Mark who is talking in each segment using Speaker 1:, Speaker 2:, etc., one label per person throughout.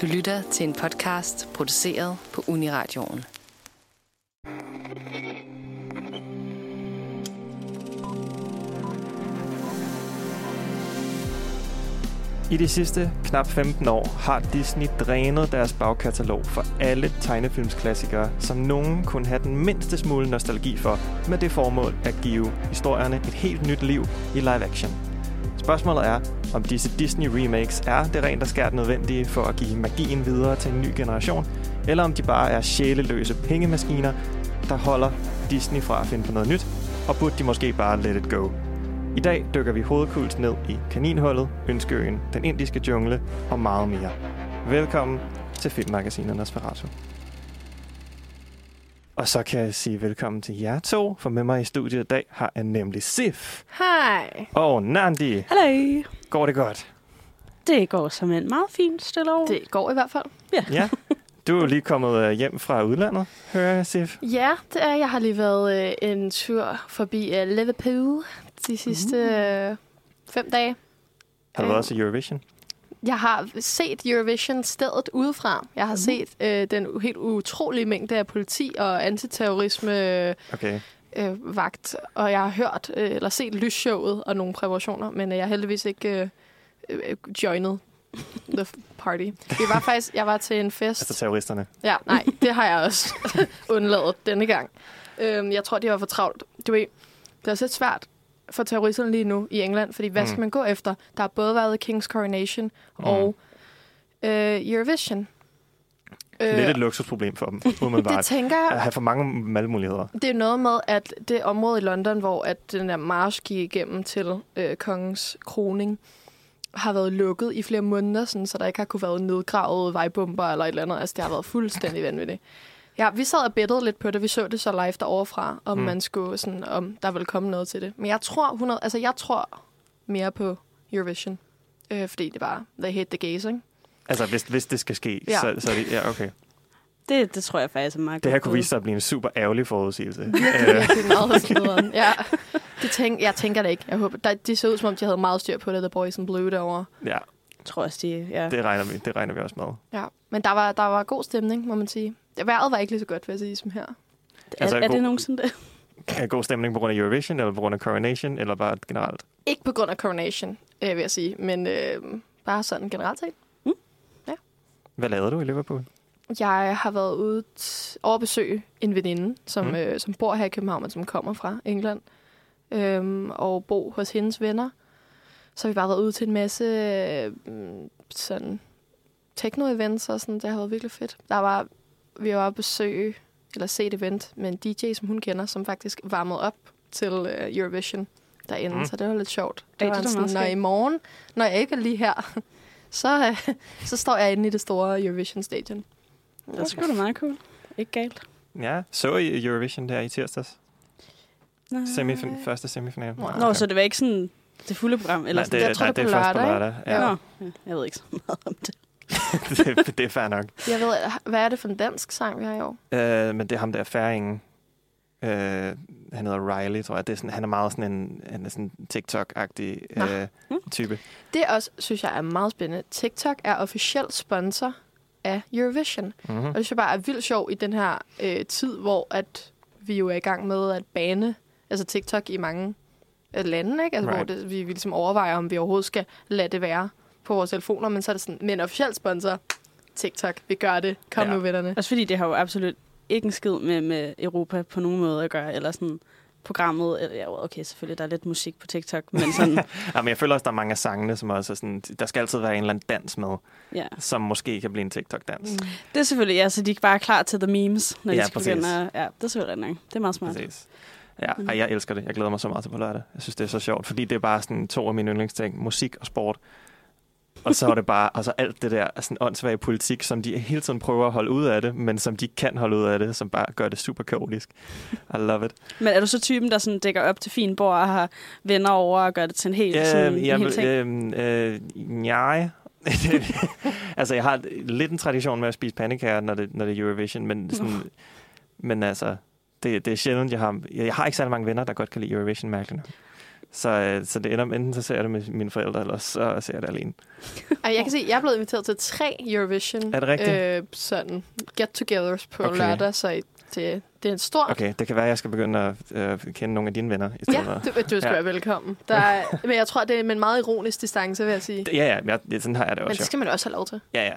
Speaker 1: Du lytter til en podcast produceret på Uniradioen.
Speaker 2: I de sidste knap 15 år har Disney drænet deres bagkatalog for alle tegnefilmsklassikere, som nogen kunne have den mindste smule nostalgi for, med det formål at give historierne et helt nyt liv i live action. Spørgsmålet er, om disse Disney remakes er det rent og skært nødvendige for at give magien videre til en ny generation, eller om de bare er sjæleløse pengemaskiner, der holder Disney fra at finde på noget nyt, og burde de måske bare let it go. I dag dykker vi hovedkult ned i Kaninhullet, Ønskeøen, Den Indiske Jungle og meget mere. Velkommen til Filmmagasinet Nosferatu. Og så kan jeg sige velkommen til jer to, for med mig i studiet i dag har jeg nemlig Sif
Speaker 3: Hej.
Speaker 2: og Nandi.
Speaker 4: Hallo.
Speaker 2: Går det godt?
Speaker 4: Det går som en meget fint stille over.
Speaker 3: Det går i hvert fald.
Speaker 2: Ja. Du er jo lige kommet øh, hjem fra udlandet, hører jeg, Sif.
Speaker 3: Ja, det er. Jeg har lige været øh, en tur forbi øh, Liverpool de sidste øh, fem dage.
Speaker 2: Har du været til Eurovision?
Speaker 3: Jeg har set Eurovision stedet udefra. Jeg har
Speaker 4: Mhm.
Speaker 3: set øh, den helt utrolige mængde af politi og antiterrorisme øh,
Speaker 2: Okay.
Speaker 3: øh, vagt, og jeg har hørt øh, eller set lysshowet og nogle præparationer, men øh, jeg har heldigvis ikke øh, øh, joinet the party. Det var faktisk, jeg var til en fest.
Speaker 2: Altså terroristerne.
Speaker 3: Ja, nej, det har jeg også undladet denne gang. Øhm, jeg tror, de var for travlt. Du ved, det er også lidt svært for terroristerne lige nu i England, fordi hvad
Speaker 2: Mm.
Speaker 3: skal man gå efter? Der har både været King's Coronation
Speaker 2: Mm.
Speaker 3: og øh, Eurovision. Øh,
Speaker 2: Lidt et luksusproblem for dem,
Speaker 3: det
Speaker 2: umiddelbart.
Speaker 3: tænker
Speaker 2: At
Speaker 3: jeg.
Speaker 2: have for mange valgmuligheder.
Speaker 3: Det er noget med, at det område i London, hvor at den der march gik igennem til øh, kongens kroning, har været lukket i flere måneder, sådan, så der ikke har kunne været nedgravet vejbomber eller et eller andet. Altså, det har været fuldstændig vanvittigt. Ja, vi sad og bettede lidt på det. Vi så det så live derovre fra, om
Speaker 2: Mm.
Speaker 3: man skulle sådan, om der ville komme noget til det. Men jeg tror, 100, altså jeg tror mere på Eurovision. Øh, fordi det bare, they hate the gays, ikke?
Speaker 2: Altså, hvis, hvis det skal ske,
Speaker 3: Ja.
Speaker 2: så, så er det... Ja, okay.
Speaker 4: Det, det tror jeg faktisk er meget
Speaker 2: Det her kunne vise sig at blive en super ærgerlig forudsigelse. Øh,
Speaker 3: Virkelig meget nederen. Ja, det tænk, jeg tænker det ikke. Jeg håber, der, de så ud, som om de havde meget styr på det, The Boys in Blue derovre.
Speaker 2: ja,
Speaker 4: Jeg tror også, de... Ja.
Speaker 2: det regner, vi, det regner vi også med.
Speaker 3: Ja, men der var, der var god stemning, må man sige. Vejret var ikke lige så godt, vil jeg sige, som her.
Speaker 4: Er,
Speaker 2: Altså,
Speaker 4: er
Speaker 2: god-
Speaker 4: det nogensinde det?
Speaker 2: Er god stemning på grund af Eurovision, eller på grund af Coronation, eller bare generelt?
Speaker 3: Ikke på grund af Coronation, øh, vil jeg sige, men øh, bare sådan generelt set.
Speaker 2: Hvad lavede du i Liverpool?
Speaker 3: Jeg har været ude t- over at besøge en veninde, som,
Speaker 2: Mm.
Speaker 3: mm. øh, som bor her i København, men som kommer fra England, øhm, og bo hos hendes venner. Så har vi bare været ude til en masse øh, sådan techno-events og sådan. Det har været virkelig fedt. Der var, vi var at besøge, eller se et event med en DJ, som hun kender, som faktisk varmede op til øh, Eurovision derinde.
Speaker 2: Mm.
Speaker 3: Så det var lidt sjovt. Det
Speaker 4: det
Speaker 3: var
Speaker 4: er da
Speaker 3: sådan, når i morgen, når jeg ikke er lige her, så, øh, så står jeg inde i det store Eurovision-stadion.
Speaker 4: Det er sgu da meget cool. Ikke galt.
Speaker 2: Ja, så I Eurovision der i tirsdags?
Speaker 4: Nej.
Speaker 2: Semifin- første semifinal?
Speaker 3: Nå,
Speaker 4: Nå, så det var ikke sådan det fulde program? Eller
Speaker 2: Nej,
Speaker 4: sådan.
Speaker 2: det,
Speaker 3: Jeg tror,
Speaker 2: nej,
Speaker 3: det er
Speaker 2: det
Speaker 3: på
Speaker 2: er først på
Speaker 3: lørdag?
Speaker 2: Ja.
Speaker 4: Nå, ja, jeg ved ikke så meget om det.
Speaker 2: det, det er fair nok.
Speaker 3: Jeg ved, hvad er det for en dansk sang, vi har i år?
Speaker 2: Uh, men det er ham der færingen. Uh, han hedder Riley, tror jeg. Det er sådan, han er meget sådan en, han er sådan TikTok-agtig
Speaker 3: Nå.
Speaker 2: uh, type.
Speaker 3: Det også, synes jeg, er meget spændende. TikTok er officiel sponsor af Eurovision.
Speaker 2: Mm-hmm.
Speaker 3: Og det synes jeg bare er vildt sjov i den her øh, tid, hvor at vi jo er i gang med at bane altså TikTok i mange øh, lande, ikke? Altså,
Speaker 2: Right.
Speaker 3: hvor det, vi, vi ligesom overvejer, om vi overhovedet skal lade det være på vores telefoner, men så er det sådan, men officiel sponsor, TikTok, vi gør det, kom
Speaker 2: Ja.
Speaker 3: nu vennerne.
Speaker 4: Også fordi det har jo absolut ikke en skid med, med Europa på nogen måde at gøre, eller sådan programmet, eller ja, okay, selvfølgelig, der er lidt musik på TikTok, men sådan,
Speaker 2: Ja, men jeg føler også, der er mange af sangene, som også er sådan, der skal altid være en eller anden dans med,
Speaker 4: ja.
Speaker 2: som måske kan blive en TikTok-dans.
Speaker 3: Mm.
Speaker 4: Det er selvfølgelig, ja, så de er bare klar til the memes, når
Speaker 2: Ja,
Speaker 4: de skal
Speaker 2: præcis.
Speaker 4: begynde at, Ja, det er selvfølgelig nok. Det er meget smart.
Speaker 2: Præcis. Ja,
Speaker 4: Mm.
Speaker 2: ej, jeg elsker det. Jeg glæder mig så meget til på lørdag. Jeg synes, det er så sjovt, fordi det er bare sådan to af mine yndlingsting, musik og sport. Og så er det bare altså alt det der sådan åndssvage politik, som de hele tiden prøver at holde ud af det, men som de kan holde ud af det, som bare gør det super kaotisk. I love it.
Speaker 4: Men er du så typen, der sådan dækker op til fin bord og har venner over og gør det til en helt, sådan,
Speaker 2: Øh,
Speaker 4: en hel ting?
Speaker 2: øh, øh, nej. altså, jeg har lidt en tradition med at spise pandekager, når det, når det er Eurovision, men, sådan, men altså, det, det er sjældent, jeg har... Jeg har ikke særlig mange venner, der godt kan lide Eurovision, mærkeligt nok. Så, øh, så det ender med, enten så ser jeg det med mine forældre, eller så ser jeg det alene.
Speaker 3: Ej, jeg kan se, jeg er blevet inviteret til tre Eurovision
Speaker 2: Er det rigtigt?
Speaker 3: Øh, sådan get-togethers på
Speaker 2: Okay.
Speaker 3: lørdag, så det, det er en stor...
Speaker 2: Okay, det kan være, at jeg skal begynde at øh, kende nogle af dine venner. I
Speaker 3: Ja, du, du skal
Speaker 2: Ja.
Speaker 3: være velkommen. Der er, men jeg tror, det er med en meget ironisk distance, vil jeg sige.
Speaker 2: Det- Ja, ja, jeg, ja, sådan har jeg det
Speaker 3: Men
Speaker 2: også.
Speaker 3: det skal man også have lov til.
Speaker 2: Ja, ja.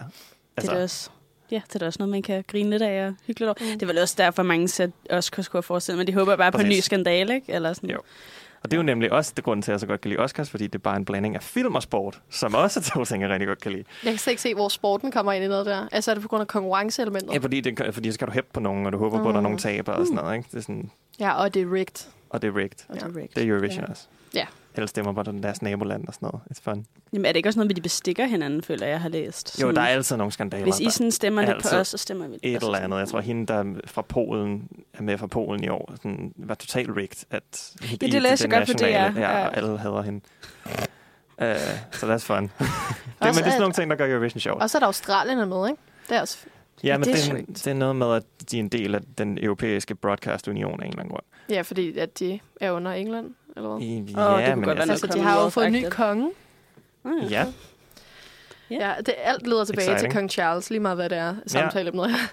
Speaker 4: Altså. Det er da også, ja, det er da også noget, man kan grine lidt af og hyggeligt over.
Speaker 3: Mm.
Speaker 4: Det er vel også derfor, mange ser også kunne skulle forestille, men de håber bare på en ny
Speaker 2: Præcis.
Speaker 4: skandale, ikke? Eller sådan.
Speaker 2: Jo. Og det er jo nemlig også det grund til, at jeg så godt kan lide Oscars, fordi det er bare en blanding af film og sport, som også er to ting, jeg rigtig godt kan lide.
Speaker 3: Jeg kan slet ikke se, hvor sporten kommer ind i noget der. Altså er det på grund af konkurrenceelementet?
Speaker 2: Ja, fordi, det, fordi så skal du hæppe på nogen, og du håber på, at der er nogen taber og sådan noget. Ikke? Det er sådan,
Speaker 3: Ja, og det er rigged.
Speaker 2: og det er rigged.
Speaker 4: Og det er rigged.
Speaker 2: Det er Eurovision
Speaker 4: Ja.
Speaker 2: også.
Speaker 3: Ja.
Speaker 2: Eller stemmer på den deres naboland og sådan noget. It's fun.
Speaker 4: Jamen, er det ikke også noget med, de bestikker hinanden, føler jeg, har læst?
Speaker 2: Jo, der er altid nogle skandaler.
Speaker 4: Hvis I sådan stemmer lidt på os, så stemmer vi
Speaker 2: et
Speaker 4: altså
Speaker 2: eller
Speaker 4: sådan.
Speaker 2: andet. Jeg tror, hende, der er fra Polen, er med fra Polen i år, sådan, var totalt rigged. At
Speaker 4: Ja, det læste jeg godt på DR.
Speaker 2: Ja,
Speaker 4: Ja.
Speaker 2: og alle hader hende. Uh, så that's fun. det, men det er sådan nogle ting, der gør Eurovision sjovt.
Speaker 3: Og så er der Australien er med, ikke? Det er også...
Speaker 2: Ja, men
Speaker 3: det er
Speaker 2: det, det er noget med, at de er en del af den europæiske broadcast union af en eller anden grund.
Speaker 3: Ja, fordi at de er under England, eller hvad?
Speaker 4: Åh, det kunne godt noget
Speaker 3: Altså, de har jo fået en ny konge.
Speaker 4: Ah,
Speaker 2: Ja,
Speaker 4: Ja.
Speaker 3: Ja, det, alt leder tilbage
Speaker 2: Exciting.
Speaker 3: til kong Charles, lige meget hvad det er samtaleemnet her.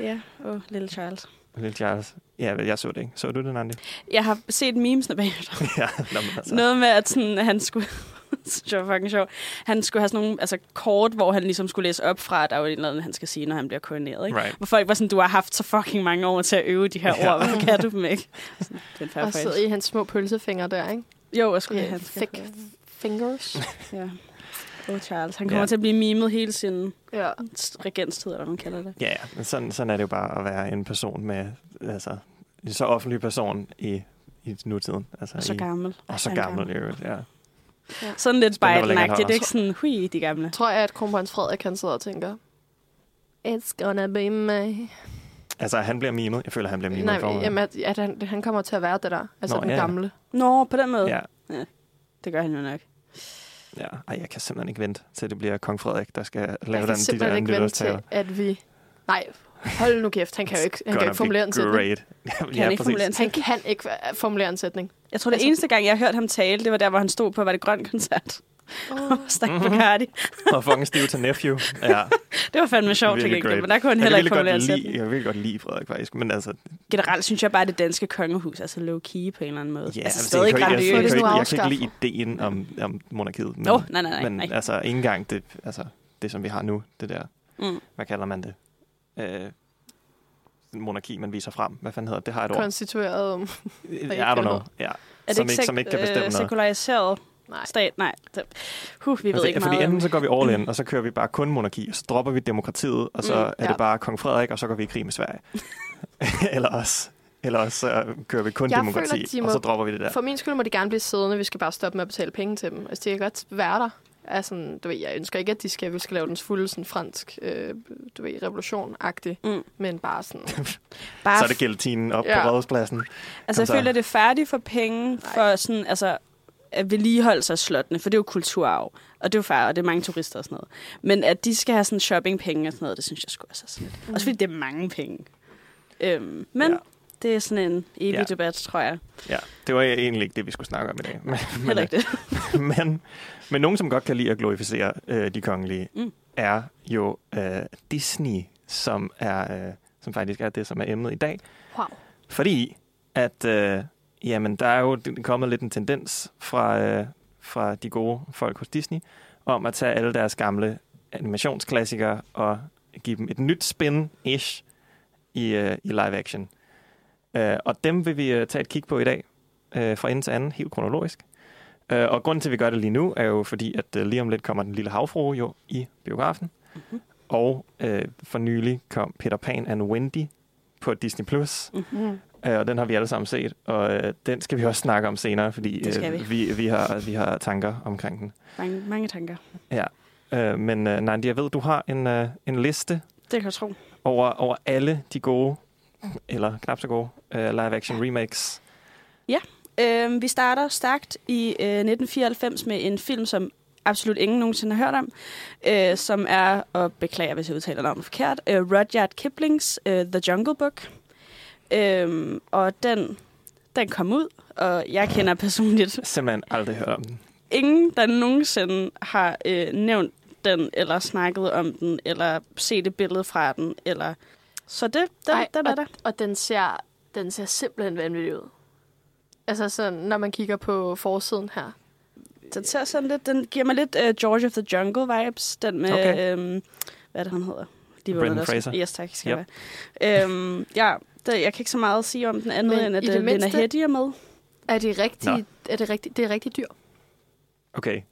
Speaker 4: Ja, åh, oh, Little Child.
Speaker 2: Lille Charles. Ja, jeg så det ikke. Så du det, Nandi?
Speaker 4: Jeg har set memesene bagefter.
Speaker 2: ja, men altså.
Speaker 4: Noget med, at sådan, han skulle... det var fucking sjovt. Han skulle have sådan nogle altså, kort, hvor han ligesom skulle læse op fra, at der er jo et eller andet, han skal sige, når han bliver koordineret. Ikke?
Speaker 2: Right.
Speaker 4: Hvor folk var sådan, du har haft så fucking mange år til at øve de her
Speaker 2: Ja.
Speaker 4: ord. Hvorfor kan du dem ikke? Sådan, det er en fair
Speaker 3: Og sidder i hans små pølsefingre der, ikke?
Speaker 4: Jo, jeg skulle
Speaker 3: Ja,
Speaker 4: have han
Speaker 3: thick fingers.
Speaker 4: Ja. Oh, Charles. Han kommer
Speaker 2: Ja.
Speaker 4: til at blive mimet hele sin
Speaker 3: ja.
Speaker 4: regenstid, eller hvad man kalder det.
Speaker 2: Ja, ja. Men sådan, sådan er det jo bare at være en person med, altså, en så offentlig person i, i nutiden. Altså,
Speaker 4: Og så
Speaker 2: i,
Speaker 4: gammel.
Speaker 2: og så
Speaker 4: er
Speaker 2: gammel, i øvrigt, ja.
Speaker 4: Sådan lidt Biden-agtigt. Er ikke sådan, hui, de gamle.
Speaker 3: Tror jeg, at kronprins Frederik han sidder og tænker, It's gonna be me.
Speaker 2: Altså, han bliver mimet. Jeg føler, han bliver mimet
Speaker 3: Nej,
Speaker 2: i forvejen.
Speaker 3: jamen, at, at han, han kommer til at være det der. Altså
Speaker 2: Nå,
Speaker 3: den
Speaker 2: ja, ja.
Speaker 3: gamle.
Speaker 4: Nå, på den måde.
Speaker 2: Ja,
Speaker 4: Det gør han jo nok.
Speaker 2: ja. Ej, jeg kan simpelthen ikke vente til, det bliver kong Frederik, der skal lave den, de der
Speaker 3: simpelthen ikke vente til, at vi... Nej, hold nu kæft. Han kan jo ikke, han kan ikke formulere en sætning.
Speaker 2: great. ja,
Speaker 4: Kan
Speaker 2: ja,
Speaker 4: han ikke formulere en
Speaker 3: Han
Speaker 4: sætning?
Speaker 3: kan ikke formulere en sætning.
Speaker 4: Jeg tror, det
Speaker 3: Altså-
Speaker 4: eneste gang, jeg har hørt ham tale, det var der, hvor han stod på, var det grøn koncert.
Speaker 3: Oh.
Speaker 4: Stak
Speaker 2: Mhm.
Speaker 4: på Cardi.
Speaker 2: Og fucking stiv til nephew. Ja,
Speaker 4: Det var fandme sjovt til gengæld, men der kunne han heller ikke formulere en
Speaker 2: godt
Speaker 4: sætning.
Speaker 2: lide, jeg virkelig godt lide Frederik, faktisk. Men altså,
Speaker 4: Generelt synes jeg bare, at det danske kongehus er så low-key på en eller anden måde.
Speaker 2: ja,
Speaker 4: altså
Speaker 2: altså,
Speaker 4: stadig
Speaker 2: jeg, kan, jeg, jeg, jeg,
Speaker 3: Det er
Speaker 2: jeg, kan ikke lide ideen om, om monarkiet. Men,
Speaker 4: Nå, nej, nej, nej.
Speaker 2: men
Speaker 4: nej.
Speaker 2: altså, ikke engang det, altså, det, som vi har nu, det der,
Speaker 4: Mm.
Speaker 2: hvad kalder man det? Øh, monarki, man viser frem. Hvad fanden hedder det? Det har et ord.
Speaker 3: Konstitueret. um,
Speaker 2: I don't know. Ja.
Speaker 4: Er det
Speaker 2: som,
Speaker 4: ikke,
Speaker 2: ikke, som ikke kan bestemme
Speaker 4: øh,
Speaker 2: noget.
Speaker 4: sekulariseret
Speaker 3: Nej.
Speaker 4: stat? Nej. Huh, vi ved
Speaker 2: Altså,
Speaker 4: ikke
Speaker 2: fordi
Speaker 4: meget
Speaker 2: enten
Speaker 4: om...
Speaker 2: så går vi all in, og så kører vi bare kun monarki, og så dropper vi demokratiet, og så
Speaker 4: Mm,
Speaker 2: er
Speaker 3: ja.
Speaker 2: det bare kong Frederik, og så går vi i krig med Sverige. Eller også. Eller også så kører vi kun
Speaker 3: Jeg
Speaker 2: demokrati,
Speaker 3: føler, de
Speaker 2: og så
Speaker 3: må-
Speaker 2: dropper vi det der.
Speaker 3: For min skyld må de gerne blive siddende. Vi skal bare stoppe med at betale penge til dem. Altså, de kan godt være der. Altså, du ved, jeg ønsker ikke, at de skal, vi skal lave den fulde sådan, fransk øh, du ved, revolution-agtig.
Speaker 4: Mm.
Speaker 3: Men bare sådan...
Speaker 4: Bare
Speaker 2: Så er det gelatinen op
Speaker 3: Ja.
Speaker 2: på rådhuspladsen.
Speaker 4: Altså, jeg
Speaker 2: Kom så.
Speaker 4: føler, det er færdigt for penge for sådan, altså, at vedligeholde sig slottene, for det er jo kulturarv. Og det er jo fair, og det er mange turister og sådan noget. Men at de skal have sådan shoppingpenge og sådan noget, det synes jeg sgu også er sådan lidt.
Speaker 3: Mm.
Speaker 4: Også fordi det er mange penge. Øhm, men
Speaker 2: Ja.
Speaker 4: Det er sådan en evig
Speaker 2: ja.
Speaker 4: debat, tror jeg.
Speaker 2: Ja, det var egentlig ikke det, vi skulle snakke om i dag. Men,
Speaker 4: Heller ikke det.
Speaker 2: men, men nogen, som godt kan lide at glorificere øh, de kongelige,
Speaker 4: Mm.
Speaker 2: er jo øh, Disney, som er øh, som faktisk er det, som er emnet i dag.
Speaker 3: Wow.
Speaker 2: Fordi at øh, jamen, der er jo kommet lidt en tendens fra, øh, fra de gode folk hos Disney, om at tage alle deres gamle animationsklassikere og give dem et nyt spin-ish i, øh, i live action. Øh, og dem vil vi øh, tage et kig på i dag, øh, fra ende til anden, helt kronologisk. Øh, og grunden til, at vi gør det lige nu, er jo fordi, at øh, lige om lidt kommer den lille havfrue jo i biografen.
Speaker 4: Mhm.
Speaker 2: Og øh, for nylig kom Peter Pan and Wendy på Disney+. Plus.
Speaker 3: Mm.
Speaker 2: Øh, og den har vi alle sammen set, og øh, den skal vi også snakke om senere, fordi øh,
Speaker 4: vi.
Speaker 2: vi, vi, har, vi har tanker omkring den.
Speaker 4: Mange, mange tanker.
Speaker 2: Øh, men øh, Nandi, jeg ved, du har en, øh, en liste
Speaker 4: Det kan jeg tro.
Speaker 2: over, over alle de gode, eller knap så gode, øh, live-action remakes.
Speaker 4: Øhm, vi starter stærkt i øh, 1994 med en film, som absolut ingen nogensinde har hørt om, øh, som er, og beklager, hvis jeg udtaler navnet forkert, øh, Rudyard Kiplings øh, The Jungle Book. Øhm, og den, den kom ud, og jeg kender personligt
Speaker 2: Simpelthen aldrig hørt om den.
Speaker 4: ingen, der nogensinde har øh, nævnt den, eller snakket om den, eller set et billede fra den, eller... Så det, den,
Speaker 3: Ej,
Speaker 4: den er
Speaker 3: og,
Speaker 4: der.
Speaker 3: Og den ser, den ser simpelthen vanvittig ud. Altså sådan, når man kigger på forsiden her.
Speaker 4: Den ser sådan lidt, den giver mig lidt uh, George of the Jungle vibes, den med,
Speaker 2: Okay.
Speaker 4: øhm, hvad er det, han hedder? De var
Speaker 2: Brendan Fraser.
Speaker 4: Yes, tak. Skal
Speaker 2: Yep.
Speaker 4: være. Øhm, ja, det, jeg kan ikke så meget sige om den anden,
Speaker 3: Men
Speaker 4: end at uh,
Speaker 3: det
Speaker 4: Lena
Speaker 3: mindste-
Speaker 4: Headey er med.
Speaker 3: Er det rigtig,
Speaker 2: Nå.
Speaker 3: er det rigtig, det er rigtig dyr,
Speaker 2: Okay,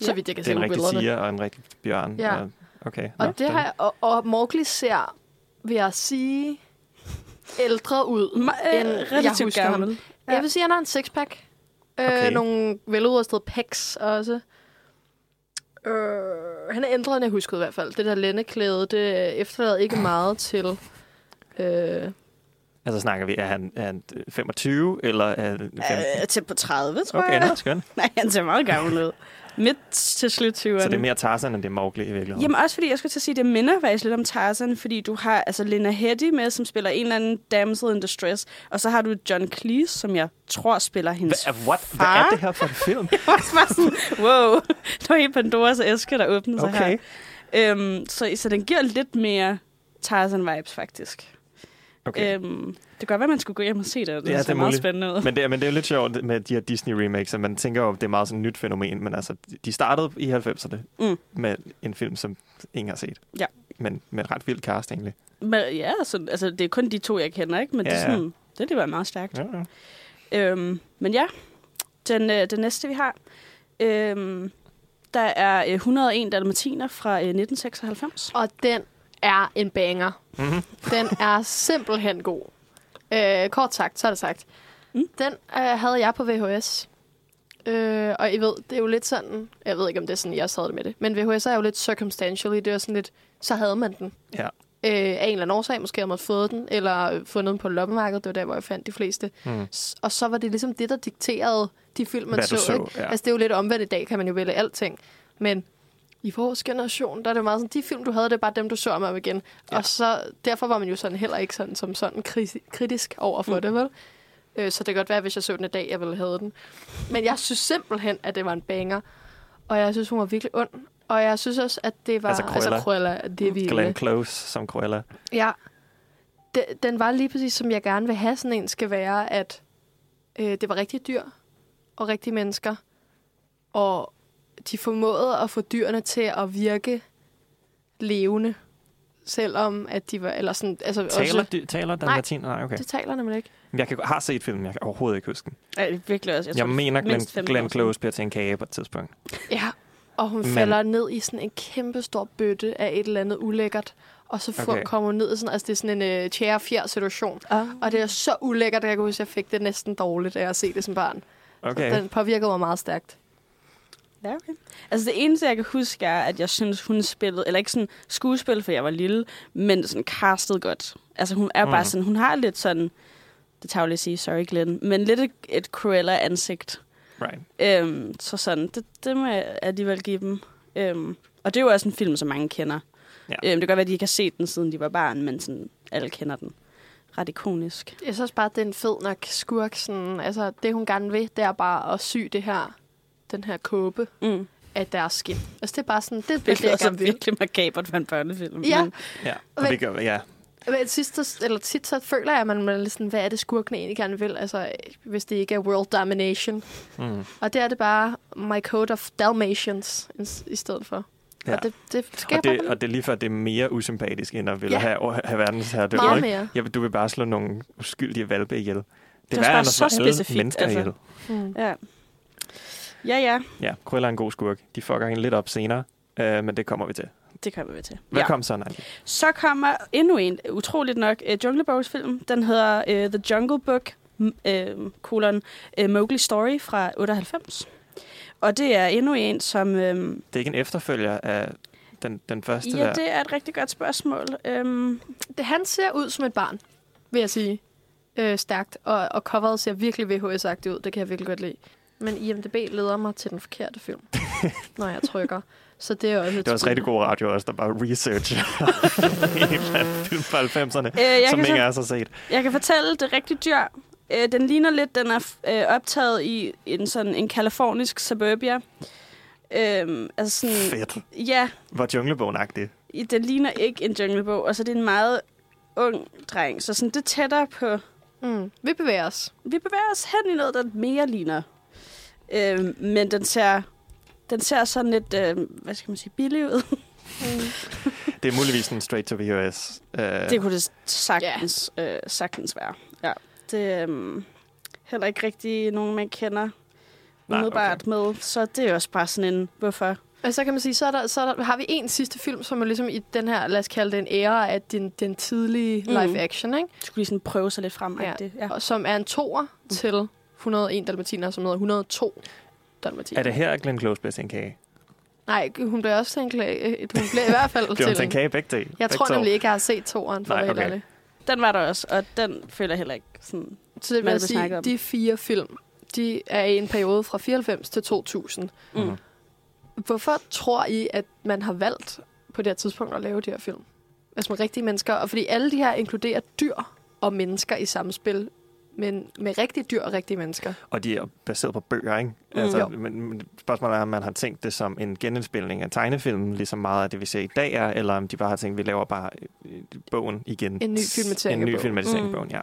Speaker 3: så
Speaker 4: Ja.
Speaker 3: vidt jeg kan
Speaker 2: det er
Speaker 3: se
Speaker 2: en
Speaker 3: på
Speaker 2: rigtig
Speaker 3: billederne.
Speaker 2: tiger og en rigtig bjørn.
Speaker 3: Ja.
Speaker 2: og- Okay.
Speaker 3: Og,
Speaker 2: nå,
Speaker 3: det har jeg, og, og Mowgli ser, vil jeg sige, ældre ud,
Speaker 4: Ma-
Speaker 3: end
Speaker 4: øh,
Speaker 3: jeg
Speaker 4: relativt
Speaker 3: husker ham.
Speaker 4: gammel.
Speaker 3: Ja. Jeg vil sige, at han har en sixpack. Okay.
Speaker 2: Okay.
Speaker 3: Øh, nogle veludrustede pecs også. Øh, han er ældre, end jeg huskede i hvert fald. Det der lændeklæde, det efterlader ikke meget til... Øh,
Speaker 2: Altså snakker vi, er han, er han 25, eller er han 15?
Speaker 4: Øh, til på 30, tror
Speaker 2: Okay,
Speaker 4: jeg.
Speaker 2: nå, skønt.
Speaker 4: Nej, han ser meget gammel ud. Midt til slut 20'erne.
Speaker 2: Så det er mere Tarzan, end det er Mowgli i virkeligheden?
Speaker 4: Jamen også fordi, jeg skulle til at sige, det minder faktisk lidt om Tarzan, fordi du har altså Lena Headey med, som spiller en eller anden damsel in distress, og så har du John Cleese, som jeg tror spiller hendes
Speaker 2: Hvad, what?
Speaker 4: far.
Speaker 2: Hvad er det her for en film?
Speaker 4: Jeg var bare sådan, wow, det var helt Pandoras æske, der åbnede sig
Speaker 2: Okay.
Speaker 4: her. Øhm, så, så den giver lidt mere Tarzan-vibes, faktisk.
Speaker 2: Okay.
Speaker 4: Øhm, det kan godt være, man skulle gå hjem og se det. Det,
Speaker 2: Ja, det er
Speaker 4: meget
Speaker 2: muligt.
Speaker 4: spændende ud.
Speaker 2: Men det, er- men det er jo lidt sjovt med de her Disney-remakes, at man tænker jo, at det er meget sådan et nyt fænomen, men altså, de startede i 90'erne
Speaker 4: Mm.
Speaker 2: med en film, som ingen har set.
Speaker 4: Ja.
Speaker 2: Men med et ret vildt cast, egentlig.
Speaker 4: Men, ja, så, altså, det er kun de to, jeg kender, ikke? Men ja, det, er sådan, det, det var meget stærkt.
Speaker 2: Ja, ja.
Speaker 4: Øhm, men ja, den, øh, den næste, vi har, øhm, der er øh, 101 dalmatiner fra øh, 1996.
Speaker 3: og den er en banger.
Speaker 2: Mm-hmm.
Speaker 3: Den er simpelthen god. Øh, kort sagt, så er det sagt.
Speaker 4: Mm.
Speaker 3: Den øh, havde jeg på VHS. Øh, og I ved, det er jo lidt sådan... Jeg ved ikke, om det er sådan, jeg sad det med det. Men VHS er jo lidt circumstantially. Det er sådan lidt... Så havde man den.
Speaker 2: Ja.
Speaker 3: Øh, af en eller anden årsag. Måske havde man fået den, eller fundet den på loppemarkedet. Det var der, hvor jeg fandt de fleste.
Speaker 2: Mm.
Speaker 3: S- Og så var det ligesom det, der dikterede de film, man
Speaker 2: Hvad
Speaker 3: så.
Speaker 2: så,
Speaker 3: ikke?
Speaker 2: ja.
Speaker 3: Altså, det er jo lidt omvendt i dag, kan man jo vælge alting. Men i vores generation, der er det meget sådan, de film, du havde, det er bare dem, du så om om igen.
Speaker 2: Ja.
Speaker 3: Og så, derfor var man jo sådan heller ikke sådan, som sådan kri- kritisk over for mm. det, vel? Øh, så det kan godt være, hvis jeg så den i dag, jeg ville have den. Men jeg synes simpelthen, at det var en banger. Og jeg synes, hun var virkelig ond. Og jeg synes også, at det var...
Speaker 2: Altså Cruella.
Speaker 3: Altså Cruella, det er vildt.
Speaker 2: Glenn Close som Cruella.
Speaker 3: Ja. De, den var lige præcis, som jeg gerne vil have sådan en skal være, at øh, det var rigtig dyr og rigtige mennesker. Og de formåede at få dyrene til at virke levende. Selvom at de var... Eller sådan, altså
Speaker 2: Taler,
Speaker 3: også,
Speaker 2: de, taler den
Speaker 3: Nej.
Speaker 2: latin? Nej, okay.
Speaker 3: det taler nemlig ikke.
Speaker 2: Jeg kan, har set filmen, jeg kan overhovedet ikke huske den.
Speaker 4: Ja, det er virkelig også.
Speaker 2: Jeg,
Speaker 4: Jeg,
Speaker 2: jeg
Speaker 4: tror,
Speaker 2: mener, Glenn,
Speaker 4: mindst 15
Speaker 2: Glenn. Close bliver til en kage på et tidspunkt.
Speaker 3: Ja, og hun
Speaker 2: Men-
Speaker 3: falder ned i sådan en kæmpe stor bøtte af et eller andet ulækkert. Og så får,
Speaker 2: Okay.
Speaker 3: kommer hun ned i sådan... Altså, det er sådan en uh, tjære situation.
Speaker 4: Ah.
Speaker 3: Og det er så ulækkert, at jeg kan huske, at jeg fik det næsten dårligt at se det som barn.
Speaker 2: Okay.
Speaker 3: Så den påvirkede mig meget stærkt.
Speaker 4: Ja, okay. Altså det eneste, jeg kan huske, er, at jeg synes, hun spillede, eller ikke sådan skuespil, for jeg var lille, men sådan castet godt. Altså hun er bare
Speaker 2: Mhm.
Speaker 4: sådan, hun har lidt sådan, det tager jeg lige at sige, sorry Glenn, men lidt et, et Cruella-ansigt.
Speaker 2: Right.
Speaker 4: Øhm, så sådan, det, det må jeg alligevel give dem. Øhm, og det er jo også en film, som mange kender.
Speaker 2: Ja.
Speaker 4: Øhm, det kan godt være, at de ikke har set den, siden de var barn, men sådan, alle kender den. Ret ikonisk.
Speaker 3: Jeg synes bare, at det er en fed nok skurk. Sådan, altså, det hun gerne vil, det er bare at sy det her, den her kåbe
Speaker 4: Mm.
Speaker 3: af deres skin. Altså, det er bare sådan, det er det, jeg
Speaker 4: også er
Speaker 3: gerne vil.
Speaker 4: virkelig makabert for en børnefilm.
Speaker 3: Ja.
Speaker 4: Men,
Speaker 2: Ja, og
Speaker 3: Men-
Speaker 2: det gør, ja.
Speaker 3: Men sidst, eller tit så føler jeg, at man er lidt sådan, hvad er det skurken egentlig gerne vil? Altså, hvis det ikke er world domination.
Speaker 2: Mm.
Speaker 3: Og det er det bare my code of Dalmatians i- i stedet for.
Speaker 2: Ja.
Speaker 3: Og det, det
Speaker 2: Og det, og det er lige før, det er mere usympatisk, end at ville
Speaker 3: Ja.
Speaker 2: have, have verdens her
Speaker 3: Meget mere.
Speaker 2: Ja, du vil bare slå nogle uskyldige valpe ihjel. Det
Speaker 4: er
Speaker 2: er at
Speaker 4: så specifikt,
Speaker 2: mennesker
Speaker 4: altså.
Speaker 2: ihjel.
Speaker 3: Mm.
Speaker 4: ja. Ja, ja.
Speaker 2: Ja, Cruella er en god skurk. De fucker hende lidt op senere, øh, men det kommer vi til.
Speaker 4: Det kommer vi til.
Speaker 2: Hvad
Speaker 4: ja.
Speaker 2: kom så, Nadia?
Speaker 4: Så kommer endnu en, utroligt nok, uh, Jungle Book film. Den hedder uh, The Jungle Book, uh, kolon, uh, Mowgli Story fra 98. Og det er endnu en, som... Um,
Speaker 2: Det er ikke en efterfølger af den, den første
Speaker 4: ja,
Speaker 2: der.
Speaker 4: det er et rigtig godt spørgsmål. Um,
Speaker 3: Det, han ser ud som et barn, vil jeg sige. Øh, stærkt. Og, og coveret ser virkelig VHS-agtigt ud. Det kan jeg virkelig godt lide. Men IMDB leder mig til den forkerte film, når jeg trykker. Så det er også et
Speaker 2: Det var også rigtig god radio også, der bare research film fra 90'erne,
Speaker 4: øh, jeg,
Speaker 2: som ingen
Speaker 4: så,
Speaker 2: af os har set.
Speaker 4: jeg kan fortælle, det er rigtig dyr. Øh, den ligner lidt, den er øh, optaget i en sådan en kalifornisk suburbia. Øhm, altså sådan,
Speaker 2: Fedt.
Speaker 4: Ja,
Speaker 2: Hvor junglebogen-agtigt.
Speaker 4: i- den ligner ikke en junglebog, og så er det en meget ung dreng, så sådan, det er tættere på...
Speaker 3: Mm. Vi bevæger os.
Speaker 4: Vi bevæger os hen i noget, der mere ligner. Øhm, men den ser, den ser sådan lidt, øh, hvad skal man sige, billig ud.
Speaker 2: Det er muligvis en straight to VHS. Uh,
Speaker 4: Det kunne det sagtens, yeah. øh, sagtens være. Ja. Det er øh, heller ikke rigtig nogen, man kender
Speaker 2: Nej,
Speaker 4: umiddelbart okay. med. Så det er også bare sådan en, hvorfor?
Speaker 3: Og så kan man sige, så, er der, så er der, har vi en sidste film, som er ligesom i den her, lad os kalde det en æra af den, den tidlige
Speaker 4: Mm.
Speaker 3: live action, ikke?
Speaker 4: Skulle lige sådan prøve sig lidt frem.
Speaker 3: Ja.
Speaker 4: Ja. ja.
Speaker 3: Og som er en toer mm. til 101 dalmatiner, som hedder 102 dalmatiner.
Speaker 2: er det her, Glenn Close bliver til en kage?
Speaker 3: Nej, hun bliver også til en klage. Hun bliver i hvert fald
Speaker 2: til
Speaker 3: til
Speaker 2: en kage begge dage?
Speaker 3: Jeg tror nemlig ikke, jeg har set toeren, for
Speaker 2: Nej,
Speaker 3: at
Speaker 2: okay.
Speaker 4: Den var der også, og den føler jeg heller ikke sådan...
Speaker 3: Så det vil jeg sige,
Speaker 4: om?
Speaker 3: de fire film, de er i en periode fra 94 til 2000.
Speaker 2: Mhm.
Speaker 3: Hvorfor tror I, at man har valgt på det her tidspunkt at lave de her film? Altså med rigtige mennesker. Og fordi alle de her inkluderer dyr og mennesker i samspil. Men med rigtige dyr og rigtige mennesker.
Speaker 2: Og de er baseret på bøger, ikke?
Speaker 3: Mm.
Speaker 2: Altså,
Speaker 3: Jo.
Speaker 2: men, men spørgsmålet er, om man har tænkt det som en genindspilning af tegnefilmen, ligesom meget af det, vi ser i dag er, eller om de bare har tænkt, at vi laver bare øh, bogen igen.
Speaker 3: En ny filmatisering
Speaker 2: En
Speaker 3: af
Speaker 2: ny
Speaker 3: bogen.
Speaker 2: filmatisering af
Speaker 4: Mm.
Speaker 2: bogen, ja.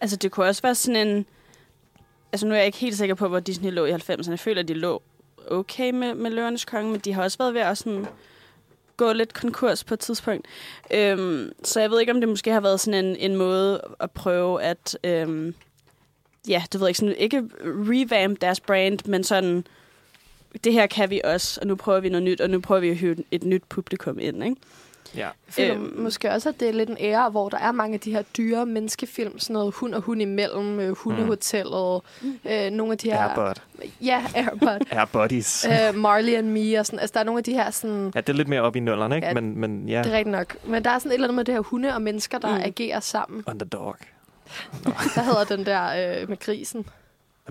Speaker 4: Altså, det kunne også være sådan en... Altså, nu er jeg ikke helt sikker på, hvor Disney lå i 90'erne. Jeg føler, at de lå okay med, med Løvernes Konge, men de har også været ved at sådan gå lidt konkurs på et tidspunkt. Øhm, så jeg ved ikke, om det måske har været sådan en, en måde at prøve at... Øhm, ja, det ved jeg ikke, sådan, ikke revamp deres brand, men sådan, det her kan vi også, og nu prøver vi noget nyt, og nu prøver vi at hive et nyt publikum ind, ikke?
Speaker 2: Ja.
Speaker 3: Jeg føler
Speaker 4: Øhm.
Speaker 3: måske også, at det er lidt en ære, hvor der er mange af de her dyre menneskefilm. Sådan noget hund og hund imellem, øh, hundehotellet, mm. øh, nogle af de her...
Speaker 2: Airbud.
Speaker 3: Ja, Airbud.
Speaker 2: Airbuddies.
Speaker 3: øh, Marley and Me og sådan. Altså, der er nogle af de her sådan...
Speaker 2: Ja, det er lidt mere op i nullerne, ikke?
Speaker 3: Ja,
Speaker 2: men, men ja,
Speaker 3: Det er rigtigt nok. Men der er sådan et eller andet med det her hunde og mennesker, der
Speaker 4: Mm.
Speaker 3: agerer sammen.
Speaker 2: underdog.
Speaker 3: Der hedder den der øh, med grisen.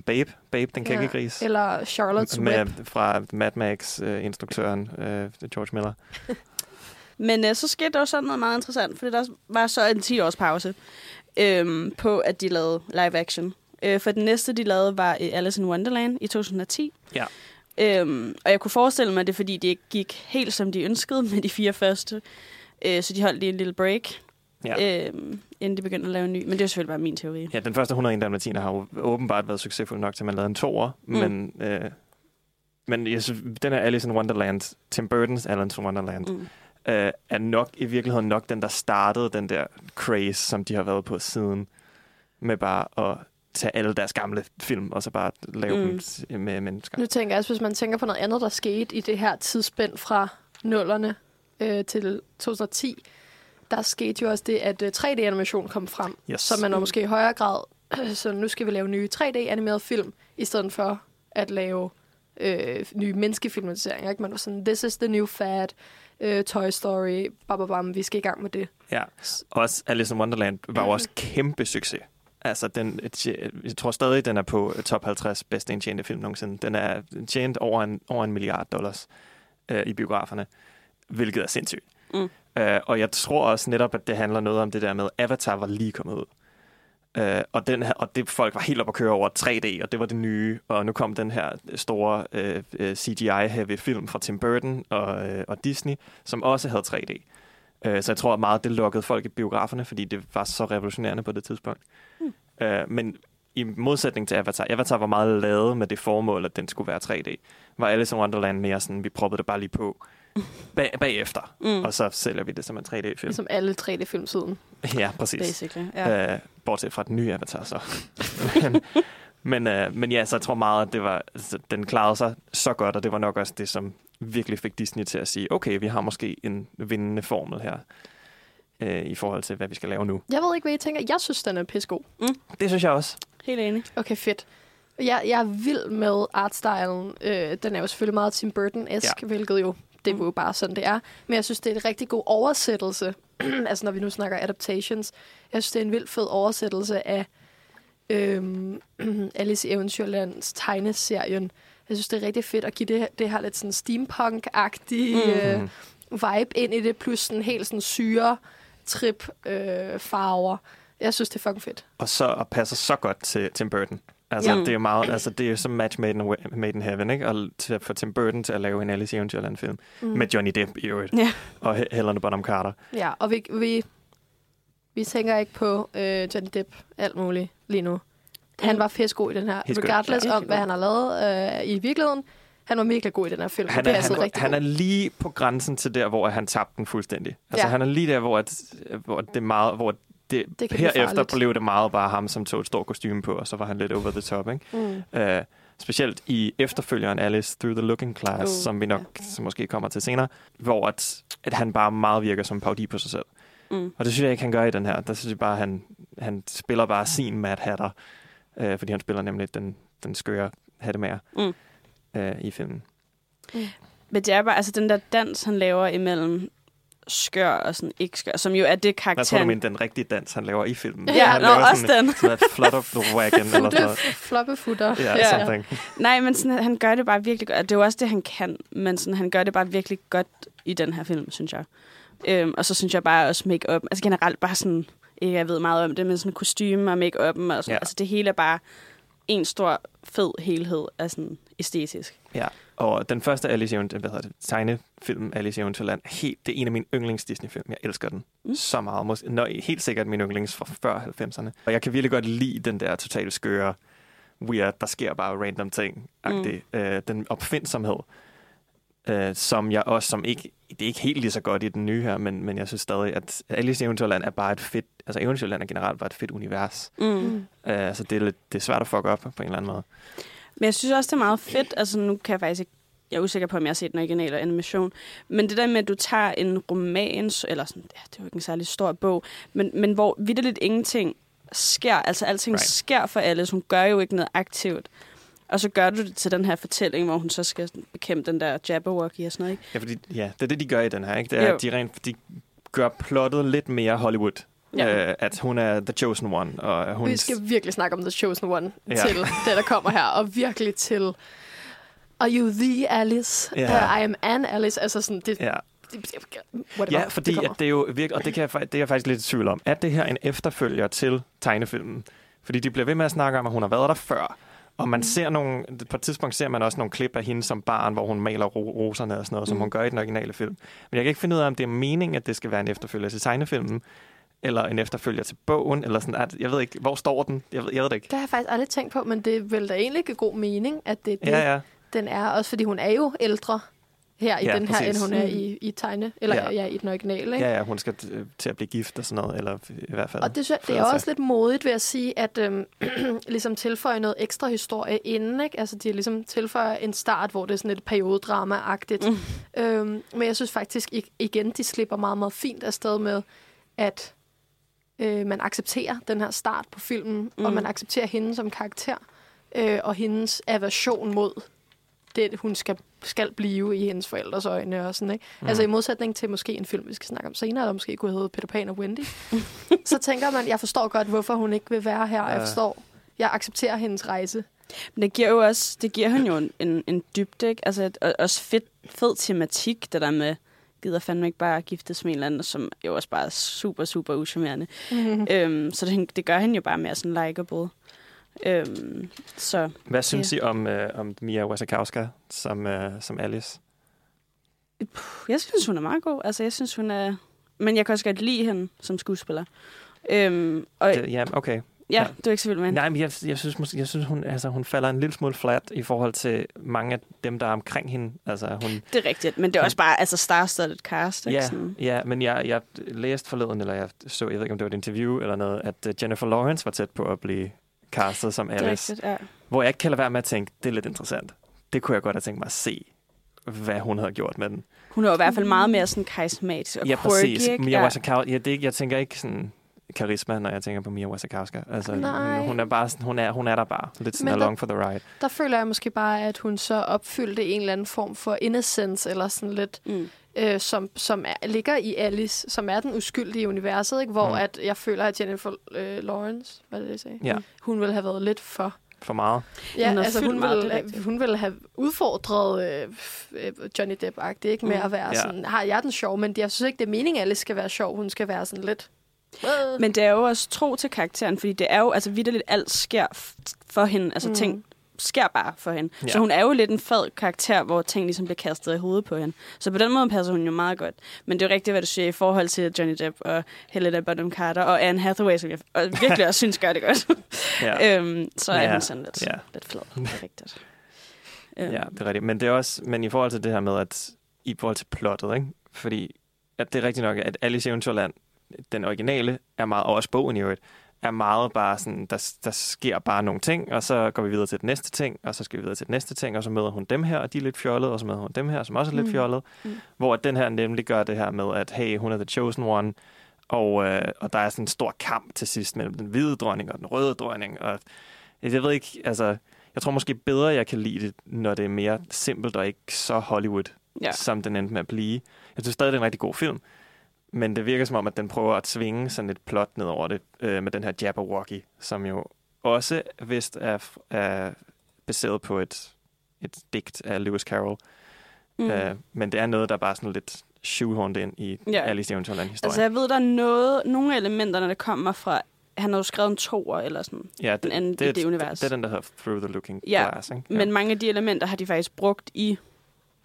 Speaker 2: Babe, Babe, den kækkegris.
Speaker 3: Eller Charlotte's
Speaker 2: med,
Speaker 3: Web.
Speaker 2: fra Mad Max-instruktøren øh, George Miller.
Speaker 4: Men øh, så skete der jo sådan noget meget interessant, fordi der var så en 10-års pause øhm, på, at de lavede live action. Øh, for den næste, de lavede, var øh, Alice in Wonderland i 2010.
Speaker 2: Ja.
Speaker 4: Øhm, og jeg kunne forestille mig, at det er, fordi det ikke gik helt, som de ønskede med de fire første. Øh, så de holdt lige en lille break,
Speaker 2: Ja.
Speaker 4: øhm, inden de begyndte at lave en ny. Men det er selvfølgelig bare min teori.
Speaker 2: ja, den første 101 dalmatiner har jo åbenbart været succesfuld nok til, at man lavede en toer. Mm.
Speaker 4: Mm.
Speaker 2: Men, øh, men jeg synes, den her Alice in Wonderland, Tim Burton's Alice in Wonderland,
Speaker 4: Mm.
Speaker 2: Øh, er nok i virkeligheden nok den, der startede den der craze, som de har været på siden, med bare at tage alle deres gamle film, og så bare lave
Speaker 4: Mm.
Speaker 2: dem med mennesker.
Speaker 3: Nu tænker jeg også, hvis man tænker på noget andet, der skete i det her tidsspænd fra nullerne øh, til 2010, der skete jo også det, at øh, 3D-animation kom frem.
Speaker 2: Yes.
Speaker 3: Så man måske i højere grad, så nu skal vi lave nye 3D-animerede film, i stedet for at lave øh, nye menneskefilmatiseringer. Ikke? Man var sådan, this is the new fad, øh, Toy Story, bababam, vi skal i gang med det.
Speaker 2: Ja, også Alice in Wonderland var jo også kæmpe succes. Altså, den, jeg tror stadig, den er på top 50 bedste indtjente film nogensinde. Den er tjent over en, over en milliard dollars øh, i biograferne, hvilket er sindssygt.
Speaker 4: Mm.
Speaker 2: Øh, og jeg tror også netop, at det handler noget om det der med, Avatar var lige kommet ud. Øh, og, den her, og det folk var helt op at køre over 3D, og det var det nye. Og nu kom den her store øh, øh, CGI-heavy film fra Tim Burton og, øh, og Disney, som også havde 3D. Øh, så jeg tror at meget, det lukkede folk i biograferne, fordi det var så revolutionerende på det tidspunkt. Mm. Øh, men i modsætning til Avatar, Avatar var meget lavet med det formål, at den skulle være 3D. Var Alice in Wonderland mere sådan, vi proppede det bare lige på bag, bagefter,
Speaker 4: Mm.
Speaker 2: og så sælger vi det som en 3D-film.
Speaker 3: Ligesom alle 3D-film siden.
Speaker 2: Ja, præcis.
Speaker 4: Basically, ja.
Speaker 2: Øh, bortset fra den nye Avatar så. men, men, øh, men ja, så jeg tror meget, at det var, altså, den klarede sig så godt, og det var nok også det, som virkelig fik Disney til at sige, okay, vi har måske en vindende formel her, øh, i forhold til, hvad vi skal lave nu.
Speaker 3: Jeg ved ikke, hvad I tænker. Jeg synes, den er pissegod.
Speaker 2: Det synes jeg også.
Speaker 4: Helt enig.
Speaker 3: Okay, fedt. Jeg, jeg er vild med artstylen. Øh, den er jo selvfølgelig meget Tim Burton-esk, ja. hvilket jo, det er jo bare sådan, det er. Men jeg synes, det er en rigtig god oversættelse. altså, når vi nu snakker adaptations. Jeg synes, det er en vild fed oversættelse af øhm, Alice i Eventyrlands tegneserien. Jeg synes, det er rigtig fedt at give det, det her lidt sådan steampunk-agtige
Speaker 4: Mhm.
Speaker 3: øh, vibe ind i det, plus sådan helt sådan syre trip øh, farver. Jeg synes, det er fucking fedt.
Speaker 2: Og så og passer så godt til Tim Burton. Altså,
Speaker 4: Ja.
Speaker 2: det er jo meget, altså, det er som match made in, made in heaven, ikke? Og til at få Tim Burton til at lave en Alice i Eventyrland film. Mm. Med Johnny Depp i øvrigt.
Speaker 4: Ja.
Speaker 2: Og He- Helena Bonham Carter.
Speaker 3: Ja, og vi, vi, vi tænker ikke på øh, Johnny Depp alt muligt lige nu. Han var god i den her.
Speaker 2: Skønt.
Speaker 3: Regardless
Speaker 4: Ja,
Speaker 3: om, hvad han har lavet øh, i virkeligheden. Han var mega god i den her film.
Speaker 2: Han
Speaker 3: det
Speaker 2: er, han,
Speaker 3: rigtig
Speaker 2: han er
Speaker 3: godt.
Speaker 2: lige på grænsen til der, hvor han tabte den fuldstændig. Altså,
Speaker 3: Ja.
Speaker 2: han er lige der, hvor, at, hvor det er meget, hvor det,
Speaker 3: Det
Speaker 2: herefter blev det meget bare ham, som tog et stort kostume på, og så var han lidt over the top, ikke?
Speaker 3: Mm.
Speaker 2: Uh, specielt i efterfølgeren Alice Through the Looking Glass,
Speaker 3: Uh,
Speaker 2: som vi nok som måske kommer til senere, hvor at, at han bare meget virker som en parodi på sig selv.
Speaker 4: Mm.
Speaker 2: Og det synes jeg ikke, han gør i den her. Der synes jeg bare, han, han spiller bare sin Mad Hatter, uh, fordi han spiller nemlig den, den skøre hattemager
Speaker 4: Mm.
Speaker 2: uh, i filmen.
Speaker 4: Men det er bare, altså den der dans, han laver imellem skør og sådan ikke skør, som jo er det
Speaker 2: Jeg tror, du mener den rigtige dans, han laver i filmen.
Speaker 4: Ja,
Speaker 2: han
Speaker 4: nå,
Speaker 2: laver
Speaker 4: også
Speaker 2: sådan,
Speaker 4: den.
Speaker 2: sådan et flutter the wagon, eller sådan noget.
Speaker 3: Floppefutter.
Speaker 2: Ja,
Speaker 4: Ja.
Speaker 2: something.
Speaker 4: Nej, men sådan, han gør det bare virkelig godt. Det er jo også det, han kan, men sådan, han gør det bare virkelig godt i den her film, synes jeg. Øhm, og så synes jeg bare også make-up, altså generelt bare sådan, ikke jeg ved meget om det, men sådan kostyme og make-up'en og sådan,
Speaker 2: ja.
Speaker 4: altså det hele er bare en stor, fed helhed af sådan æstetisk.
Speaker 2: Ja, og den første Alice i Event- hvad hedder det, tegnefilm Alice i Eventyrland, helt, det er en af mine yndlings Disney-film. Jeg elsker den. Mm. så meget. Måske, nå, helt sikkert min yndlings fra før 90'erne. Og jeg kan virkelig godt lide den der totalt skøre, weird, der sker bare random ting. Mm. Øh, den opfindsomhed, øh, som jeg også, som ikke, det er ikke helt lige så godt i den nye her, men, men jeg synes stadig, at Alice i Eventyrland er bare et fedt, altså Eventyrland er generelt bare et fedt univers.
Speaker 4: Mm.
Speaker 3: Mm.
Speaker 2: Øh, så det er, lidt, det er svært at fuck op på en eller anden måde.
Speaker 4: Men jeg synes også, det er meget fedt. Altså, nu kan jeg faktisk ikke... Jeg er usikker på, om jeg har set den originale animation. Men det der med, at du tager en roman, eller sådan, ja, det er jo ikke en særlig stor bog, men, men hvor vidderligt ingenting sker. Altså, alting
Speaker 2: Right.
Speaker 4: right. sker for Alice. Hun gør jo ikke noget aktivt. Og så gør du det til den her fortælling, hvor hun så skal bekæmpe den der Jabberwocky og sådan noget, ikke?
Speaker 2: Ja, fordi, ja, det er det, de gør i den her, ikke? Det er,
Speaker 4: Jo.
Speaker 2: at de, rent, de gør plottet lidt mere Hollywood.
Speaker 4: Ja.
Speaker 2: Øh, at hun er the chosen one, og hun...
Speaker 3: Vi skal virkelig snakke om The Chosen One
Speaker 2: Ja.
Speaker 3: til det, der kommer her. Og virkelig til... Are you the Alice?
Speaker 2: Ja.
Speaker 3: Uh, I am an Alice. Altså sådan, det...
Speaker 2: Ja,
Speaker 3: det whatever,
Speaker 2: ja fordi
Speaker 3: det
Speaker 2: at det er jo virkelig, og det, kan jeg, det er jeg faktisk lidt i tvivl om. Er det her en efterfølger til tegnefilmen? Fordi de bliver ved med at snakke om, at hun har været der før. Og man ser nogle, på et tidspunkt ser man også nogle klip af hende som barn, hvor hun maler ro- roserne og sådan noget, som
Speaker 4: Mm.
Speaker 2: hun gør i den originale film. Men jeg kan ikke finde ud af, om det er meningen, at det skal være en efterfølger til tegnefilmen, eller en efterfølger til bogen, eller sådan, at, jeg ved ikke, hvor står den? Jeg ved, jeg ved det ikke.
Speaker 3: Det har jeg faktisk aldrig tænkt på, men det vil da egentlig give god mening, at det er det,
Speaker 2: Ja, ja.
Speaker 3: den er. Også fordi hun er jo ældre her i
Speaker 2: Ja,
Speaker 3: den her,
Speaker 2: præcis.
Speaker 3: end hun er
Speaker 4: Mm.
Speaker 3: i, i tegne, eller
Speaker 2: Ja.
Speaker 3: ja. i den originale. Ikke?
Speaker 2: Ja, ja, hun skal t- til at blive gift og sådan noget, eller i hvert fald.
Speaker 3: Og det, synes jeg- det er også lidt modigt ved at sige, at øhm, ligesom tilføje noget ekstra historie inden. Ikke? Altså, de ligesom tilføjer en start, hvor det er sådan et periodedrama-agtigt.
Speaker 4: Mm.
Speaker 3: Øhm, men jeg synes faktisk ig- igen, de slipper meget, meget fint afsted med, at øh, man accepterer den her start på filmen, mm. og man accepterer hende som karakter, øh, og hendes aversion mod det, hun skal, skal blive i hendes forældres øjne. Og sådan, ikke? Mm. Altså i modsætning til måske en film, vi skal snakke om senere, der måske kunne hedde Peter Pan og Wendy, så tænker man, jeg forstår godt, hvorfor hun ikke vil være her. og Jeg
Speaker 2: Ja.
Speaker 3: forstår, jeg accepterer hendes rejse.
Speaker 4: Men det giver jo også, det giver hende jo en, en, en dybde, ikke? Altså, et, og, også fed, fed tematik, det der med, gider fandme ikke bare giftes med en eller anden, som jo også bare er super, super uschammerende.
Speaker 3: Mm.
Speaker 4: øhm, så det, det gør hende jo bare mere sådan likeable. Øhm, så
Speaker 2: Hvad synes I om, øh, om Mia Wasikowska som, øh, som Alice?
Speaker 4: puh, jeg synes, hun er meget god. Altså, jeg synes, hun er... Men jeg kan også godt lide hende som skuespiller. Øhm, og
Speaker 2: Det, ja, okay.
Speaker 4: ja,
Speaker 2: ja.
Speaker 4: du er ikke så vild med hende.
Speaker 2: Nej, men jeg, jeg synes, måske, jeg synes hun, altså, hun falder en lille smule flat i forhold til mange af dem, der er omkring hende. Altså, hun,
Speaker 4: Det er rigtigt, men det er også bare altså star-studded cast. Ikke?
Speaker 2: ja,
Speaker 4: Sådan.
Speaker 2: ja, men jeg, jeg læste forleden, eller jeg så, jeg ved ikke, om det var et interview eller noget, at øh, Jennifer Lawrence var tæt på at blive castet som
Speaker 4: Det er
Speaker 2: Alice.
Speaker 4: rigtigt, ja.
Speaker 2: Hvor jeg ikke kan lade være med at tænke, det er lidt interessant. Det kunne jeg godt have tænkt mig at se, hvad hun havde gjort med den.
Speaker 4: Hun er jo i hvert fald meget mere sådan karismatisk og
Speaker 2: Ja,
Speaker 4: quirky,
Speaker 2: præcis.
Speaker 4: ikke?
Speaker 2: Mia
Speaker 4: ja.
Speaker 2: Wasikowska, ja, det, jeg tænker ikke sådan karisma, når jeg tænker på Mia Wasikowska. Altså,
Speaker 3: Nej.
Speaker 2: hun er bare sådan, hun er, hun er der bare. Lidt sådan
Speaker 3: Men der-
Speaker 2: along for the ride.
Speaker 3: Der føler jeg måske bare, at hun så opfyldte en eller anden form for innocence, eller sådan lidt,
Speaker 4: Mm.
Speaker 3: Øh, som, som er, ligger i Alice, som er den uskyldige i universet, ikke? hvor
Speaker 2: Mm.
Speaker 3: at jeg føler, at Jennifer øh, Lawrence, hvad det, jeg sagde?
Speaker 2: Ja.
Speaker 3: Hun ville have været lidt for...
Speaker 2: For meget.
Speaker 3: Ja,
Speaker 4: Hun
Speaker 3: altså hun
Speaker 4: meget,
Speaker 3: ville,
Speaker 4: rigtigt.
Speaker 3: hun ville have udfordret øh, øh, Johnny Depp-agtigt, ikke? Med
Speaker 4: Mm.
Speaker 3: at være
Speaker 2: Ja.
Speaker 3: sådan, har jeg den sjov, men jeg synes ikke, det er meningen, at Alice skal være sjov. Hun skal være sådan lidt
Speaker 4: Men det er jo også tro til karakteren, fordi det er jo, altså vidderligt, alt sker for hende. Altså
Speaker 3: mm.
Speaker 4: ting sker bare for hende.
Speaker 2: Ja.
Speaker 4: Så hun er jo lidt en fed karakter, hvor ting ligesom bliver kastet i hovedet på hende. Så på den måde passer hun jo meget godt. Men det er jo rigtigt, hvad du siger i forhold til Johnny Depp og Helena Bonham Carter og Anne Hathaway, som jeg og virkelig også synes gør det godt.
Speaker 2: Ja.
Speaker 4: øhm, så er
Speaker 2: Ja.
Speaker 4: hun sådan lidt,
Speaker 2: Ja.
Speaker 4: lidt flad. Det er rigtigt. Øhm,
Speaker 2: Ja, det er rigtigt. Men det er også, men i forhold til det her med, at i forhold til plottet, ikke? Fordi at det er rigtigt nok, at Alice i Eventyrland, den originale, er meget, og også bogen i øvrigt, er meget bare sådan, der, der sker bare nogle ting, og så går vi videre til den næste ting, og så skal vi videre til den næste ting, og så møder hun dem her, og de er lidt fjollede, og så møder hun dem her, som også er lidt
Speaker 3: Mm.
Speaker 2: fjollede.
Speaker 4: Mm.
Speaker 2: Hvor den her nemlig gør det her med, at hey, hun er the chosen one, og, øh, og der er sådan en stor kamp til sidst mellem den hvide dronning og den røde dronning, og jeg ved ikke, altså, jeg tror måske bedre, jeg kan lide det, når det er mere simpelt og ikke så Hollywood, ja. Som den endte med at blive. Jeg synes stadig, det er en rigtig god film, men det virker som om, at den prøver at svinge sådan et plot ned over det øh, med den her Jabberwocky, som jo også vist er, er baseret på et, et digt af Lewis Carroll. Mm. Øh, men det er noget, der bare sådan lidt shoehorned ind i ja.
Speaker 4: Ja.
Speaker 2: Alice i Eventyrland-historien.
Speaker 4: Altså, jeg ved, der er noget, nogle af elementerne, der kommer fra... Han har jo skrevet en toer eller sådan.
Speaker 2: ja,
Speaker 4: den anden i det univers.
Speaker 2: Det, det er den, der hedder Through the Looking
Speaker 4: Ja,
Speaker 2: Glass. Ikke?
Speaker 4: Men mange af de elementer har de faktisk brugt i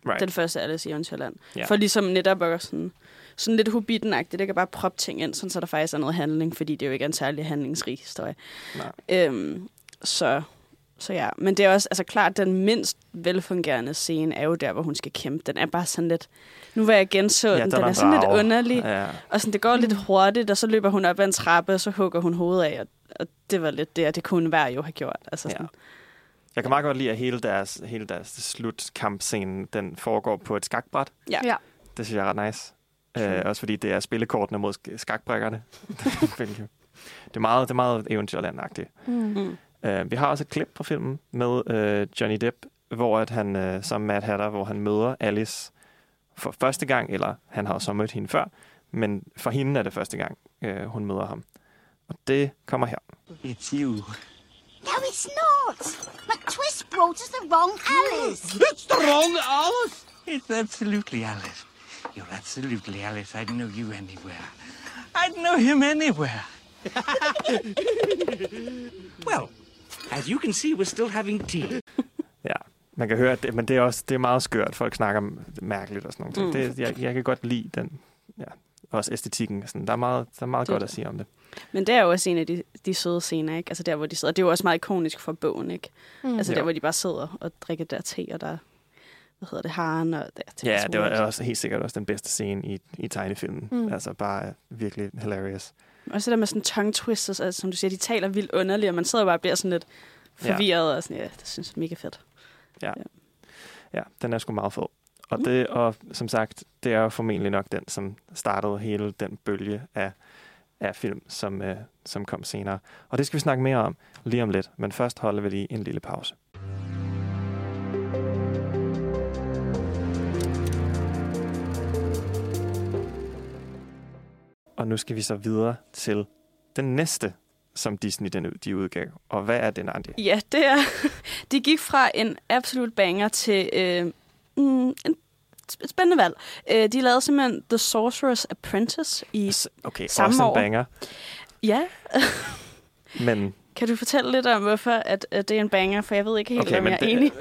Speaker 2: right.
Speaker 4: den første Alice i Eventyrland.
Speaker 2: Ja.
Speaker 4: Ja. For ligesom netop at sådan, sådan lidt hobbiten-agtigt. Det kan bare proppe ting ind, sådan, så der faktisk er noget handling, fordi det jo ikke er en særlig handlingsrig historie.
Speaker 2: Nej.
Speaker 4: Øhm, så, så ja, men det er også altså klart, den mindst velfungerende scene er jo der, hvor hun skal kæmpe. Den er bare sådan lidt... Nu var jeg genså
Speaker 2: Ja,
Speaker 4: den,
Speaker 2: den
Speaker 4: den
Speaker 2: er
Speaker 4: er sådan lidt underlig.
Speaker 2: Ja.
Speaker 4: Og sådan, det går lidt hurtigt, og så løber hun op ad en trappe, og så hugger hun hovedet af, og, og det var lidt det, og det kunne hver jo have gjort. Altså
Speaker 2: Ja.
Speaker 4: sådan,
Speaker 2: Jeg kan meget godt lide, at hele deres, hele deres slutkampscene, den foregår på et skakbræt.
Speaker 4: Ja.
Speaker 3: Ja.
Speaker 2: Det synes jeg er ret nice. Øh, også fordi det er spillekortene mod sk- skakbrækkerne. Det er meget, det er meget eventyrlandagtigt.
Speaker 3: Mm.
Speaker 4: mm.
Speaker 2: Uh, vi har også et klip fra filmen med uh, Johnny Depp, hvor at han, uh, som Mad Hatter, hvor han møder Alice for første gang, eller han har så mødt hende før, men for hende er det første gang, uh, hun møder ham. Og det kommer her.
Speaker 5: It's you.
Speaker 6: No, it's not. McTwist brought us the wrong Alice.
Speaker 5: It's the wrong Alice. It's absolutely Alice. You're absolutely Alice. I'd know you anywhere. I'd know him anywhere. well, as you can see, we're still having tea.
Speaker 2: Ja, man kan høre, at det, men det er også det er meget skørt. Folk snakker mærkeligt og sådan noget. Mm. Det, jeg, jeg kan godt lide den, ja, også æstetikken. Sådan. Der er meget, der er meget
Speaker 4: Det er
Speaker 2: godt at sige om det.
Speaker 4: Men det er jo også en af de, de søde scener, ikke? Altså der, hvor de sidder. Det er jo også meget ikonisk for bogen, ikke?
Speaker 3: Mm.
Speaker 4: Altså
Speaker 2: Jo.
Speaker 4: der, hvor de bare sidder og drikker der te, og der, hvad hedder det, haren, og der, er
Speaker 2: Ja,
Speaker 4: så
Speaker 2: det var også helt sikkert også den bedste scene i, i tegnefilmen. Mm. Altså bare virkelig hilarious.
Speaker 4: Også det der med sådan tongue twisters, altså, som du siger, de taler vildt underligt, og man sidder bare og bliver sådan lidt
Speaker 2: Ja.
Speaker 4: forvirret, og sådan, ja, det synes jeg er mega fedt.
Speaker 2: Ja, den er sgu meget fed. Og,
Speaker 4: Mm.
Speaker 2: det, og som sagt, det er formentlig nok den, som startede hele den bølge af, af film, som, øh, som kom senere. Og det skal vi snakke mere om lige om lidt. Men først holder vi lige en lille pause. Og nu skal vi så videre til den næste, som Disney den, de udgav. Og hvad er den, Andi?
Speaker 4: Ja, det er... De gik fra en absolut banger til øh, mm, en sp- spændende valg. Øh, de lavede simpelthen The Sorcerer's Apprentice i...
Speaker 2: Okay,
Speaker 4: Samme
Speaker 2: også en banger.
Speaker 4: Ja,
Speaker 2: Men
Speaker 4: kan du fortælle lidt om, hvorfor at, at det er en banger? For jeg ved ikke helt, okay, om jeg er enig.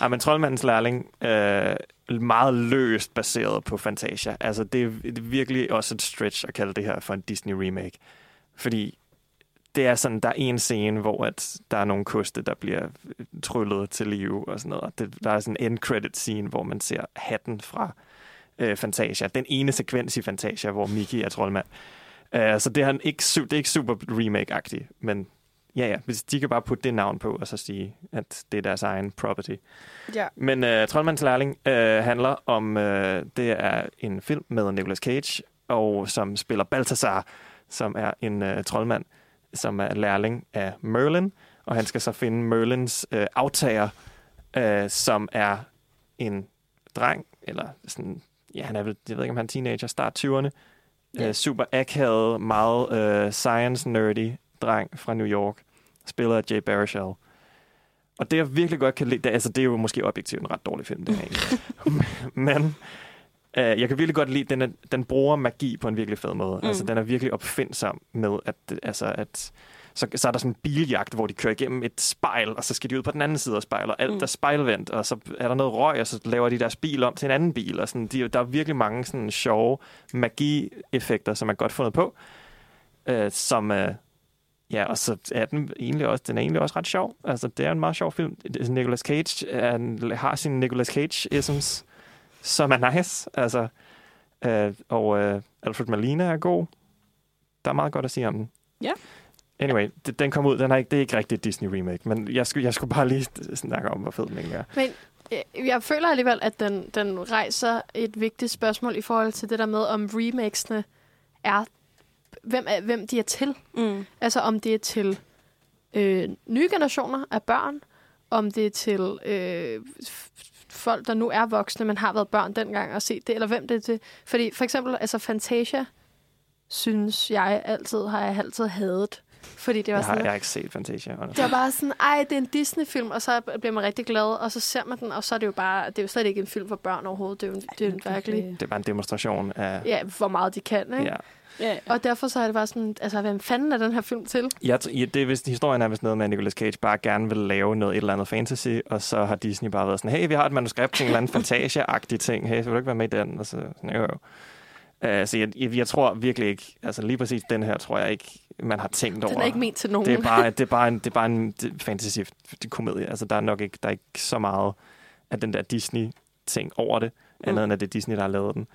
Speaker 2: ja, men Troldmandens Lærling øh, meget løst baseret på Fantasia. Altså, det er, det er virkelig også et stretch at kalde det her for en Disney remake. Fordi det er sådan, der er en scene, hvor at der er nogle koste, der bliver tryllet til live og sådan noget. Det, der er sådan en end credit scene, hvor man ser hatten fra øh, Fantasia. Den ene sekvens i Fantasia, hvor Mickey er troldmand. Uh, så det er, han ikke, det er ikke super remake-agtigt, men ja, ja, hvis de kan bare putte det navn på, og så sige, at det er deres egen property.
Speaker 4: Ja.
Speaker 2: Men uh, Troldmandens Lærling uh, handler om, uh, det er en film med Nicolas Cage, og som spiller Balthasar, som er en uh, troldmand, som er lærling af Merlin, og han skal så finde Merlins uh, aftager, uh, som er en dreng, eller sådan, ja, han er vel, jeg ved ikke, om han er teenager, start 20'erne,
Speaker 4: Ja.
Speaker 2: uh, super akavet, meget uh, science-nerdy dreng fra New York, spiller af Jay Baruchel. Og det, jeg virkelig godt kan lide, det, altså, det er jo måske objektivt en ret dårlig film, det her egentlig. Men Uh, jeg kan virkelig godt lide, den, er, den bruger magi på en virkelig fed måde. Mm. Altså, den er virkelig opfindsom med, at, altså, at så, så er der sådan en biljagt, hvor de kører igennem et spejl, og så skal de ud på den anden side af spejlet, og alt
Speaker 4: Mm.
Speaker 2: er spejlvendt, og så er der noget røg, og så laver de deres bil om til en anden bil. Og sådan, de, der er virkelig mange sådan sjove magi-effekter, som er godt fundet på, øh, som... Øh, Ja, og så er den egentlig også, den er egentlig også ret sjov. Altså, det er en meget sjov film. Nicolas Cage er, en- har sin Nicolas Cage-isms, som er nice. Altså, øh, og øh, Alfred Molina er god. Der er meget godt at sige om den.
Speaker 4: Ja.
Speaker 2: Anyway, det, den kom ud. Den er ikke, det er ikke rigtig et Disney-remake, men jeg skulle, jeg skulle bare lige snakke om, hvor fed den er.
Speaker 3: Men jeg, jeg føler alligevel, at den, den rejser et vigtigt spørgsmål i forhold til det der med, om remakesene er, hvem, er, hvem de er til.
Speaker 4: Mm.
Speaker 3: Altså om det er til øh, nye generationer af børn, om det er til øh, folk, der nu er voksne, men har været børn dengang og set det, eller hvem det er til. Fordi for eksempel, altså Fantasia, synes jeg altid, har jeg altid hadet. Fordi det var
Speaker 2: Jeg har,
Speaker 3: sådan,
Speaker 2: jeg har ikke set Fantasia. honestly.
Speaker 3: det var bare sådan, ej, det er en Disney-film, og så bliver man rigtig glad, og så ser man den, og så er det jo bare, det er jo slet ikke en film for børn overhovedet. Det er jo, det er jo virkelig,
Speaker 2: Det er bare en demonstration af...
Speaker 3: ja, hvor meget de kan, ikke?
Speaker 2: Ja.
Speaker 4: Ja.
Speaker 3: Og derfor så er det bare sådan, altså, hvem fanden er den her film til?
Speaker 2: Ja, det er vist, historien er vist noget med, at Nicolas Cage bare gerne vil lave noget, et eller andet fantasy, og så har Disney bare været sådan, hey, vi har et manuskript til en eller anden Fantasia-agtig ting, hey, så vil du ikke være med i den? Og så, sådan, jo, jo. Uh, så jeg, jeg, jeg, tror virkelig ikke, altså lige præcis den her, tror jeg ikke, man har tænkt over.
Speaker 3: Den er ikke ment til nogen.
Speaker 2: Det er bare, det er bare en, det er bare en fantasy-komedie. Altså, der er nok ikke, der er ikke så meget af den der Disney-ting over det, andet
Speaker 4: Mm.
Speaker 2: end at det er Disney, der har lavet den.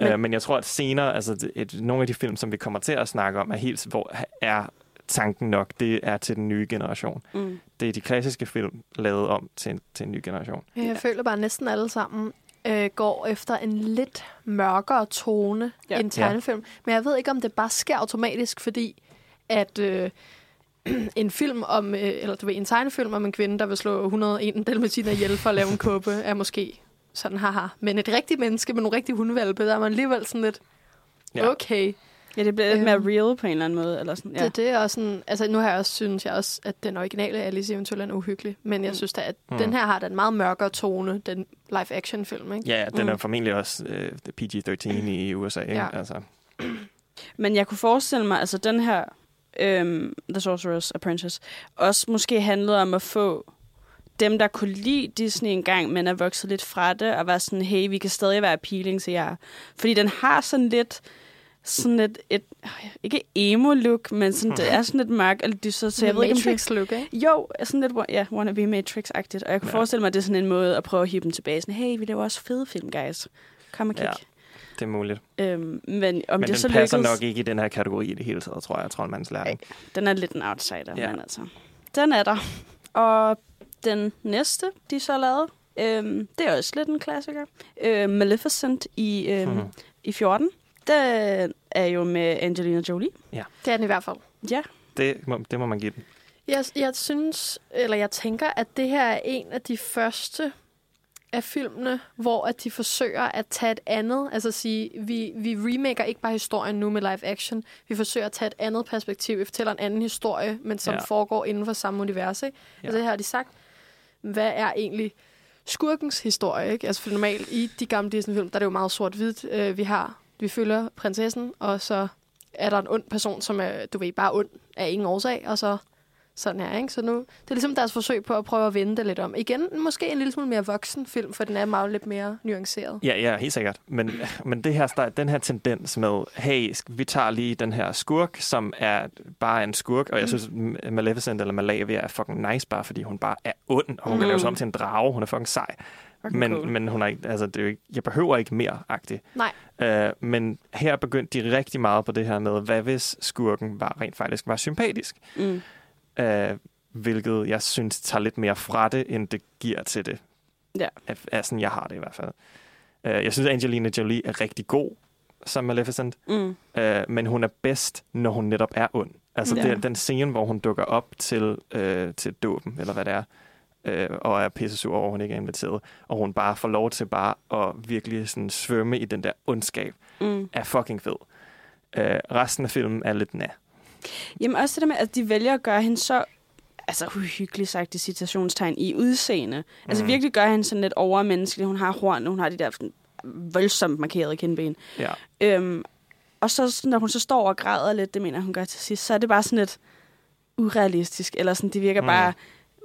Speaker 4: Men-
Speaker 2: uh, men jeg tror, at senere, altså et, nogle af de film, som vi kommer til at snakke om, er helt, hvor er tanken nok, det er til den nye generation.
Speaker 4: Mm.
Speaker 2: Det er de klassiske film lavet om til en, til en ny generation.
Speaker 3: Jeg
Speaker 4: Ja.
Speaker 3: føler bare, at næsten alle sammen øh, går efter en lidt mørkere tone
Speaker 4: Ja.
Speaker 3: ja. end tegnefilm. Men jeg ved ikke, om det bare sker automatisk, fordi at øh, en film om, øh, eller du ved, en tegnefilm om en kvinde, der vil slå 101 dalmatiner ihjel for at lave en kåbe, er måske sådan, haha. Men et rigtigt menneske med nogle rigtige hundevalpe, der er man alligevel sådan lidt,
Speaker 2: Ja.
Speaker 3: okay.
Speaker 4: Ja, det bliver lidt mere
Speaker 3: Øhm.
Speaker 4: real på en eller anden måde. Eller sådan.
Speaker 3: Ja. Det, det er også sådan, altså nu har jeg også synes jeg også, at den originale Alice i Eventyrland er uhyggelig. Men jeg
Speaker 4: Mm.
Speaker 3: synes da, at
Speaker 2: Mm.
Speaker 3: den her har den meget mørkere tone, den live-action film, ikke?
Speaker 2: Ja, den
Speaker 4: Mm.
Speaker 2: er formentlig også øh, PG-13 i USA. Ikke?
Speaker 3: Ja.
Speaker 2: Altså,
Speaker 4: Men jeg kunne forestille mig, altså den her øhm, The Sorcerer's Apprentice, også måske handlede om at få dem, der kunne lide Disney engang, men er vokset lidt fra det, og være sådan, hey, vi kan stadig være appealing til jer. Fordi den har sådan lidt, sådan et, et ikke emo-look, men sådan, det er sådan lidt mørk og dystert, så jeg ved ikke, om det,
Speaker 3: Matrix look, ikke?
Speaker 4: jo, sådan lidt ja, wannabe Matrix-agtigt. Og jeg kunne
Speaker 2: Ja.
Speaker 4: ja. forestille mig, at det er sådan en måde at prøve at hive dem tilbage. Sådan, hey, vi laver også fede film, guys. Kom og kig.
Speaker 2: Ja. det er muligt.
Speaker 4: Ja. Øhm, men om
Speaker 2: Men
Speaker 4: det så
Speaker 2: den passer
Speaker 4: lykkes,
Speaker 2: nok ikke i den her kategori i det hele taget, tror jeg, Troldmandens lærling.
Speaker 4: den er lidt en outsider,
Speaker 2: Ja.
Speaker 4: ja. men altså, den er der. Og den næste, de så lavede, øhm, det er også lidt en klassiker. Øh, Maleficent i, øhm,
Speaker 2: Mhm.
Speaker 4: i 14. Den er jo med Angelina Jolie.
Speaker 3: Det er den i hvert fald.
Speaker 4: Ja.
Speaker 2: Det, må, det må man give den.
Speaker 3: Jeg, jeg synes, eller jeg tænker, at det her er en af de første af filmene, hvor at de forsøger at tage et andet, altså sige, vi, vi remaker ikke bare historien nu med live action, vi forsøger at tage et andet perspektiv, vi fortæller en anden historie, men som
Speaker 2: Ja.
Speaker 3: ja. foregår inden for samme univers. Ikke?
Speaker 2: Ja.
Speaker 3: Altså her har de sagt, hvad er egentlig skurkens historie? Ikke? Altså for normalt i de gamle Disney-film, der er det jo meget sort-hvidt. Øh, vi har, vi følger prinsessen, og så er der en ond person, som er, du ved, bare ond af ingen årsag, og så sådan her, ikke? Så nu, det er ligesom deres forsøg på at prøve at vende det lidt om. Igen, måske en lille smule mere voksen film, for den er meget lidt mere nuanceret.
Speaker 2: Ja, ja, helt sikkert. Men, men det her, start- den her tendens med, hey, vi tager lige den her skurk, som er bare en skurk, og jeg synes, M- Maleficent eller Malavia er fucking nice, bare fordi hun bare er ond, og hun mm. kan
Speaker 4: Mm.
Speaker 2: lave sig om til en drage. Hun er fucking sej.
Speaker 4: Fucking
Speaker 2: Men,
Speaker 4: cool.
Speaker 2: men hun er ikke, altså, det er jo ikke, jeg behøver ikke mere agtigt.
Speaker 3: Nej.
Speaker 2: Uh, men her begyndte de rigtig meget på det her med, hvad hvis skurken var rent faktisk var sympatisk?
Speaker 4: Mm.
Speaker 2: Uh, hvilket jeg synes tager lidt mere fra det, end det giver til det.
Speaker 4: Ja.
Speaker 2: Af, af sådan, jeg har det i hvert fald. Uh, jeg synes, Angelina Jolie er rigtig god som Maleficent,
Speaker 4: Mm.
Speaker 2: uh, men hun er bedst, når hun netop er ond. Altså
Speaker 4: Ja.
Speaker 2: det, den scene, hvor hun dukker op til, uh, til dåben, eller hvad det er, uh, og er pisse sur over, at hun ikke er inviteret, og hun bare får lov til bare at virkelig sådan svømme i den der ondskab,
Speaker 4: Mm.
Speaker 2: er fucking fed. Uh, resten af filmen er lidt næ.
Speaker 4: Jamen også det der med, at de vælger at gøre hende så altså uhyggeligt sagt i citationstegn, i udseende. Altså
Speaker 2: Mm.
Speaker 4: virkelig gør hende sådan lidt overmenneskelig. Hun har horn, hun har de der sådan voldsomt markeret kindben.
Speaker 2: Ja.
Speaker 4: Øhm, og så, når hun så står og græder lidt, det mener hun gør til sidst, så er det bare sådan lidt urealistisk, eller sådan, det virker
Speaker 2: mm.
Speaker 4: bare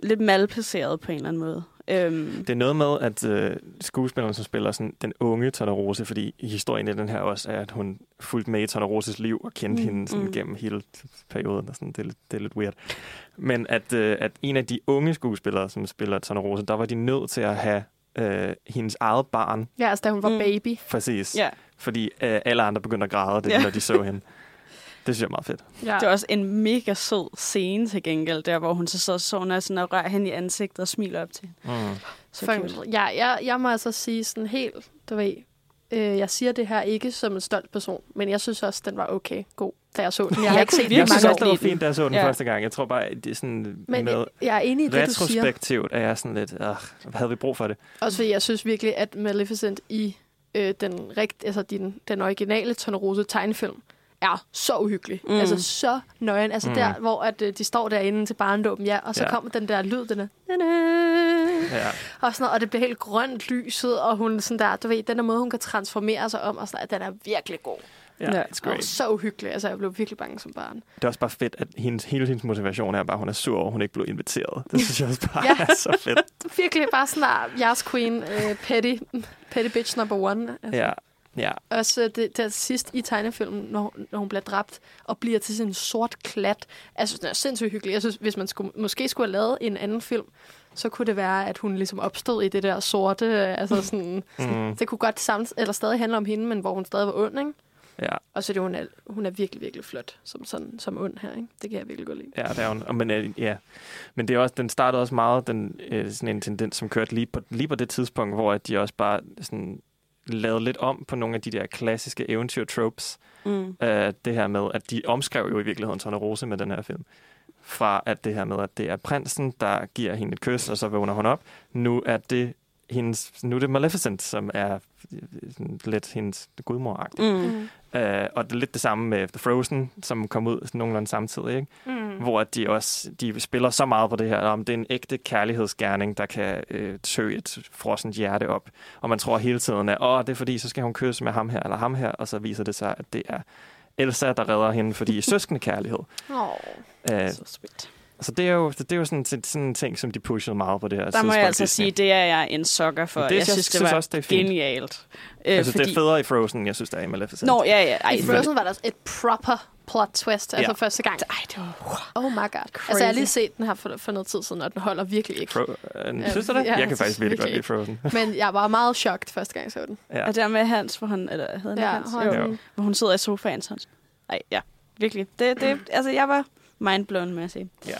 Speaker 4: lidt malplaceret på en eller anden måde. Øhm,
Speaker 2: Det er noget med, at øh, skuespilleren, som spiller sådan, den unge Tornerose, fordi historien i den her også er, at hun fulgte med i Torneroses liv og kendte mm. Hende sådan,
Speaker 4: mm.
Speaker 2: gennem hele perioden. Og sådan, det, er lidt, det er lidt weird. Men at, øh, at en af de unge skuespillere, som spiller Tornerose, der var de nødt til at have øh, hendes eget barn,
Speaker 3: Ja, altså da hun var
Speaker 4: Mm.
Speaker 3: baby.
Speaker 2: præcis.
Speaker 4: ja.
Speaker 2: Fordi øh, alle andre begyndte at græde, det,
Speaker 4: Ja.
Speaker 2: når de så hende. Det synes jeg er meget fedt.
Speaker 3: Ja.
Speaker 4: Det er også en mega sød scene til gengæld, der hvor hun så sidder sådan, sådan og rører hende i ansigtet og smiler op til.
Speaker 2: Mm.
Speaker 4: Så
Speaker 3: For,
Speaker 4: cute.
Speaker 3: ja, jeg, jeg må altså sige sådan helt, du ved, øh, jeg siger det her ikke som en stolt person, men jeg synes også, den var okay god, da jeg så den. Jeg har ikke
Speaker 4: kunne
Speaker 3: set den
Speaker 2: Jeg
Speaker 4: virkelig
Speaker 2: synes også,
Speaker 3: år.
Speaker 2: det var fint, da jeg så den
Speaker 4: Ja.
Speaker 2: første gang. Jeg tror bare, det er sådan
Speaker 3: Men
Speaker 2: med
Speaker 3: jeg, jeg er enig i det, du siger.
Speaker 2: retrospektivt, er jeg sådan lidt, øh, havde vi brug for det?
Speaker 3: Også fordi jeg synes virkelig, at Maleficent i øh, den, rigt, altså din, den originale Tornerose tegnefilm er så uhyggelig. Mm. Altså så nøgen. Altså
Speaker 2: Mm.
Speaker 3: der, hvor at, øh, de står derinde til barndåben, ja, og så
Speaker 2: Ja.
Speaker 3: kommer den der lyd, den er...
Speaker 2: Ja.
Speaker 3: Og, sådan noget, og det bliver helt grønt lyset, og hun sådan der, du ved, den der måde, hun kan transformere sig om, og sådan, der, den er virkelig god.
Speaker 2: Ja,
Speaker 4: Ja.
Speaker 2: it's great.
Speaker 3: så uhyggelig. Altså, jeg blev virkelig bange som barn.
Speaker 2: Det er også bare fedt, at hendes, hele hendes motivation er bare, at hun er sur over, at hun ikke blev inviteret. Det synes jeg også bare
Speaker 3: Ja.
Speaker 2: er så fedt.
Speaker 3: Virkelig bare sådan der, jeres queen, uh, petty, petty bitch number one. Altså.
Speaker 2: Ja, ja.
Speaker 3: Også øh, det, der sidst i tegnefilmen, når, når hun bliver dræbt og bliver til sådan en sort klat. Altså, det er sindssygt hyggeligt. Jeg synes, hvis man skulle, måske skulle have lavet en anden film, så kunne det være, at hun ligesom opstod i det der sorte, øh, altså sådan,
Speaker 2: Mm,
Speaker 3: det kunne godt samt, eller stadig handle om hende, men hvor hun stadig var ond, ikke?
Speaker 2: ja.
Speaker 3: Og så er det, hun er, hun er virkelig, virkelig flot som, sådan, som ond her, ikke? Det kan jeg virkelig godt lide.
Speaker 2: Ja, det er hun. Men, øh, ja. men det er også, den startede også meget den, sådan en tendens, som kørte lige på, lige på det tidspunkt, hvor at de også bare sådan, lavede lidt om på nogle af de der klassiske eventyr-tropes.
Speaker 4: Mm.
Speaker 2: Øh, det her med, at de omskrev jo i virkeligheden Tornerose med den her film. Fra at det her med, at det er prinsen, der giver hende et kys, og så vågner hun op. Nu er det hendes, nu er det Maleficent, som er øh, sådan lidt hendes gudmor
Speaker 4: Mm.
Speaker 3: Mm.
Speaker 2: Uh, og det er lidt det samme med The Frozen, som kom ud sådan nogenlunde samtidig, ikke?
Speaker 3: Mm.
Speaker 2: hvor at de også de spiller så meget på det her, om det er en ægte kærlighedsgerning, der kan øh, tø et frossent hjerte op. Og man tror hele tiden, at Åh, det er fordi, så skal hun kysse med ham her eller ham her, og så viser det sig, at det er Elsa, der redder hende, fordi i søskende kærlighed.
Speaker 3: Oh.
Speaker 2: Uh,
Speaker 4: Så sweet.
Speaker 2: Så det er jo, det er jo sådan, sådan en ting, som de pushede meget på det her
Speaker 4: Der må jeg altså
Speaker 2: Disney.
Speaker 4: sige, det er jeg en sokker for.
Speaker 2: Det
Speaker 4: jeg
Speaker 2: jeg
Speaker 4: synes, det
Speaker 2: synes
Speaker 4: var
Speaker 2: også, det er fint.
Speaker 4: genialt. Øh,
Speaker 2: Altså, det er federe i Frozen, jeg synes, der er i Maleficent.
Speaker 4: Nå, ja, ja. Ej,
Speaker 3: I Frozen var der også et proper plot twist, altså
Speaker 2: Ja.
Speaker 3: første gang.
Speaker 4: Ej, det var...
Speaker 3: Oh my god. Altså, jeg har lige set den her for, for noget tid siden, og den holder virkelig ikke.
Speaker 2: Fro- uh,
Speaker 3: Ja,
Speaker 2: synes du det?
Speaker 3: ja,
Speaker 2: jeg kan faktisk virkelig godt lide Frozen.
Speaker 3: Men jeg var meget chokt første gang, jeg så den.
Speaker 2: ja.
Speaker 4: Og der med Hans, hvor han... Eller hedder han
Speaker 3: Ja,
Speaker 4: Hans?
Speaker 3: hånden.
Speaker 4: Jo. Hvor hun sidder i sofaen sådan. Nej, ja. Virkelig. Det, det, altså, jeg var mindblown, sige.
Speaker 2: Ja.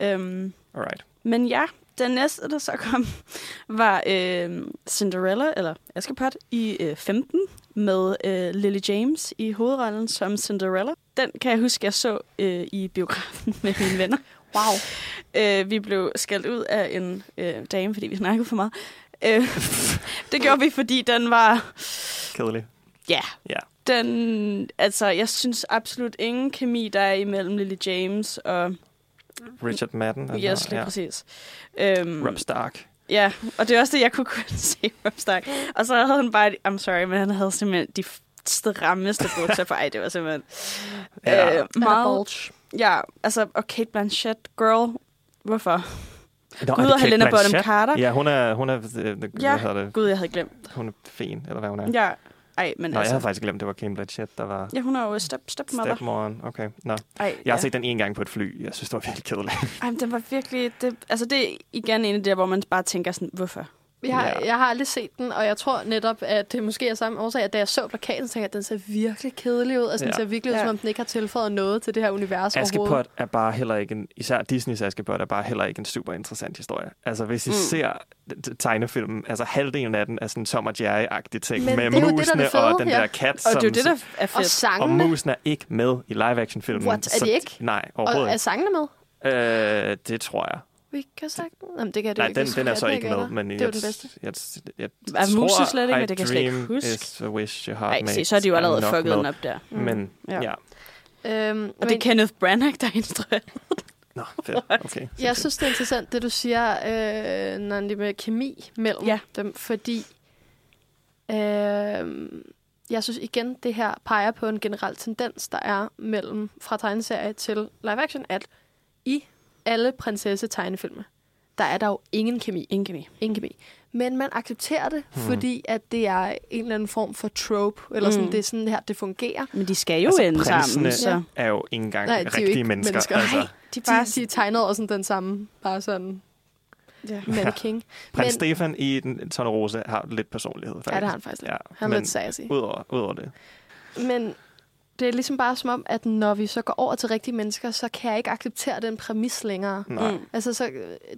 Speaker 4: Øhm,
Speaker 2: Alright.
Speaker 4: men ja, den næste, der så kom, var øh, Cinderella, eller Askepot, i øh, 15, med øh, Lily James i hovedrollen som Cinderella. Den kan jeg huske, jeg så øh, i biografen med mine venner.
Speaker 3: Wow.
Speaker 4: Øh, vi blev skældt ud af en øh, dame, fordi vi snakkede for meget. Øh, det gjorde vi, fordi den var...
Speaker 2: Kedelig.
Speaker 4: Ja.
Speaker 2: Ja.
Speaker 4: Den, altså, jeg synes absolut ingen kemi, der er imellem Lily James og...
Speaker 2: Richard Madden.
Speaker 4: Yes, lige
Speaker 2: ja.
Speaker 4: præcis. Øhm,
Speaker 2: Rob Stark.
Speaker 4: Ja, og det er også det, jeg kunne kun se Rob Stark. Og så havde han bare... I'm sorry, men han havde simpelthen de strammeste bukser på. Ej, det var simpelthen...
Speaker 2: Ja.
Speaker 4: Øh, meget, ja, altså, og Kate Blanchett, girl, hvorfor?
Speaker 2: Nå,
Speaker 4: Gud
Speaker 2: er
Speaker 4: og Helena Bonham? Carter.
Speaker 2: Ja, hun er, hun er, øh,
Speaker 4: Ja.
Speaker 2: hvad hedder det?
Speaker 4: Gud, jeg havde glemt.
Speaker 2: Hun er fin, eller hvad hun er.
Speaker 4: Ja, ej, men
Speaker 2: Nå, jeg
Speaker 4: altså...
Speaker 2: havde faktisk glemt, det var Kate Blanchett, der var
Speaker 4: Ja, hun er jo step, stepmother.
Speaker 2: stepmoren. Okay, nå.
Speaker 4: Ej,
Speaker 2: Jeg
Speaker 4: ja.
Speaker 2: har set den en gang på et fly. Jeg synes, det var virkelig kedeligt.
Speaker 4: Ej, men den var virkelig... Det, altså, det er igen en af der, hvor man bare tænker sådan, hvorfor?
Speaker 3: Jeg, har,
Speaker 2: Ja.
Speaker 3: jeg har aldrig set den, og jeg tror netop, at det måske er samme årsag, at da jeg så plakaten, så tænkte jeg, at den ser virkelig kedelig ud. Altså, den
Speaker 2: Ja.
Speaker 3: ser virkelig ud,
Speaker 4: Ja.
Speaker 3: som om den ikke har tilføjet noget til det her univers overhovedet.
Speaker 2: Askepot er bare heller ikke en, især Disneys Askepot er bare heller ikke en super interessant historie. Altså, hvis I
Speaker 4: Mm.
Speaker 2: ser tegnefilmen, altså halvdelen af den er sådan Tom og Jerry-agtig ting,
Speaker 3: Men
Speaker 2: med musene
Speaker 3: det
Speaker 2: og den
Speaker 3: ja.
Speaker 2: der kat,
Speaker 4: Og
Speaker 2: som...
Speaker 4: det er jo det, der er
Speaker 3: Og
Speaker 4: fedt.
Speaker 2: og
Speaker 3: sangene,
Speaker 2: musen er ikke med i live-action-filmen.
Speaker 3: What? Er de ikke?
Speaker 2: Nej,
Speaker 3: og
Speaker 2: overhovedet
Speaker 3: er sangene med?
Speaker 2: Øh, det tror jeg.
Speaker 3: We kan sagt Jamen, det kan det
Speaker 2: Nej,
Speaker 3: ikke.
Speaker 2: den, den er så ikke
Speaker 3: er
Speaker 2: med. Men
Speaker 3: det er
Speaker 2: jeg,
Speaker 3: den bedste.
Speaker 2: Jeg, jeg, jeg,
Speaker 4: Er
Speaker 2: tror,
Speaker 4: slet ikke med?
Speaker 2: I
Speaker 4: Det kan jeg slet ikke huske.
Speaker 2: Is a wish your heart
Speaker 4: Nej, så er de jo
Speaker 2: er
Speaker 4: allerede fucket den op der.
Speaker 3: Mm.
Speaker 2: Men
Speaker 4: Ja.
Speaker 2: ja.
Speaker 3: Øhm,
Speaker 4: Og
Speaker 3: men
Speaker 4: det er Kenneth Branagh, der er instrueret.
Speaker 2: Nå, fedt. Okay.
Speaker 3: jeg synes, det er interessant, det du siger, øh, Nandi, med kemi mellem
Speaker 4: Ja.
Speaker 3: dem, fordi Øh, jeg synes igen, det her peger på en generel tendens, der er mellem fra tegneserie til live action, at i alle prinsesse-tegnefilme, der er der jo ingen kemi.
Speaker 4: Ingen kemi.
Speaker 3: Ingen kemi. Men man accepterer det, hmm. fordi at det er en eller anden form for trope, eller sådan,
Speaker 4: Mm.
Speaker 3: det er sådan her, det fungerer.
Speaker 4: Men de skal jo
Speaker 2: Altså,
Speaker 4: ende sammen, så
Speaker 2: er jo ikke engang
Speaker 3: Nej, de er jo
Speaker 2: rigtige
Speaker 3: ikke
Speaker 2: mennesker.
Speaker 3: mennesker.
Speaker 2: Altså,
Speaker 3: Nej.
Speaker 4: de
Speaker 3: De, de er tegnet over sådan den samme, bare sådan
Speaker 4: Ja.
Speaker 3: mannequin.
Speaker 2: Prins
Speaker 3: Men-
Speaker 2: Stefan i den Tornerose har lidt personlighed. Faktisk.
Speaker 3: Ja, det har han faktisk lidt.
Speaker 2: Ja,
Speaker 3: Han er
Speaker 2: men
Speaker 3: lidt sassy.
Speaker 2: Udover, udover det.
Speaker 3: Men det er ligesom bare som om, at når vi så går over til rigtige mennesker, så kan jeg ikke acceptere den præmis længere.
Speaker 2: Nej.
Speaker 4: Mm.
Speaker 3: Altså, så,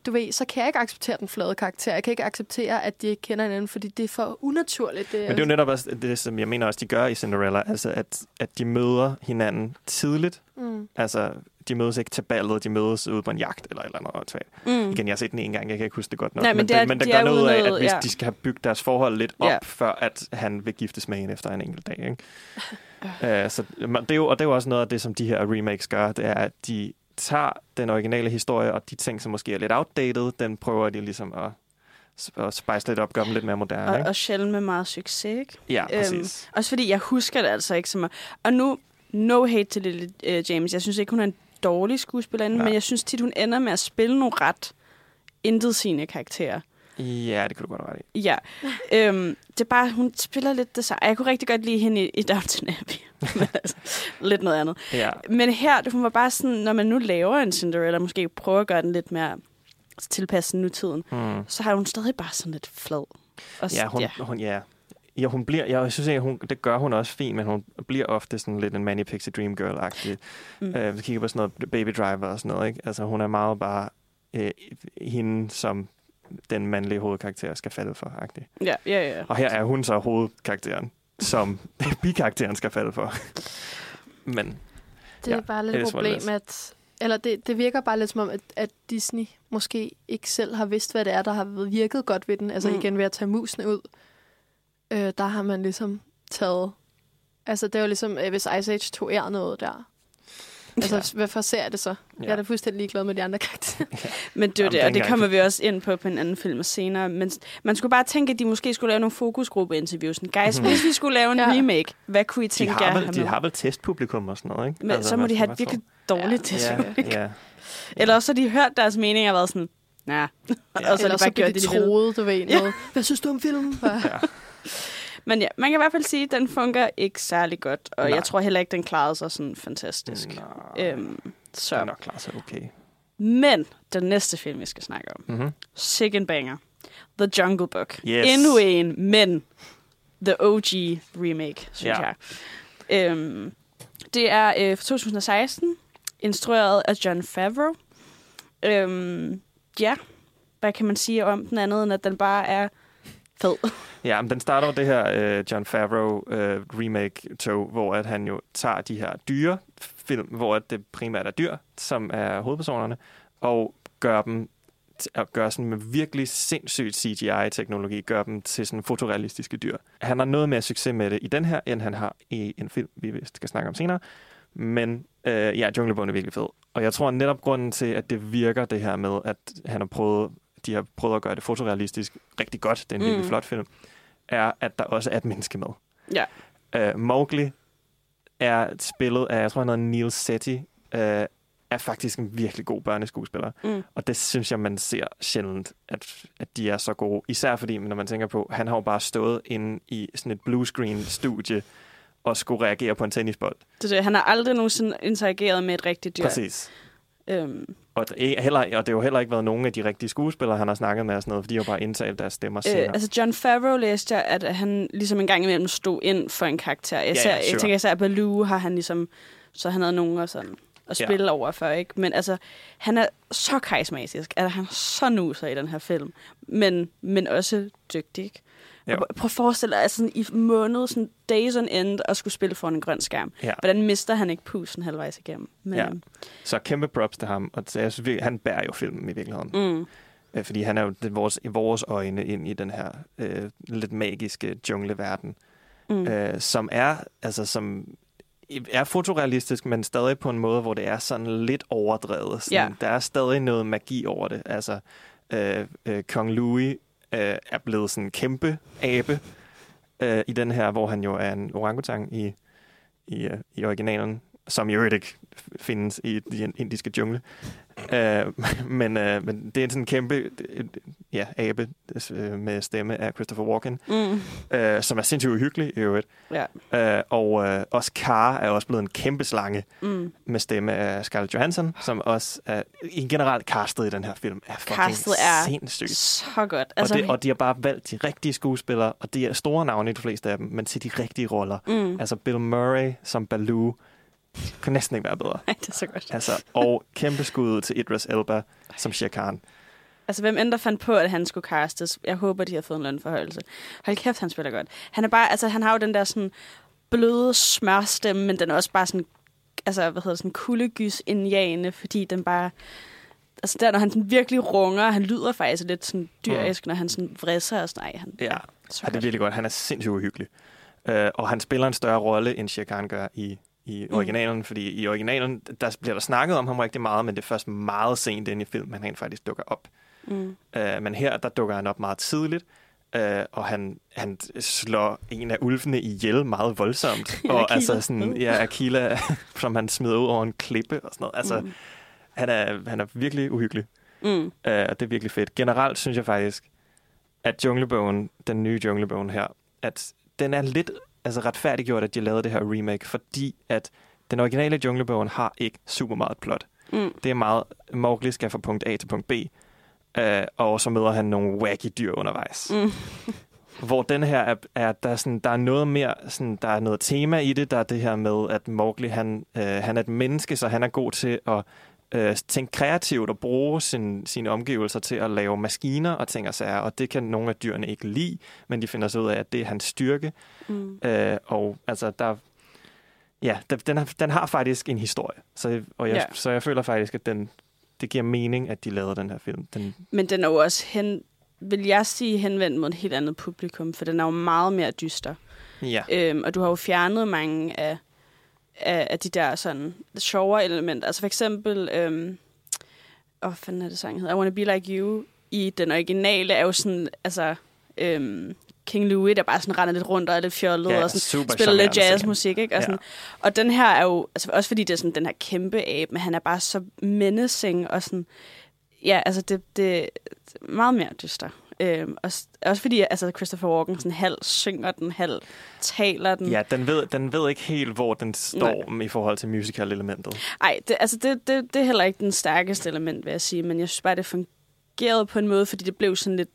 Speaker 3: du ved, så kan jeg ikke acceptere den flade karakter. Jeg kan ikke acceptere, at de ikke kender hinanden, fordi det er for unaturligt. Det
Speaker 2: Men det er jo netop også det, som jeg mener også, de gør i Cinderella. Altså, at, at de møder hinanden tidligt.
Speaker 3: mm.
Speaker 2: Altså, de mødes ikke til ballet, de mødes ude på en jagt eller et eller andet.
Speaker 4: Mm.
Speaker 2: Igen, jeg har set den en gang, jeg kan ikke huske det godt nok.
Speaker 4: Nej, men det er-
Speaker 2: men der
Speaker 4: de
Speaker 2: gør
Speaker 4: er
Speaker 2: noget af, at hvis
Speaker 4: ja.
Speaker 2: de skal have bygget deres forhold lidt op,
Speaker 4: Ja.
Speaker 2: før at han vil giftes med hende efter en enkelt dag. Ikke? Uh, så man- det er jo, og det er jo også noget af det, som de her remakes gør, det er, at de tager den originale historie, og de ting, som måske er lidt outdated, den prøver de ligesom at, at spice lidt op, gøre dem lidt mere moderne.
Speaker 4: Og,
Speaker 2: Ikke?
Speaker 4: og sjældent med meget succes, ikke?
Speaker 2: Ja,
Speaker 4: Øhm,
Speaker 2: præcis.
Speaker 4: Også fordi jeg husker det altså ikke så meget. Og nu, no hate til lille uh, James. Jeg synes ikke, hun er en dårlig skuespillerinde, men jeg synes tit, hun ender med at spille nogle ret intet sine karakterer.
Speaker 2: Ja, det kunne du godt have ret i.
Speaker 4: Ja. øhm, det er bare, hun spiller lidt det samme. Jeg kunne rigtig godt lide hende i, i Downton Abbey. men altså, lidt noget andet.
Speaker 2: Ja.
Speaker 4: Men her, det- hun var bare sådan, når man nu laver en Cinderella, måske prøver at gøre den lidt mere tilpasset nutiden,
Speaker 2: Hmm.
Speaker 4: så har hun stadig bare sådan lidt flad. Og
Speaker 2: Ja, hun, ja. hun, ja. Ja, hun bliver, jeg synes ikke, hun, det gør hun også fint, men hun bliver ofte sådan lidt en Manny Pixie Dream Girl-agtig.
Speaker 4: Mm.
Speaker 2: Mm. Øh, vi kigger på sådan noget Baby Driver og sådan noget, ikke? Altså, hun er meget bare øh, hende, som den mandlige hovedkarakter skal falde for, agtig.
Speaker 4: Ja, ja, ja.
Speaker 2: Og her er hun så hovedkarakteren, som bikarakteren skal falde for. men
Speaker 3: Det er
Speaker 2: Ja,
Speaker 3: bare lidt et problem, at... Eller det, det virker bare lidt som om, at, at Disney måske ikke selv har vidst, hvad det er, der har virket godt ved den. Altså
Speaker 4: Mm.
Speaker 3: igen ved at tage musene ud. Øh, der har man ligesom taget... Altså det er jo ligesom, øh, hvis Ice Age tog ære noget der. Altså, ja. hvorfor ser jeg det så? Ja. Jeg er da fuldstændig ligeglad med de andre karakterer.
Speaker 4: Men det er det, og det kommer vi også ind på på en anden film senere. Men man skulle bare tænke, at de måske skulle lave nogle fokusgruppe-interviews. Guys,
Speaker 2: Mhm.
Speaker 4: hvis vi skulle lave en
Speaker 3: Ja.
Speaker 4: remake, hvad kunne I
Speaker 2: de
Speaker 4: tænke jer
Speaker 2: har, vel,
Speaker 4: have
Speaker 2: de har vel testpublikum og sådan noget, ikke?
Speaker 4: Men så må de have et virkelig dårligt
Speaker 3: Ja.
Speaker 4: ja.
Speaker 2: Ja, ja.
Speaker 4: Eller også har de hørt deres mening og været sådan, nej. og så
Speaker 3: Eller
Speaker 4: de
Speaker 3: så
Speaker 4: bare gjort
Speaker 3: de
Speaker 4: det, de
Speaker 3: troede, du ved
Speaker 4: Ja.
Speaker 3: noget. Hvad synes du om filmen? Ja.
Speaker 4: Men ja, man kan i hvert fald sige, at den fungerer ikke særlig godt. Og
Speaker 2: Nej.
Speaker 4: jeg tror heller ikke, den klarede sig sådan fantastisk.
Speaker 2: Nej,
Speaker 4: Øhm,
Speaker 2: så er nok klar sig okay.
Speaker 4: Men den næste film, vi skal snakke om,
Speaker 2: Mm-hmm.
Speaker 4: Second Banger, The Jungle Book.
Speaker 2: Yes.
Speaker 4: Endnu en, men The OG remake, synes
Speaker 2: Ja.
Speaker 4: jeg. Øhm, det er øh, fra 2016, instrueret af John Favreau. Øhm, ja, hvad kan man sige om den andet, end at den bare er fed?
Speaker 2: Ja, men den starter det her øh, John Favreau øh, remake-tog, hvor at han jo tager de her dyre film, hvor at det primært er dyr, som er hovedpersonerne, og gør dem at gør sådan med virkelig sindssygt CGI-teknologi, gør dem til sådan fotorealistiske dyr. Han har noget mere succes med det i den her, end han har i en film, vi vist skal snakke om senere. Men øh, ja, Junglebogen er virkelig fed. Og jeg tror netop grunden til, at det virker det her med, at han har prøvet, de har prøvet at gøre det fotorealistisk rigtig godt, det er en virkelig
Speaker 4: Mm.
Speaker 2: flot film, er, at der også er et menneske med.
Speaker 4: Ja.
Speaker 2: Uh, Mowgli er spillet af, jeg tror han hedder Neil Setti, uh, er faktisk en virkelig god børneskuespiller.
Speaker 4: Mm.
Speaker 2: Og det synes jeg, man ser sjældent, at, at de er så gode. Især fordi, når man tænker på, han har jo bare stået inde i sådan et bluescreen-studie og skulle reagere på en tennisbold.
Speaker 4: Det, er det. Han har aldrig nogensinde interageret med et rigtigt dyr.
Speaker 2: Præcis.
Speaker 4: Øhm,
Speaker 2: Og er heller, og det har jo heller ikke været nogen af de rigtige skuespillere, han har snakket med og sådan noget, for de har bare indtalt deres stemmer
Speaker 4: øh,
Speaker 2: senere.
Speaker 4: altså John Favreau læste jeg, at han ligesom en gang imellem stod ind for en karakter. Jeg, ser,
Speaker 2: ja,
Speaker 4: jeg
Speaker 2: sure.
Speaker 4: tænker især, at Baloo har han ligesom, så han havde nogen at, sådan, at spille ja. over for, ikke? Men altså, han er så karismatisk, at han er så nuser i den her film, men, men også dygtig, ikke? Og Prøv at forestille dig, sådan i måned, sådan days on end, at skulle spille foran en grøn skærm.
Speaker 2: Ja.
Speaker 4: Hvordan mister han ikke pusen halvvejs igennem? Men,
Speaker 2: Ja. Så kæmpe props til ham, og så jeg synes, virkelig, han bærer jo filmen i virkeligheden.
Speaker 4: Mm,
Speaker 2: Øh, Fordi han er jo vores, i vores øjne ind i den her øh, lidt magiske djungleverden,
Speaker 4: mm.
Speaker 2: mm. øh, som er altså som er fotorealistisk, men stadig på en måde, hvor det er sådan lidt overdrevet. Sådan,
Speaker 4: Ja.
Speaker 2: Der er stadig noget magi over det. Altså, øh, øh, Kong Louis øh, er blevet sådan en kæmpe abe, øh, i den her, hvor han jo er en orangutang i, i, øh, i originalen, som i øvrigt ikke findes i den indiske jungle. Øh, men, øh, men det er sådan en kæmpe ja, abe øh, med stemme af Christopher Walken,
Speaker 4: Mm.
Speaker 2: øh, som er sindssygt uhyggelig i øvrigt.
Speaker 4: Ja.
Speaker 2: Øh, og øh, også Car er også blevet en kæmpe slange
Speaker 4: Mm.
Speaker 2: med stemme af Scarlett Johansson, som også er i generelt castet i den her film. Er fucking
Speaker 4: Castet er
Speaker 2: sindssygt.
Speaker 4: Så godt.
Speaker 2: Altså,
Speaker 4: Altså,
Speaker 2: og, det, og de har bare valgt de rigtige skuespillere, og de er store navne i de fleste af dem, men til de rigtige roller.
Speaker 4: mm.
Speaker 2: Altså Bill Murray som Baloo kan næsten ikke være bedre.
Speaker 4: Ej, det er så godt.
Speaker 2: Altså, og kæmpe skud til Idris Elba som Shere Khan.
Speaker 4: Altså, hvem end der fandt på, at han skulle castes, jeg håber, de har fået en lønforhøjelse. Hold kæft, han spiller godt. Han er bare, altså, han har jo den der sådan bløde smørstemme, men den er også bare sådan, altså, hvad hedder det, sådan kuldegys indjagende, fordi den bare, altså, der, når han sådan virkelig runger, han lyder faktisk lidt sådan dyrisk, når han sådan vrisser og sådan, ej, han,
Speaker 2: Ja,
Speaker 4: så
Speaker 2: ja, det er virkelig godt. Han er sindssygt uhyggelig. Uh, og han spiller en større rolle, end Shere Khan gør i, i
Speaker 4: Mm.
Speaker 2: originalen, fordi i originalen, der bliver der snakket om ham rigtig meget, men det er først meget sent ind i filmen, han rent faktisk dukker op.
Speaker 4: Mm.
Speaker 2: Uh, men her, der dukker han op meget tidligt, uh, og han, han slår en af ulvene ihjel meget voldsomt. Og
Speaker 4: Akila.
Speaker 2: altså sådan, ja, Akila, som han smider ud over en klippe og sådan noget. Altså,
Speaker 4: Mm.
Speaker 2: han, er, han er virkelig uhyggelig.
Speaker 4: Mm.
Speaker 2: Uh, og det er virkelig fedt. Generelt synes jeg faktisk, at Junglebogen, den nye Junglebogen her, at den er lidt altså retfærdiggjort, at de lavede det her remake, fordi at den originale Junglebogen har ikke super meget plot.
Speaker 4: Mm.
Speaker 2: Det er meget, Mowgli skal fra punkt A til punkt B, uh, og så møder han nogle wacky dyr undervejs.
Speaker 4: Mm.
Speaker 2: Hvor den her er, er der, er sådan, der er noget mere, sådan, der er noget tema i det, der er det her med, at Mowgli, han, øh, han er et menneske, så han er god til at øh, tænke kreativt og bruge sin, sine omgivelser til at lave maskiner og ting og sager, og det kan nogle af dyrene ikke lide, men de finder så ud af, at det er hans styrke.
Speaker 4: Mm.
Speaker 2: Øh, og altså, der, ja, den, har, den har faktisk en historie, så, og jeg,
Speaker 4: ja.
Speaker 2: så jeg føler faktisk, at den, det giver mening, at de lavede den her film. Den,
Speaker 4: Men den er jo også hen, vil jeg sige, henvendt mod et helt andet publikum, for den er jo meget mere dyster.
Speaker 2: ja.
Speaker 4: Øhm, og du har jo fjernet mange af, af, af de der sådan sjovere elementer. Altså for eksempel, øhm, åh, hvad fanden er det sang hedder? I Wanna Be Like You i den originale er jo sådan, altså, øhm, King Louis, der bare sådan render lidt rundt og er lidt fjollet
Speaker 2: ja,
Speaker 4: og sådan, spiller lidt jazzmusik, ikke? Og,
Speaker 2: Ja.
Speaker 4: sådan. og den her er jo, altså også fordi det er sådan den her kæmpe abe, men han er bare så menacing og sådan, ja, altså det, det er meget mere dyster. Øhm, også, også fordi altså Christopher Walken sådan halv synger den, halv taler den.
Speaker 2: Ja, den ved, den ved ikke helt, hvor den står i forhold til musical-elementet.
Speaker 4: Ej, det, altså det, det, det er heller ikke den stærkeste element, vil jeg sige, men jeg synes bare, det fungerede på en måde, fordi det blev sådan lidt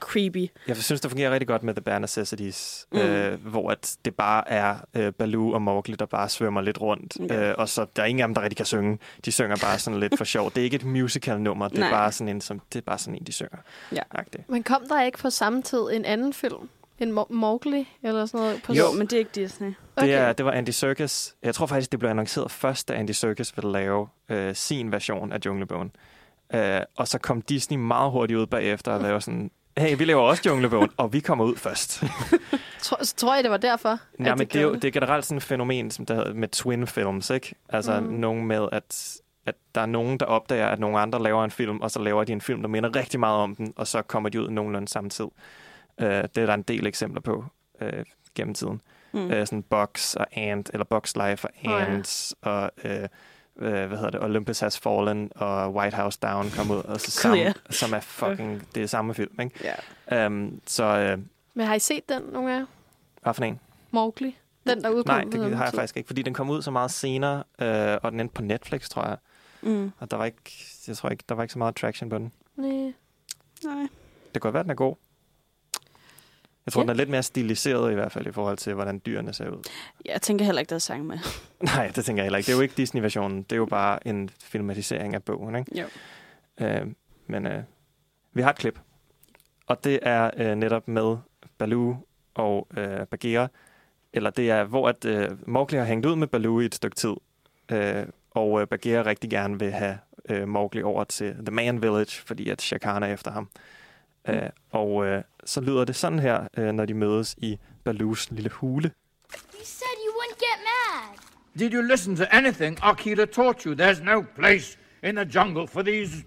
Speaker 4: creepy.
Speaker 2: Jeg synes, det fungerer rigtig godt med The Bare Necessities,
Speaker 4: Mm.
Speaker 2: øh, hvor at det bare er øh, Baloo og Mowgli, der bare svømmer lidt rundt.
Speaker 4: Ja.
Speaker 2: Øh, og så der er ingen af dem, der rigtig kan synge. De synger bare sådan lidt for sjov. Det er ikke et musical-nummer. Det er bare sådan en, som, det er bare sådan en, de synger.
Speaker 4: Ja.
Speaker 2: Agtigt.
Speaker 3: Men kom der ikke på samme tid en anden film? En Mo- Mowgli eller sådan noget? På
Speaker 4: Jo, men det er ikke Disney.
Speaker 2: Det, er, det var Andy Serkis. Jeg tror faktisk, det blev annonceret først, da Andy Serkis ville lave øh, sin version af Junglebogen. Øh, og så kom Disney meget hurtigt ud bagefter og lavede sådan, hey, vi laver også Junglebogen, og vi kommer ud først.
Speaker 3: Tror, tror jeg, det var derfor?
Speaker 2: Ja,
Speaker 3: at
Speaker 2: men
Speaker 3: de
Speaker 2: det er jo det er generelt sådan et fænomen som der hedder med twin films, ikke? Altså
Speaker 3: Mm.
Speaker 2: nogen med, at, at der er nogen, der opdager, at nogle andre laver en film, og så laver de en film, der minder rigtig meget om den, og så kommer de ud nogenlunde samtidig. Uh, det er der en del eksempler på uh, gennem tiden.
Speaker 4: Mm.
Speaker 2: Uh, sådan Box og Ant, eller Box Life og
Speaker 3: Åh, ja.
Speaker 2: Ants, og uh, uh, hvad hedder det, Olympus Has Fallen og White House Down kom ud, og så sammen,
Speaker 4: ja.
Speaker 2: som er fucking, det er samme film, ikke?
Speaker 4: Ja.
Speaker 2: Um, så uh,
Speaker 3: Men har I set den, nogle af jer?
Speaker 2: hvad for en?
Speaker 3: Mowgli? Den, der udkom
Speaker 2: Nej,
Speaker 3: på
Speaker 2: det har jeg
Speaker 3: tid?
Speaker 2: faktisk ikke, fordi den kom ud så meget senere, øh, og den endte på Netflix, tror jeg.
Speaker 4: Mm.
Speaker 2: Og der var ikke, jeg tror ikke, der var ikke så meget traction på den.
Speaker 3: Nej.
Speaker 4: Nej.
Speaker 2: Det kan godt være, den er god. Jeg tror,
Speaker 3: Ja.
Speaker 2: den er lidt mere stiliseret i hvert fald i forhold til, hvordan dyrene ser ud.
Speaker 4: Jeg tænker heller ikke, der er sang med.
Speaker 2: Nej, det tænker jeg heller ikke. Det er jo ikke Disney-versionen. Det er jo bare en filmatisering af bogen, ikke?
Speaker 4: Jo.
Speaker 2: Øh, men øh, vi har et klip. Og det er øh, netop med Baloo og øh, Bagheera. Eller det er, hvor at, øh, Mowgli har hængt ud med Baloo i et stykke tid. Øh, og øh, Bagheera rigtig gerne vil have øh, Mowgli over til The Man Village, fordi at Shere Khan er efter ham. Øh, og øh, så lyder det sådan her, øh, når de mødes i Baloos lille hule.
Speaker 6: You said you wouldn't get mad.
Speaker 5: Did you listen to anything Akira taught you? There's no place in the jungle for these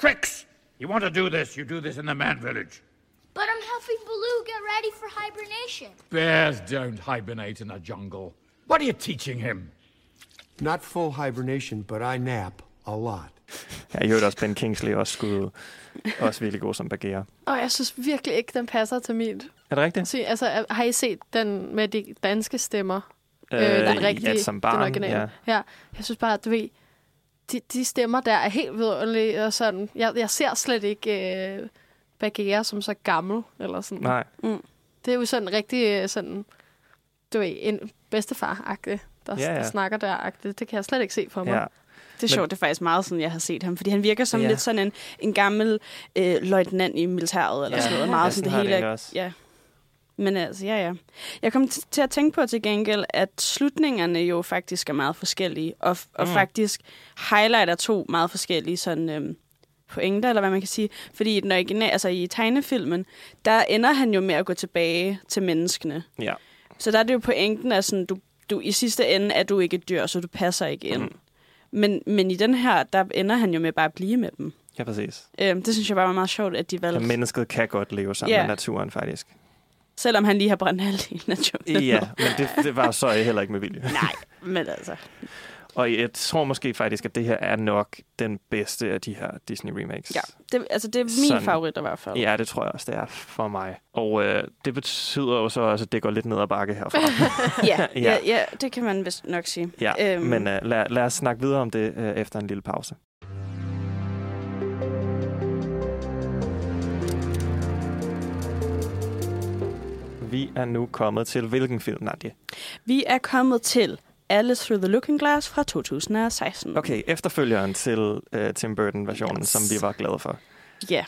Speaker 5: tricks. You want to do this, you do this in the man village.
Speaker 7: But I'm helping Baloo get ready for hibernation.
Speaker 8: Bears don't hibernate in a jungle. What are you teaching him?
Speaker 9: Not full hibernation, but I nap a lot.
Speaker 2: Ja, jeg hørte også, Ben Kingsley også skulle også virkelig god som Bagheera.
Speaker 3: Og jeg synes virkelig ikke, den passer til mit.
Speaker 2: Er det rigtigt?
Speaker 3: Se, altså, har I set den med de danske stemmer?
Speaker 2: Øh,
Speaker 3: den rigtige,
Speaker 2: ja, som
Speaker 3: den
Speaker 2: barn,
Speaker 3: originale.
Speaker 2: ja.
Speaker 3: ja. Jeg synes bare, at du ved, de, de stemmer der er helt vidunderlige. Og sådan, jeg, jeg ser slet ikke øh, Bagheera som så gammel. Eller sådan.
Speaker 2: Nej.
Speaker 3: Det er jo sådan rigtig øh, sådan, du ved, en bedstefar-agtig, der,
Speaker 4: Ja,
Speaker 3: ja,
Speaker 4: ja.
Speaker 3: ja. der snakker der-agtigt. Det kan jeg slet ikke se for mig.
Speaker 2: Ja.
Speaker 4: Det er sjovt, det er faktisk meget sådan, jeg har set ham. Fordi han virker som
Speaker 3: Ja.
Speaker 4: ja. lidt sådan en, en gammel øh, løjtnant i militæret, eller
Speaker 2: Ja.
Speaker 4: sådan noget.
Speaker 2: Ja,
Speaker 4: Meget
Speaker 2: sådan
Speaker 4: sådan
Speaker 2: har
Speaker 4: det
Speaker 2: det
Speaker 4: hele. er-
Speaker 2: også.
Speaker 4: Ja. Men altså, ja, ja. Jeg kom til at tænke på til gengæld, at slutningerne jo faktisk er meget forskellige, og, og
Speaker 2: Mm.
Speaker 4: faktisk highlighter to meget forskellige sådan, øhm, pointer, eller hvad man kan sige. Fordi i, den original, altså i tegnefilmen, der ender han jo med at gå tilbage til menneskene.
Speaker 2: Ja.
Speaker 4: Så der er det jo pointen, at sådan, du, du, i sidste ende er du ikke et dyr, så du passer ikke ind. Mm. Men, men i den her, der ender han jo med bare at blive med dem.
Speaker 2: Ja, præcis.
Speaker 4: Øhm, det synes jeg bare var meget sjovt, at de
Speaker 2: Ja,
Speaker 4: valgte.
Speaker 2: mennesket kan godt leve sammen
Speaker 4: Ja.
Speaker 2: med naturen, faktisk.
Speaker 4: Selvom han lige har brændt halvdelen af junglen.
Speaker 2: Ja, men det, det var så heller ikke med vilje.
Speaker 4: Nej, men altså.
Speaker 2: Og jeg tror måske faktisk, at det her er nok den bedste af de her Disney remakes.
Speaker 4: Ja, det, altså det er min
Speaker 2: Sådan.
Speaker 4: favorit i hvert fald.
Speaker 2: Ja, det tror jeg også, det er for mig. Og øh, det betyder jo så også, at det går lidt ned ad bakke herfra.
Speaker 4: ja, ja, ja, det kan man vist nok sige.
Speaker 2: ja.
Speaker 4: Øhm,
Speaker 2: Men øh, lad, lad os snakke videre om det øh, efter en lille pause. Vi er nu kommet til hvilken film, Nadia?
Speaker 4: Vi er kommet til Alice Through the Looking Glass fra 2016.
Speaker 2: Okay, efterfølgeren til øh, Tim Burton-versionen, yes. Som vi var glade for.
Speaker 4: Ja.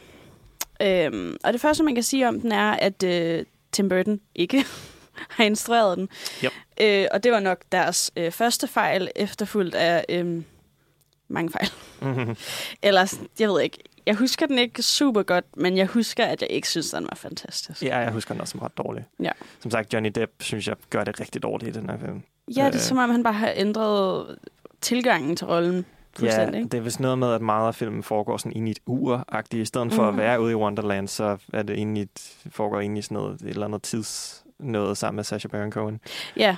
Speaker 4: Øhm, og det første, man kan sige om den, er, at øh, Tim Burton ikke har instrueret den.
Speaker 2: Yep.
Speaker 4: Øh, og det var nok deres øh, første fejl, efterfulgt af øh, mange fejl.
Speaker 2: Mhm.
Speaker 4: Ellers, jeg ved ikke, jeg husker den ikke super godt, men jeg husker, at jeg ikke synes, den var fantastisk.
Speaker 2: Ja, jeg husker den også som ret dårlig.
Speaker 4: Ja.
Speaker 2: Som sagt, Johnny Depp synes jeg gør det rigtig dårligt i den her film.
Speaker 4: Ja, det er som om, han bare har ændret tilgangen til rollen
Speaker 2: Ja, det er vist noget med, at meget af filmen foregår sådan inde i et ur-agtigt. I stedet for
Speaker 4: Mhm.
Speaker 2: at være ude i Wonderland, så er det inde i et, foregår inde i sådan noget, et eller andet tids noget sammen med Sacha Baron Cohen.
Speaker 4: Ja,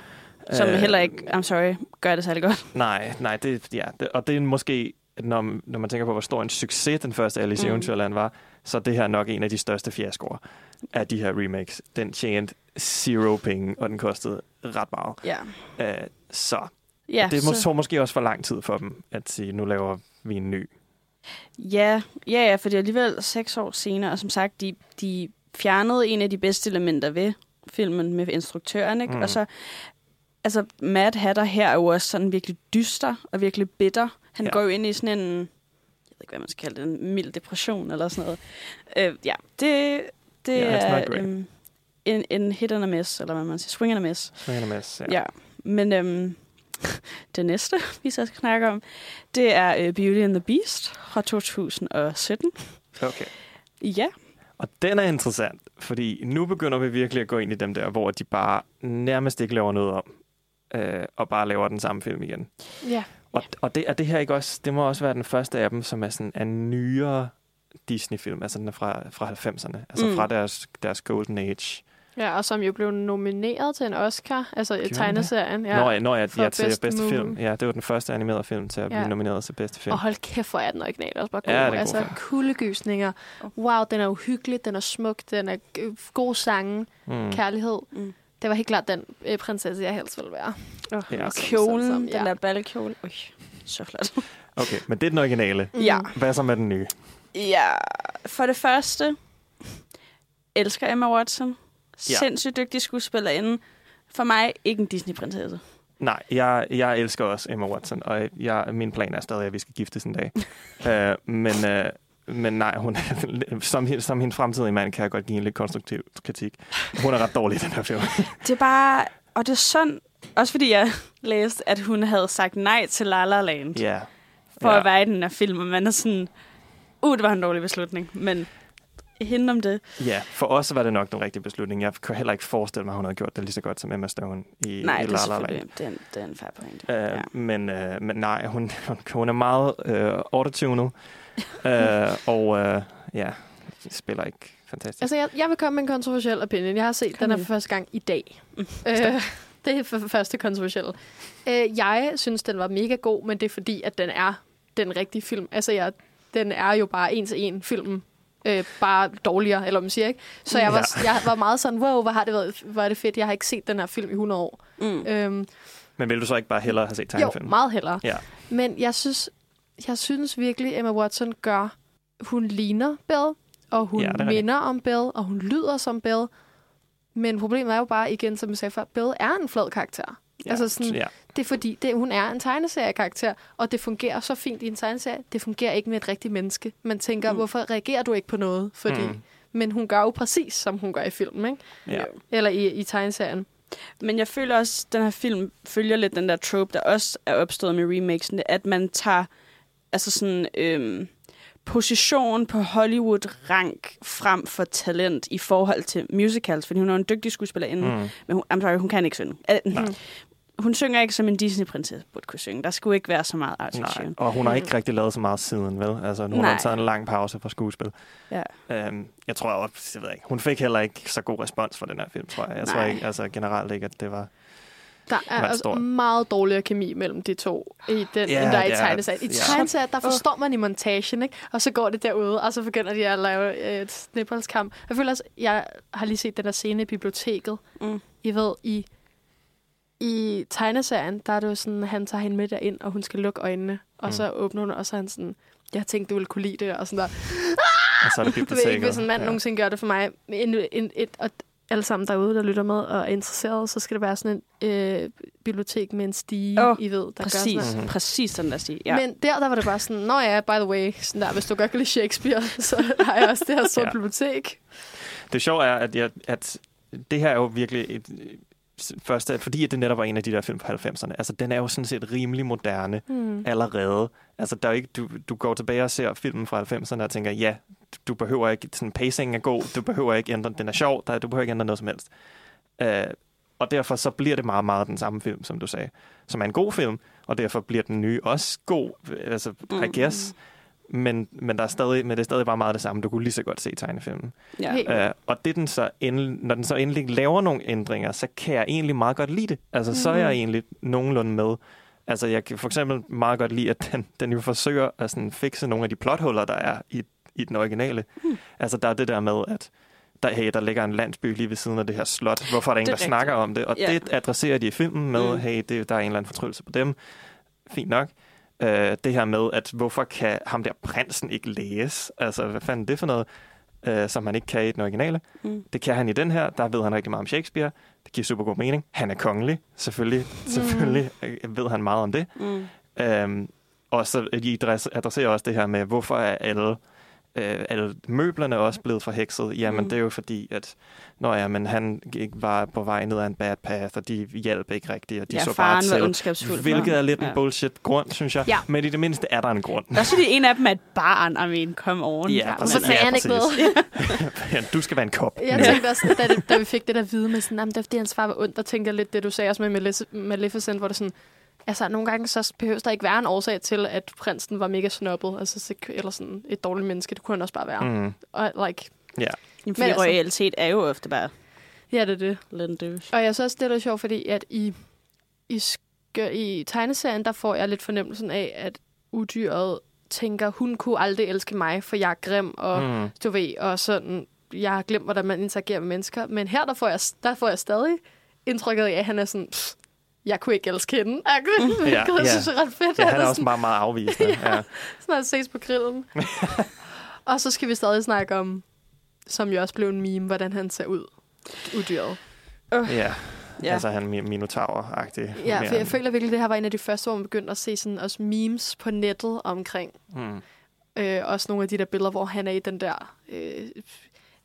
Speaker 4: som
Speaker 2: Øh,
Speaker 4: heller ikke, I'm sorry, gør det særlig godt.
Speaker 2: Nej, nej, det, ja, det, og det er måske, når, når man tænker på, hvor stor en succes den første Alice i
Speaker 4: Mm.
Speaker 2: Eventyrland var, så er det her nok en af de største fiaskoer af de her remakes. Den tjente zero penge, og den kostede ret meget.
Speaker 4: Ja.
Speaker 2: Øh, så
Speaker 4: Ja,
Speaker 2: det må,
Speaker 4: så-
Speaker 2: tog måske også for lang tid for dem at sige, nu laver vi en ny.
Speaker 4: Ja, ja, ja, for det er alligevel seks år senere, og som sagt, de, de fjernede en af de bedste elementer ved filmen med instruktøren, ikke?
Speaker 2: Mm.
Speaker 4: Og så, altså, Mad Hatter her er jo også sådan virkelig dyster og virkelig bitter. Han
Speaker 2: Ja.
Speaker 4: går jo ind i sådan en, jeg ved ikke, hvad man skal kalde det, en mild depression eller sådan noget. Øh, ja, det, det
Speaker 2: not
Speaker 4: er øhm, en, en hit and a miss, eller hvad man siger, swing and a miss.
Speaker 2: Swing and a miss, ja.
Speaker 4: ja. Men øhm, det næste, vi så skal snakke om, det er øh, Beauty and the Beast fra 2017.
Speaker 2: Okay.
Speaker 4: Ja.
Speaker 2: Og den er interessant, fordi nu begynder vi virkelig at gå ind i dem der, hvor de bare nærmest ikke laver noget om, øh, og bare laver den samme film igen.
Speaker 3: Ja.
Speaker 2: Og, og det, er det her ikke også, det må også være den første af dem, som er sådan en nyere Disney-film, altså den er fra, fra 90'erne, altså
Speaker 3: Mm.
Speaker 2: fra deres, deres golden age.
Speaker 3: Ja, og som jo blev nomineret til en Oscar, altså i tegneserien.
Speaker 2: Ja, når jeg, når jeg, ja, til
Speaker 3: Best
Speaker 2: bedste
Speaker 3: Movie.
Speaker 2: film. Ja, det var den første animerede film til at blive
Speaker 3: Ja.
Speaker 2: nomineret til bedste film.
Speaker 3: Og hold kæft, hvor er den original også bare god.
Speaker 2: Ja, det er god
Speaker 3: altså,
Speaker 2: film.
Speaker 3: kuldegysninger. Wow, den er uhyggelig, den er smuk, den er god sange,
Speaker 2: mm.
Speaker 3: kærlighed.
Speaker 4: Mm.
Speaker 3: Det var helt klart den øh, prinsesse, jeg helst ville være.
Speaker 4: Oh,
Speaker 2: Ja.
Speaker 4: Og kjolen,
Speaker 3: Som-
Speaker 4: den
Speaker 3: ja.
Speaker 4: der ballekjole. Ui, så flot.
Speaker 2: Okay, men det er den originale.
Speaker 4: Ja.
Speaker 2: Hvad så med den nye?
Speaker 4: Ja, for det første, elsker Emma Watson.
Speaker 2: Ja.
Speaker 4: Ja. Sindssygt dygtig skuespillerinde. For mig ikke en Disney-prinsesse.
Speaker 2: Nej, jeg, jeg elsker også Emma Watson, og jeg, min plan er stadig, at vi skal giftes en dag. uh, men, uh, men nej, hun, som, hen- som hendes fremtidige mand kan jeg godt give en lidt konstruktiv kritik. Hun er ret dårlig i den her film.
Speaker 4: Det er bare... Og det er sådan... Også fordi jeg læste, at hun havde sagt nej til La La Land.
Speaker 2: Ja.
Speaker 4: For
Speaker 2: Ja.
Speaker 4: at være i den her film. Og man er sådan... Uh, det var en dårlig beslutning. Men hende om det.
Speaker 2: Ja, for os var det nok den rigtige beslutning. Jeg kan heller ikke forestille mig, at hun havde gjort det lige så godt som Emma Stone i,
Speaker 4: Nej,
Speaker 2: i
Speaker 4: det
Speaker 2: La
Speaker 4: er
Speaker 2: La Land.
Speaker 4: det er en, det er en fair point.
Speaker 2: Uh, ja. men, uh, men nej, hun, hun, er meget uh, autotunet. Uh, og uh, ja, spiller ikke fantastisk.
Speaker 3: Altså, jeg, jeg vil komme med en kontroversiel opinion. Jeg har set
Speaker 4: Kom
Speaker 3: den her for første gang i dag.
Speaker 4: Mm,
Speaker 3: øh, det er for første kontroversielle. Øh, jeg synes, den var mega god, men det er fordi, at den er den rigtige film. Altså, jeg, den er jo bare en til en filmen. Øh, bare dårligere, eller hvad man siger, ikke? Så jeg var, jeg var meget sådan, wow, hvor har det været, hvor er det fedt. Jeg har ikke set den her film i 100 år.
Speaker 4: Mm.
Speaker 3: Øhm,
Speaker 2: Men vil du så ikke bare hellere have set
Speaker 3: jo,
Speaker 2: tegnefilmen?
Speaker 3: meget hellere.
Speaker 2: Ja.
Speaker 3: Men jeg synes, jeg synes virkelig, Emma Watson gør, hun ligner Bill, og hun
Speaker 2: Ja, er
Speaker 3: minder om Bill, og hun lyder som Bill. Men problemet er jo bare, igen, som jeg sagde før, Bill er en flad karakter.
Speaker 2: Ja,
Speaker 3: altså sådan,
Speaker 2: ja.
Speaker 3: Det er fordi, det, hun er en tegneseriekarakter, og det fungerer så fint i en tegneserie. Det fungerer ikke med et rigtigt menneske. Man tænker, mm. hvorfor reagerer du ikke på noget? Fordi,
Speaker 2: mm.
Speaker 3: Men hun gør jo præcis, som hun gør i filmen, ikke?
Speaker 2: Ja.
Speaker 3: Eller i, i tegneserien.
Speaker 4: Men jeg føler også, at den her film følger lidt den der trope, der også er opstået med remakesen, at man tager altså sådan, øhm, position på Hollywood-rank frem for talent i forhold til musicals, fordi hun er en dygtig skuespillerinde,
Speaker 2: Mm.
Speaker 4: mm. men hun, I'm sorry, hun kan ikke synge. Hun synger ikke som en Disney-prinsesse burde kunne synge. Der skulle ikke være så meget
Speaker 2: Nej,
Speaker 4: autotune.
Speaker 2: og hun har ikke rigtig lavet så meget siden, vel? Altså, nu har
Speaker 4: Nej.
Speaker 2: hun taget en lang pause fra skuespil.
Speaker 4: Ja.
Speaker 2: Øhm, jeg tror også, jeg ved ikke, hun fik heller ikke så god respons for den her film, tror jeg. Jeg tror
Speaker 4: Nej.
Speaker 2: ikke, altså generelt ikke, at det var...
Speaker 3: Der er altså meget dårligere kemi mellem de to, i den,
Speaker 2: Ja,
Speaker 3: end der er i
Speaker 2: det er-
Speaker 3: tegneserien. I
Speaker 2: ja.
Speaker 3: tegneserien, der forstår man i montagen, ikke? og så går det derude, og så begynder de at lave øh, et snibboldskamp. Jeg føler også, jeg har lige set den der scene i biblioteket.
Speaker 4: Mm.
Speaker 3: I ved, i, i tegneserien, der er det jo sådan, han tager hende med derind, og hun skal lukke øjnene, og
Speaker 2: Mm.
Speaker 3: så åbner hun, og så er han sådan, jeg tænkte, du ville kunne lide det, og sådan der.
Speaker 2: Og så er det
Speaker 3: Du ved ikke,
Speaker 2: biblioteket.
Speaker 3: hvis en mand ja. nogensinde gør det for mig. En, en, et, og alle sammen derude, der lytter med og er interesseret, så skal det være sådan en øh, bibliotek med en stige,
Speaker 4: Åh,
Speaker 3: I ved, der gør
Speaker 4: Præcis,
Speaker 3: sådan
Speaker 2: Mhm.
Speaker 4: mm-hmm. præcis den der stil. Ja.
Speaker 3: Men der, der var det bare sådan, nå ja, by the way, sådan der, hvis du godt kan lide Shakespeare, så har jeg også det her store
Speaker 2: ja.
Speaker 3: bibliotek.
Speaker 2: Det sjove er, at, jeg, at det her er jo virkelig et, første, fordi at det netop var en af de der film fra 90'erne. Altså, den er jo sådan set rimelig moderne
Speaker 3: Hmm.
Speaker 2: allerede. Altså, der er ikke, du, du går tilbage og ser filmen fra 90'erne og tænker, ja, du behøver ikke, sådan pacingen er god, du behøver ikke ændre, den er sjov, der, du behøver ikke ændre noget som helst. Uh, og derfor så bliver det meget, meget den samme film, som du sagde, som er en god film, og derfor bliver den nye også god, altså, I
Speaker 4: Mm.
Speaker 2: Men, men, der er stadig, men det er stadig bare meget det samme. Du kunne lige så godt se tegnefilmen.
Speaker 4: ja.
Speaker 2: Uh, og det den så endelig, når den så endelig laver nogle ændringer, så kan jeg egentlig meget godt lide det. Altså, mm. så er jeg egentlig nogenlunde med. Altså, jeg kan for eksempel meget godt lide, at den, den jo forsøger at sådan fikse nogle af de plothuller, der er i, i den originale. Mm. Altså, der er det der med, at der, hey, der ligger en landsby lige ved siden af det her slot. Hvorfor er der ingen, der
Speaker 4: er
Speaker 2: snakker om det? Og
Speaker 4: Ja.
Speaker 2: det adresserer de i filmen med,
Speaker 4: mm.
Speaker 2: hey, det, der er en eller anden fortryllelse på dem. Fint nok. Uh, det her med, at hvorfor kan ham der prinsen ikke læse? Altså, hvad fanden er det for noget? Uh, som han ikke kan i den originale.
Speaker 4: Mm.
Speaker 2: Det kan han i den her. Der ved han rigtig meget om Shakespeare. Det giver super god mening. Han er kongelig. Selvfølgelig, selvfølgelig øh, ved han meget om det.
Speaker 4: Mm.
Speaker 2: Øhm, og så øh, de adress- adresserer også det her med, hvorfor er alle, øh, alle møblerne også blevet forhekset? Jamen,
Speaker 4: Mm.
Speaker 2: det er jo fordi, at når ja, men han var på vej ned ad en bad path, og de hjalp ikke rigtigt, og de
Speaker 4: ja,
Speaker 2: så bare
Speaker 4: var
Speaker 2: til. Hvilket er lidt
Speaker 4: ja.
Speaker 2: en bullshit grund, synes jeg.
Speaker 3: Ja.
Speaker 2: Men i det mindste er der en grund.
Speaker 4: Også fordi en af dem er et barn. I mean, come on.
Speaker 2: Ja,
Speaker 3: Og
Speaker 2: præcis.
Speaker 3: så kan
Speaker 2: Ja,
Speaker 3: han ikke
Speaker 2: præcis.
Speaker 3: noget.
Speaker 2: Ja, du skal være en kop.
Speaker 3: Jeg tænkte også, da, det, da vi fik det der vide med sådan, "Jamen, det er fordi hans far var ondt, der tænkte jeg lidt det, du sagde også med Malef- Maleficent, hvor det sådan, altså nogle gange så behøver der ikke være en årsag til, at prinsen var mega snobbet, altså, så, eller sådan et dårligt menneske, det kunne han også bare være. Mm. Og like,
Speaker 2: Ja.
Speaker 4: Fordi
Speaker 3: Men altså-
Speaker 4: royalitet er jo ofte bare
Speaker 3: ja, det er det. Og jeg synes også, det er sjovt, fordi at i, i, skør, i tegneserien, der får jeg lidt fornemmelsen af, at udyret tænker, hun kunne aldrig elske mig, for jeg er grim, og
Speaker 2: Mm.
Speaker 3: du ved, og sådan, jeg har glemt, hvordan man interagerer med mennesker. Men her, der får jeg, der får jeg stadig indtrykket af, at han er sådan, "Pff, jeg kunne ikke elske hende. Jeg,
Speaker 2: Ja,
Speaker 3: ja, jeg
Speaker 2: ja.
Speaker 3: synes, det er ret fedt.
Speaker 2: Ja, han er også
Speaker 3: sådan,
Speaker 2: meget, meget afvisende. ja.
Speaker 3: sådan at ses på grillen. og så skal vi stadig snakke om, som jo også blev en meme, hvordan han ser ud. Udyret.
Speaker 2: ja.
Speaker 4: Ja.
Speaker 2: Ja. Altså han er minotaur-agtig.
Speaker 3: Ja, for jeg
Speaker 2: end-
Speaker 3: føler virkelig, at det her var en af de første, hvor man begyndte at se sådan også memes på nettet omkring.
Speaker 2: Mm.
Speaker 3: Øh, også nogle af de der billeder, hvor han er i den der, øh,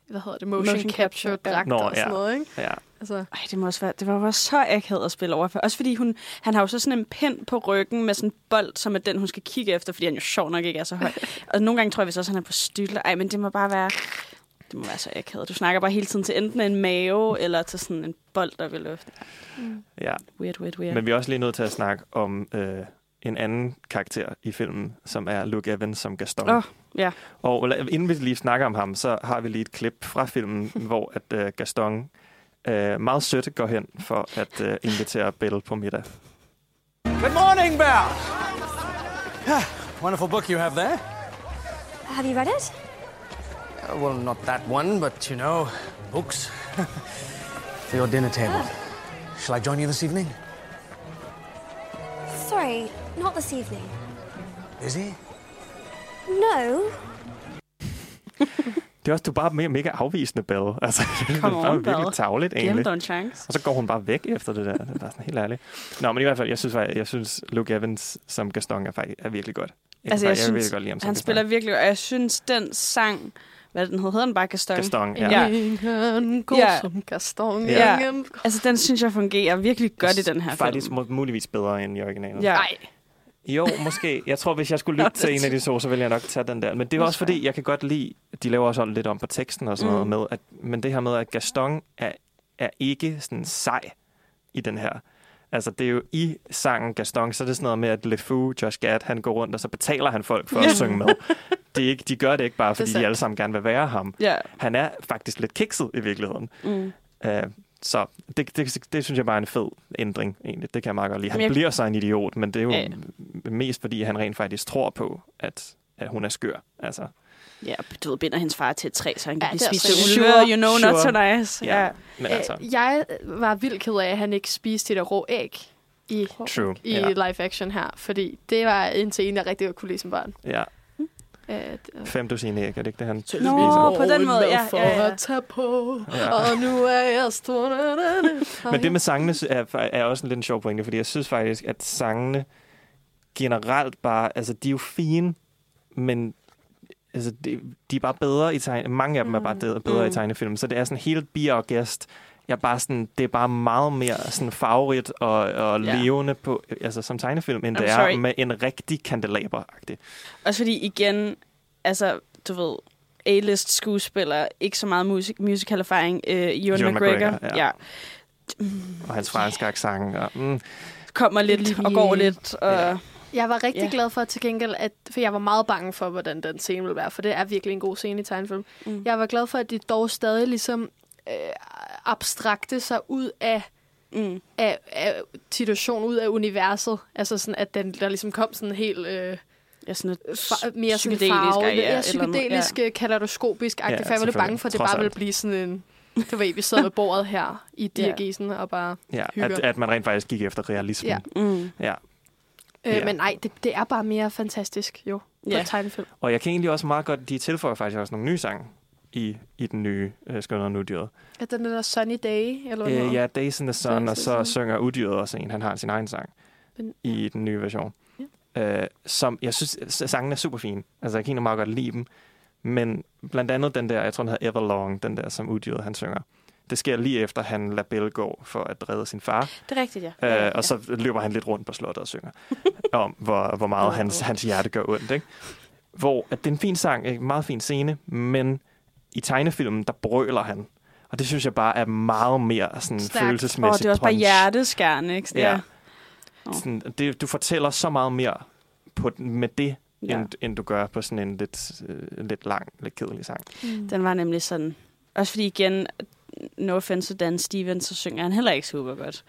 Speaker 3: hvad hedder det, motion,
Speaker 4: Motion
Speaker 3: capture
Speaker 4: capture, ja.
Speaker 3: dragt
Speaker 2: Nå,
Speaker 3: og sådan
Speaker 2: ja.
Speaker 3: noget, ikke?
Speaker 2: Ja.
Speaker 3: Altså,
Speaker 4: Ej, det må også være, det var bare så akavet at spille over for. Også fordi hun, han har jo så sådan en pind på ryggen med sådan en bold, som er den, hun skal kigge efter, fordi han jo sjov nok ikke er så høj. og nogle gange tror jeg, hvis også han er på stylter. Ej, men det må bare være, det må være så akavet. Du snakker bare hele tiden til enten en mave, eller til sådan en bold, der vil løfte.
Speaker 2: ja.
Speaker 4: Weird, weird, weird.
Speaker 2: Men vi er også lige nødt til at snakke om øh, en anden karakter i filmen, som er Luke Evans som Gaston.
Speaker 4: Åh, ja.
Speaker 2: Og la- inden vi lige snakker om ham, så har vi lige et klip fra filmen, hvor at uh, Gaston uh, meget sødt går hen for at uh, invitere Belle på middag.
Speaker 10: Good morning, Belle. Ah, Wonderful book you have there.
Speaker 11: Have you read it?
Speaker 10: Uh, well, not that one, but you know, books. For your dinner table. Shall I join you this evening?
Speaker 11: Sorry, not this evening.
Speaker 10: Busy?
Speaker 11: No.
Speaker 2: Det er også, du er bare mega, mega afvisende, Belle. Altså, det er
Speaker 4: Come
Speaker 2: bare
Speaker 4: on,
Speaker 2: virkelig tavligt, egentlig.
Speaker 4: dog en chance.
Speaker 2: Og så går hun bare væk efter det der. Det er bare sådan helt ærligt. Nå, men i hvert fald, jeg synes, faktisk- jeg synes Luke Evans som Gaston er, faktisk, er virkelig godt. Jeg,
Speaker 4: Altså, jeg,
Speaker 2: faktisk-
Speaker 4: synes,
Speaker 2: virkelig godt lide ham
Speaker 4: han
Speaker 2: Gaston.
Speaker 4: spiller virkelig godt. Og jeg synes, den sang, hvad den hed, hedder den bare Gaston?
Speaker 2: Gaston, ja.
Speaker 4: ja.
Speaker 3: Ingen god
Speaker 4: Ja.
Speaker 3: som Gaston.
Speaker 2: Ja.
Speaker 3: Ingen...
Speaker 4: Altså, den synes jeg fungerer virkelig godt i den her
Speaker 2: Faktisk
Speaker 4: film.
Speaker 2: må, muligvis bedre end i originalen.
Speaker 4: Ja.
Speaker 3: Nej.
Speaker 2: Jo, måske. Jeg tror, hvis jeg skulle lytte til en af de to, så ville jeg nok tage den der. Men det er også fordi, jeg kan godt lide, de laver også lidt om på teksten og sådan
Speaker 4: Mm.
Speaker 2: noget med, at, men det her med, at Gaston er, er ikke sådan sej i den her. Altså, det er jo i sangen Gaston, så er det sådan noget med, at Le Fou, Josh Gad, han går rundt, og så betaler han folk for at synge med. Det er ikke, de gør det ikke bare, fordi de alle sammen gerne vil være ham.
Speaker 4: Ja.
Speaker 2: Han er faktisk lidt kikset i virkeligheden.
Speaker 4: Mm.
Speaker 2: Uh, så det, det, det synes jeg bare er en fed ændring, egentlig. Det kan jeg meget godt lide. Han
Speaker 4: jeg-
Speaker 2: bliver så en idiot, men det er jo
Speaker 4: Ja.
Speaker 2: mest fordi, han rent faktisk tror på, at, at hun er skør. Altså,
Speaker 4: Ja, du ved, binder hendes far til et træ, så han kan
Speaker 3: Ja,
Speaker 4: blive
Speaker 3: det
Speaker 4: spist
Speaker 3: rigtigt.
Speaker 4: ulve. You know, not so
Speaker 2: Sure.
Speaker 4: nice.
Speaker 2: Ja.
Speaker 4: Ja.
Speaker 2: men altså,
Speaker 3: Øh, jeg var vildt ked af, at han ikke spiste det der rå æg i,
Speaker 2: true.
Speaker 3: i
Speaker 2: Ja,
Speaker 3: live action her. Fordi det var en scene, jeg rigtig godt kunne lide som barn.
Speaker 2: ja.
Speaker 3: Øh,
Speaker 2: Fem dusin æg, er det ikke det, han
Speaker 4: Nå, på den måde, ja.
Speaker 3: For
Speaker 4: ja, ja.
Speaker 3: at tage på,
Speaker 2: Ja.
Speaker 3: og nu er jeg stor.
Speaker 2: Men det med sangene er, er også en lidt en sjov pointe, fordi jeg synes faktisk, at sangene generelt bare, altså de er jo fine, men altså, de, de er bare bedre i tegne. Mange af dem er bare bedre, bedre
Speaker 4: Mm.
Speaker 2: i tegnefilm, så det er sådan helt bier og gæst. Jeg er bare sådan, det er bare meget mere sådan farverigt og, og
Speaker 4: Ja.
Speaker 2: levende på, altså som tegnefilm, end
Speaker 4: I'm
Speaker 2: det er
Speaker 4: sorry.
Speaker 2: med en rigtig kandelaber -agtig.
Speaker 4: Også fordi, igen, altså, du ved, A-list skuespiller, ikke så meget musik, musical erfaring. Øh, Ewan,
Speaker 2: Ewan
Speaker 4: McGregor,
Speaker 2: McGregor,
Speaker 4: ja.
Speaker 2: ja.
Speaker 4: ja.
Speaker 2: Og hans franske accent. Og, mm,
Speaker 4: Kommer lidt og går lidt. Og,
Speaker 2: Ja.
Speaker 3: Jeg var rigtig
Speaker 4: Ja.
Speaker 3: glad for til gengæld, at, for jeg var meget bange for, hvordan den scene ville være, for det er virkelig en god scene i tegnefilm.
Speaker 4: Mm.
Speaker 3: Jeg var glad for, at de dog stadig ligesom øh, abstrakte sig ud af,
Speaker 4: Mm.
Speaker 3: af, af situationen, ud af universet. Altså sådan, at den, der ligesom kom sådan helt... Øh,
Speaker 4: Ja, sådan et
Speaker 3: fa- mere sådan farve,
Speaker 4: ja,
Speaker 3: ja, psykedelisk, ja. kaleidoskopisk agtigt,
Speaker 2: Ja,
Speaker 3: for jeg var lidt bange for, at det bare ville blive sådan en... Du ved, vi sidder ved bordet her i
Speaker 4: Ja.
Speaker 3: Dirgesen og bare
Speaker 2: ja,
Speaker 3: hygger.
Speaker 2: at, at man rent faktisk gik efter realismen.
Speaker 3: Ja.
Speaker 4: Mm.
Speaker 2: ja.
Speaker 3: Øh,
Speaker 2: Ja.
Speaker 3: Men nej, det, det er bare mere fantastisk, jo, på
Speaker 4: Ja.
Speaker 3: et tegnefilm.
Speaker 2: Og jeg kan egentlig også meget godt, de tilføjer faktisk også nogle nye sange i, i den nye øh, Skønner og Udyret.
Speaker 3: Er den der Sunny Day, eller hvad
Speaker 2: Øh, ja, Days in the Sun,
Speaker 3: Days
Speaker 2: og så
Speaker 3: Sun.
Speaker 2: synger Udyret også en. Han har sin egen sang
Speaker 3: Men-
Speaker 2: i den nye version. Øh, som jeg synes, sangen er super fin. Altså, jeg kan egentlig meget godt lide dem. Men blandt andet den der, jeg tror, den hedder Everlong, den der, som Udyret han synger. Det sker lige efter, han lader Belle gå for at redde sin far.
Speaker 4: Det er rigtigt, ja.
Speaker 2: Øh, og så løber han lidt rundt på slottet og synger om, hvor, hvor meget hans, hans hjerte gør ondt. Ikke? Hvor at det er en fin sang, en meget fin scene, men i tegnefilmen, der brøler han. Og det synes jeg bare er meget mere sådan,
Speaker 3: Stærkt.
Speaker 2: følelsesmæssigt
Speaker 4: Åh, det er også bare
Speaker 2: punch.
Speaker 4: hjerteskærende, ikke?
Speaker 2: Ja.
Speaker 4: Åh.
Speaker 2: Sådan, det, du fortæller så meget mere på, med det,
Speaker 4: Ja.
Speaker 2: end, end du gør på sådan en lidt, øh, lidt lang, lidt kedelig sang.
Speaker 3: Mm.
Speaker 4: Den var nemlig sådan... Også fordi igen, no offense Dan Stevens, så synger han heller ikke super godt.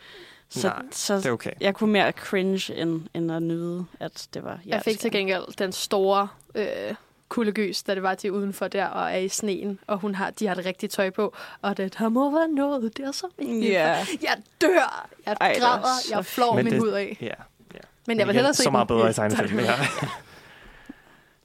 Speaker 4: Så,
Speaker 2: Nej,
Speaker 4: så
Speaker 2: Det er okay.
Speaker 4: jeg kunne mere cringe, end, end at nyde, at det var
Speaker 3: Jeg fik til gengæld den store øh, kuldegys, da det var, de er udenfor der og er i sneen, og hun har, de har det rigtige tøj på, og det der må være noget, det er så vigtigt.
Speaker 4: Ja.
Speaker 3: Jeg dør, jeg
Speaker 4: Ej,
Speaker 3: græder,
Speaker 4: så
Speaker 3: jeg flår
Speaker 2: Men
Speaker 3: min
Speaker 2: det-
Speaker 3: hud af.
Speaker 2: Ja.
Speaker 3: Men jeg vil hellere se
Speaker 2: så meget bedre i tegnefilm. Ja.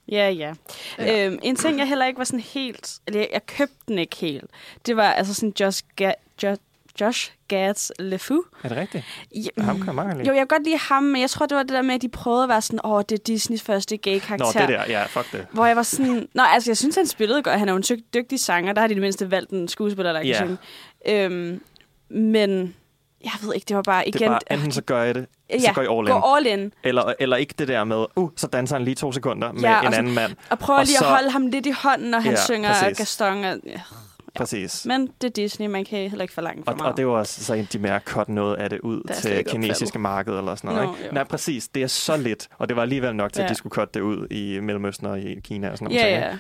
Speaker 4: Ja, ja.
Speaker 3: Ja.
Speaker 4: Øhm, en ting, jeg heller ikke var sådan helt... Eller jeg, jeg købte den ikke helt. Det var altså sådan Josh, Ga- jo, Josh Gads Le Fou.
Speaker 2: Er det rigtigt?
Speaker 4: Ja,
Speaker 2: Ham kan jeg meget lide.
Speaker 4: jo, jeg kan godt lide ham, men jeg tror, det var det der med, at de prøvede at være sådan, åh, det er Disneys første gay-karakter.
Speaker 2: Nå, det der. Ja, fuck det.
Speaker 4: Hvor jeg var sådan... Nå, altså, jeg synes, han spillede godt. Han er jo en dygtig sanger. Der har de i det mindste valgt en skuespiller, der kan
Speaker 2: Ja.
Speaker 4: synge. Øhm, men jeg ved ikke, det var bare igen...
Speaker 2: Det er bare, enten så gør jeg det, så
Speaker 4: ja,
Speaker 2: går jeg all in.
Speaker 4: gå all in.
Speaker 2: Eller, eller ikke det der med, uh, så danser han lige to sekunder med
Speaker 4: Ja,
Speaker 2: en
Speaker 4: så-
Speaker 2: anden mand.
Speaker 4: Og prøv
Speaker 2: Og
Speaker 4: lige
Speaker 2: så-
Speaker 4: at holde ham lidt i hånden, når han
Speaker 2: Ja,
Speaker 4: synger
Speaker 2: præcis.
Speaker 4: Gaston. Og, ja,
Speaker 2: præcis.
Speaker 4: Men det er Disney, man kan heller ikke forlange for
Speaker 2: Og,
Speaker 4: meget.
Speaker 2: og det var også så en, de med at cutte noget af det ud
Speaker 3: slet
Speaker 2: til kinesiske marked eller sådan noget.
Speaker 4: Nå,
Speaker 2: ikke?
Speaker 4: jo.
Speaker 2: Nej, præcis. Det er så lidt, og det var alligevel nok til, at
Speaker 4: Ja.
Speaker 2: de skulle cutte det ud i Mellemøsten og i Kina og sådan
Speaker 4: Ja,
Speaker 2: noget.
Speaker 4: ja.
Speaker 2: Og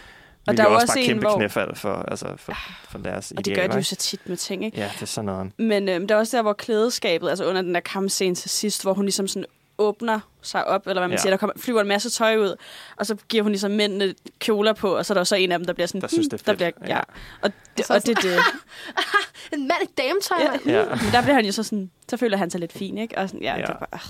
Speaker 4: Og
Speaker 2: der er også
Speaker 4: også
Speaker 2: bare
Speaker 4: en,
Speaker 2: kæmpe
Speaker 4: hvor...
Speaker 2: knæfald for, altså, for, for deres
Speaker 4: Og det
Speaker 2: idealer.
Speaker 4: gør de jo så tit med ting, ikke?
Speaker 2: Ja, det er sådan noget.
Speaker 4: Men øhm, der er også der, hvor klædeskabet, altså under den der kampscene til sidst, hvor hun ligesom sådan åbner sig op, eller hvad man
Speaker 2: Ja.
Speaker 4: siger, der kommer, flyver en masse tøj ud, og så giver hun ligesom mændene kjoler på, og så er der så en af dem, der bliver sådan...
Speaker 2: Der synes, det er
Speaker 4: der
Speaker 2: fedt.
Speaker 4: bliver, ja.
Speaker 2: Ja.
Speaker 4: Og det,
Speaker 3: Så
Speaker 4: og det, det,
Speaker 3: En mand i dametøj,
Speaker 4: ja.
Speaker 2: Ja.
Speaker 4: Men der bliver han jo så sådan, så føler han sig lidt fin, ikke? Og sådan, ja,
Speaker 2: Ja.
Speaker 4: ja. det er bare,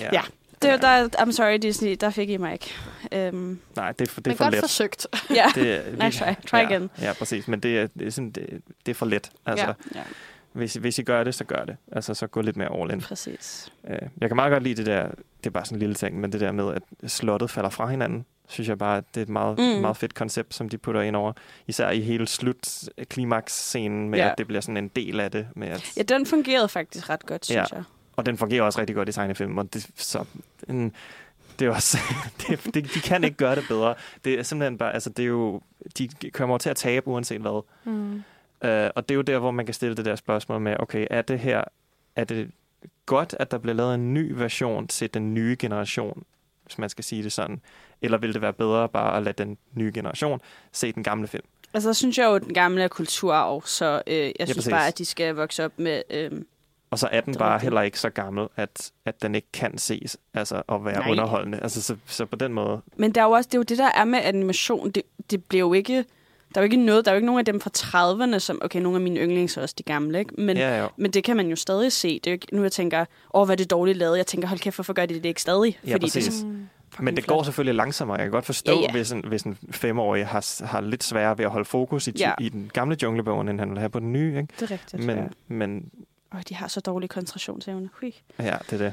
Speaker 2: Ja.
Speaker 4: Ja. det, der, I'm sorry Disney, der fik I mig ikke. Øhm,
Speaker 2: Nej, det er for, det er
Speaker 3: Men
Speaker 2: for
Speaker 3: godt
Speaker 2: let.
Speaker 3: forsøgt.
Speaker 4: ja,
Speaker 2: Det, er-
Speaker 4: nice try. Try
Speaker 2: ja,
Speaker 4: again.
Speaker 2: Ja, præcis. Men det er, det er, sådan, det, det er for let. Altså,
Speaker 3: Ja.
Speaker 2: ja. Hvis, hvis I gør det, så gør det. Altså, så gå lidt mere all in.
Speaker 4: præcis.
Speaker 2: Øh, Jeg kan meget godt lide det der, det er bare sådan en lille ting, men det der med, at slottet falder fra hinanden, synes jeg bare, at det er et meget,
Speaker 4: Mm.
Speaker 2: meget fedt koncept, som de putter ind over. Især i hele slut klimaks-scenen med,
Speaker 4: Ja.
Speaker 2: at det bliver sådan en del af det. Med at,
Speaker 4: Ja, den fungerede faktisk ret godt, synes
Speaker 2: Ja.
Speaker 4: jeg.
Speaker 2: Og den fungerer også rigtig godt i tegnefilm, og det, så, en, det er også, det, det, de kan ikke gøre det bedre. Det er simpelthen bare, altså det er jo, de kommer til at tabe uanset hvad.
Speaker 3: Mm.
Speaker 2: Uh, og det er jo der, hvor man kan stille det der spørgsmål med, okay, er det her, er det godt, at der bliver lavet en ny version til den nye generation, hvis man skal sige det sådan? Eller vil det være bedre bare at lade den nye generation se den gamle film?
Speaker 4: Altså, der synes jeg jo, at den gamle er kulturarv, så øh, jeg synes
Speaker 2: præcis.
Speaker 4: bare, at de skal vokse op med... Øh,
Speaker 2: Og så er den bare heller ikke så gammel, at, at den ikke kan ses altså, og være
Speaker 4: Nej.
Speaker 2: underholdende. Altså, så, så på den måde,
Speaker 4: men der er jo også det, er jo det der er med animation. Det, det bliver jo ikke... Der er jo ikke noget, der er jo ikke nogen af dem fra 30'erne, som... Okay, nogle af mine yndlings er også de gamle, ikke? Men,
Speaker 2: ja, jo.
Speaker 4: men det kan man jo stadig se. Det er jo ikke, nu jeg tænker, åh, hvad er det dårligt lavet? Jeg tænker, hold kæft, hvorfor gør de det ikke stadig?
Speaker 2: Ja,
Speaker 4: Fordi det
Speaker 2: præcis.
Speaker 4: er
Speaker 3: Mm.
Speaker 2: Men det
Speaker 4: flot.
Speaker 2: går selvfølgelig langsommere. Jeg kan godt forstå,
Speaker 4: Ja, ja.
Speaker 2: Hvis, en, hvis en femårig har, har lidt sværere ved at holde fokus i,
Speaker 4: Ja.
Speaker 2: i den gamle junglebogen, end han vil have på den nye. Ikke?
Speaker 4: det er rigtigt.
Speaker 2: Men,
Speaker 4: ja.
Speaker 2: men
Speaker 4: Åh, de har så dårlig koncentrationsevne. Hui.
Speaker 2: ja, det er det.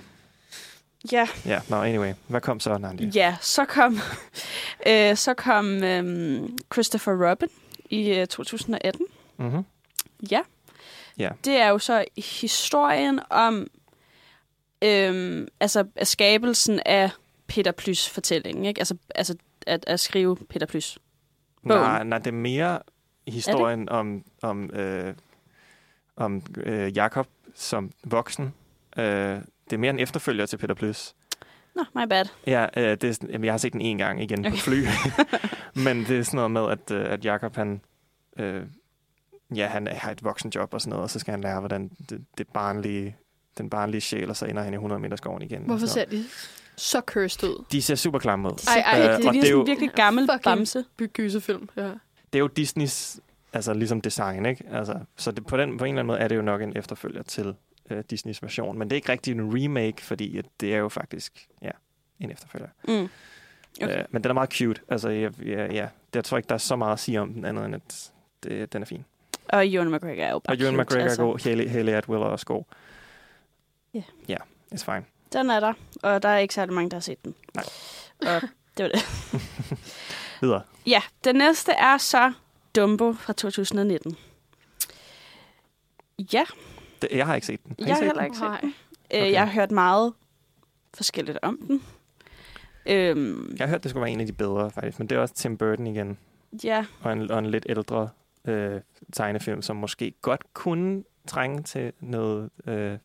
Speaker 4: Ja,
Speaker 2: Ja, no, anyway. Hvad kom så, Nandi?
Speaker 4: Ja, så kom, øh, så kom øh, Christopher Robin i øh, 2018.
Speaker 2: Mm-hmm.
Speaker 4: Ja.
Speaker 2: Ja.
Speaker 4: Det er jo så historien om øh, altså skabelsen af Peter Plys fortællingen, ikke? Altså, altså at, at skrive Peter Plys. Bogen.
Speaker 2: Nej, nej, det er mere historien om, om, øh, om øh, Jakob som voksen. Øh, det er mere en efterfølger til Peter Plys.
Speaker 4: Nå, my bad.
Speaker 2: Ja, øh, det er, sådan- jeg har set den en gang igen okay. på fly. Men det er sådan noget med, at, øh, at Jakob han, øh, ja, han har et voksenjob og sådan noget, og så skal han lære, hvordan det, det barnlige, den barnlige sjæl, og så ender han i 100 meter skoven igen.
Speaker 3: Hvorfor ser de så cursed ud?
Speaker 2: De ser super klamme ud.
Speaker 3: Ej, ej,
Speaker 2: Øh,
Speaker 3: det
Speaker 4: Det er
Speaker 2: det er jo-
Speaker 4: en virkelig gammel bamse.
Speaker 3: Byggysefilm, ja.
Speaker 2: det er jo Disneys altså ligesom design, ikke? Altså, så det, på, den, på en eller anden måde er det jo nok en efterfølger til øh, Disneys version, men det er ikke rigtig en remake, fordi at det er jo faktisk ja, en efterfølger.
Speaker 4: Mm.
Speaker 2: Okay. Øh, men den er meget cute. Altså, jeg, ja, ja, jeg tror ikke, der er så meget at sige om den andet, end at det, den er fin.
Speaker 4: Og Ewan McGregor er jo bare
Speaker 2: Og Ewan McGregor
Speaker 4: altså.
Speaker 2: er god, Haley, Haley Atwell er også god.
Speaker 4: Ja.
Speaker 2: Ja, it's fine.
Speaker 4: Den er der, og der er ikke særlig mange, der har set den.
Speaker 2: Nej.
Speaker 4: Og det var det.
Speaker 2: Videre.
Speaker 4: Ja, den næste er så Dumbo fra 2019. Ja,
Speaker 2: Det, jeg har ikke set den. Har
Speaker 4: jeg har heller
Speaker 2: den?
Speaker 4: ikke set
Speaker 3: Nej.
Speaker 4: den.
Speaker 2: Okay.
Speaker 4: Øh, Jeg har hørt meget forskelligt om den. Øhm,
Speaker 2: Jeg har hørt, det skulle være en af de bedre, faktisk. Men det er også Tim Burton igen.
Speaker 4: ja,
Speaker 2: Og en, og en lidt ældre øh, tegnefilm, som måske godt kunne trænge til noget... Øh,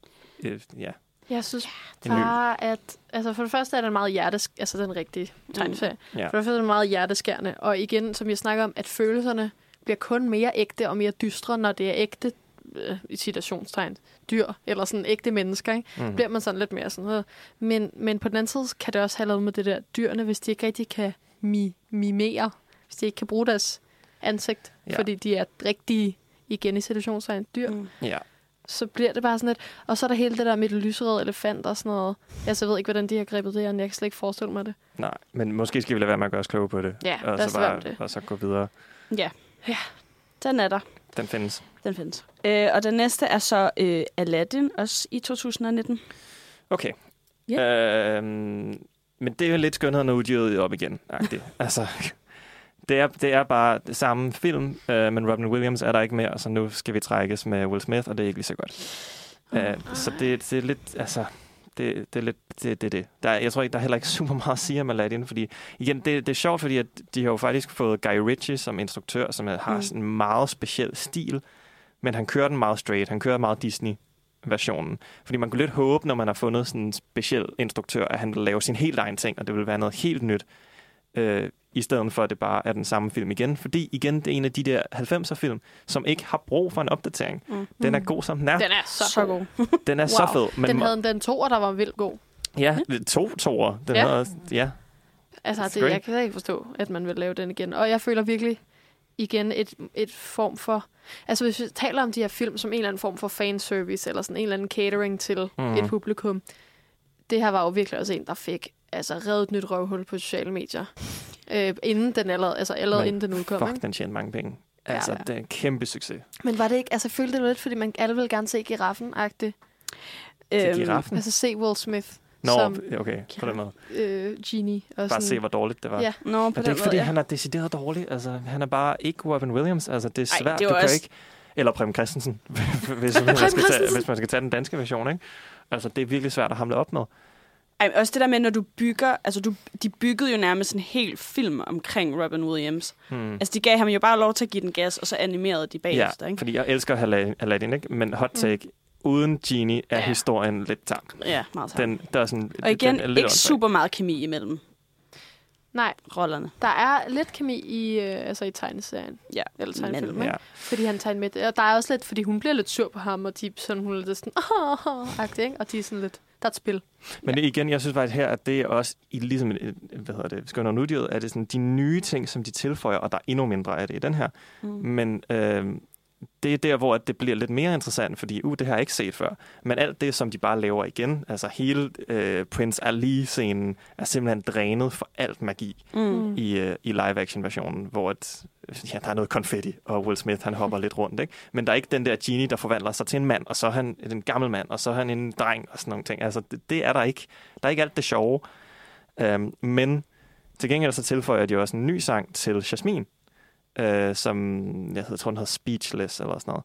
Speaker 2: øh, ja,
Speaker 3: Jeg synes bare, at... Altså for det første er den meget hjertesk... Altså den rigtige tegneserie.
Speaker 2: Ja.
Speaker 3: For det første er den meget hjerteskærende. Og igen, som jeg snakker om, at følelserne bliver kun mere ægte og mere dystre, når det er ægte øh, i citationstegn, dyr, eller sådan ægte mennesker, ikke?
Speaker 2: Mm.
Speaker 3: bliver man sådan lidt mere sådan noget. Men, men på den anden side kan det også have noget med det der dyrene, hvis de ikke rigtig kan mi- mimere, hvis de ikke kan bruge deres ansigt,
Speaker 2: Ja.
Speaker 3: fordi de er rigtige, igen i situationstegn, dyr,
Speaker 4: Mm.
Speaker 2: Ja.
Speaker 3: så bliver det bare sådan lidt... Og så er der hele det der med det lyserøde elefant og sådan noget. Jeg så ved ikke, hvordan de har grebet det an. Jeg kan slet ikke forestille mig det.
Speaker 2: Nej, men måske skal vi lade være med at gøre os kloge på det.
Speaker 3: Ja,
Speaker 2: og
Speaker 3: lad
Speaker 2: så,
Speaker 3: med det.
Speaker 2: og så gå videre.
Speaker 4: ja. ja. Den er der.
Speaker 2: Den findes.
Speaker 4: Den findes. Øh, og den næste er så øh, Aladdin, også i 2019.
Speaker 2: Okay.
Speaker 4: Ja.
Speaker 2: Øhm, men det er jo lidt skønheden og uddyret op igen. -agtigt. altså, det er, det er bare det samme film, øh, men Robin Williams er der ikke mere, så nu skal vi trækkes med Will Smith, og det er ikke lige så godt. Øh, så det, det er lidt, altså, det, det er lidt det, det, det. Der, er- jeg tror ikke, der er heller ikke super meget at sige om Aladdin, fordi igen, det, det er sjovt, fordi at de har jo faktisk fået Guy Ritchie som instruktør, som har
Speaker 4: Mm.
Speaker 2: sådan en meget speciel stil, men han kører den meget straight. Han kører meget Disney-versionen. Fordi man kunne lidt håbe, når man har fundet sådan en speciel instruktør, at han vil lave sin helt egen ting, og det vil være noget helt nyt, øh, i stedet for, at det bare er den samme film igen. Fordi igen, det er en af de der 90'er film, som ikke har brug for en opdatering.
Speaker 4: Mm.
Speaker 2: Den er god, som den er.
Speaker 3: Den er så,
Speaker 4: Så
Speaker 3: god.
Speaker 2: Den er så fed.
Speaker 3: Men den havde den toer, der var vildt god.
Speaker 2: Ja, to toer. Den
Speaker 3: Ja.
Speaker 2: Havde, ja.
Speaker 3: Altså, det,
Speaker 2: great.
Speaker 3: jeg kan ikke forstå, at man vil lave den igen. Og jeg føler virkelig igen et, et form for... Altså, hvis vi taler om de her film som en eller anden form for fanservice, eller sådan en eller anden catering til mm. et publikum. Det her var jo virkelig også en, der fik altså, reddet et nyt røvhul på sociale medier. Øh, inden den allerede, altså allerede
Speaker 2: Men
Speaker 3: inden den udkom.
Speaker 2: Fuck,
Speaker 3: ikke?
Speaker 2: den tjente mange penge. Altså,
Speaker 3: Ja.
Speaker 2: det er en kæmpe succes.
Speaker 3: Men var det ikke... Altså, følte det lidt, fordi man alle ville gerne se giraffen-agtigt.
Speaker 2: Til giraffen?
Speaker 3: Altså, se Will Smith
Speaker 2: Nå,
Speaker 3: som
Speaker 2: okay, på den måde.
Speaker 3: øh, genie. Og
Speaker 2: Bare
Speaker 3: sådan,
Speaker 2: se, hvor dårligt det var.
Speaker 3: Ja.
Speaker 4: Nå,
Speaker 2: og
Speaker 4: på
Speaker 2: det er
Speaker 4: den
Speaker 2: ikke, fordi
Speaker 4: måde, ja.
Speaker 2: han er decideret dårlig. Altså, han er bare ikke Robin Williams. Altså, det er
Speaker 4: Ej,
Speaker 2: svært.
Speaker 4: det er
Speaker 2: du
Speaker 4: jo
Speaker 2: kan
Speaker 4: også-
Speaker 2: ikke... Eller Prem Christensen, hvis, man skal tage,
Speaker 3: Christensen.
Speaker 2: hvis man skal tage den danske version. Ikke? Altså, det er virkelig svært at hamle op med.
Speaker 4: Ej, også det der med, når du bygger... Altså, du, de byggede jo nærmest en hel film omkring Robin Williams.
Speaker 2: Hmm.
Speaker 4: Altså, de gav ham jo bare lov til at give den gas, og så animerede de bagefter,
Speaker 2: ja,
Speaker 4: ikke?
Speaker 2: fordi jeg elsker Aladdin, ikke? men hot take, mm. uden Genie er
Speaker 4: Ja.
Speaker 2: historien lidt tam.
Speaker 4: Ja, meget sammen.
Speaker 2: Den, der er sådan,
Speaker 4: Og igen,
Speaker 2: den er lidt
Speaker 4: ikke
Speaker 2: åndssvag.
Speaker 4: super meget kemi imellem
Speaker 3: Nej,
Speaker 4: rollerne.
Speaker 3: der er lidt kemi i, øh, altså i tegneserien.
Speaker 4: Ja,
Speaker 3: Eller tegnefilm,
Speaker 4: men-
Speaker 3: ikke?
Speaker 2: Ja.
Speaker 3: Fordi han tager med det. Og der er også lidt, fordi hun bliver lidt sur på ham, og de, sådan, hun er lidt sådan, åh, agtig, ikke? Og de er sådan lidt, er et spil.
Speaker 2: Men det, igen, jeg synes faktisk her, at det er også, i, ligesom, et- hvad hedder det, Skønner Nuddyret, er det sådan de nye ting, som de tilføjer, og der er endnu mindre af det i den her.
Speaker 4: Mm.
Speaker 2: Men øh, det er der, hvor det bliver lidt mere interessant, fordi uh, det har jeg ikke set før. Men alt det, som de bare laver igen, altså hele øh, Prince Ali-scenen, er simpelthen drænet for alt magi
Speaker 4: Mm.
Speaker 2: i, øh, i live-action-versionen, hvor et, ja, der er noget konfetti, og Will Smith han hopper lidt rundt. Ikke? Men der er ikke den der genie, der forvandler sig til en mand, og så er han en gammel mand, og så er han en dreng, og sådan nogle ting. Altså, det, det er der ikke. Der er ikke alt det sjove. Um, men til gengæld så tilføjer de også en ny sang til Jasmine, øh, som jeg tror, den hedder Speechless eller sådan noget.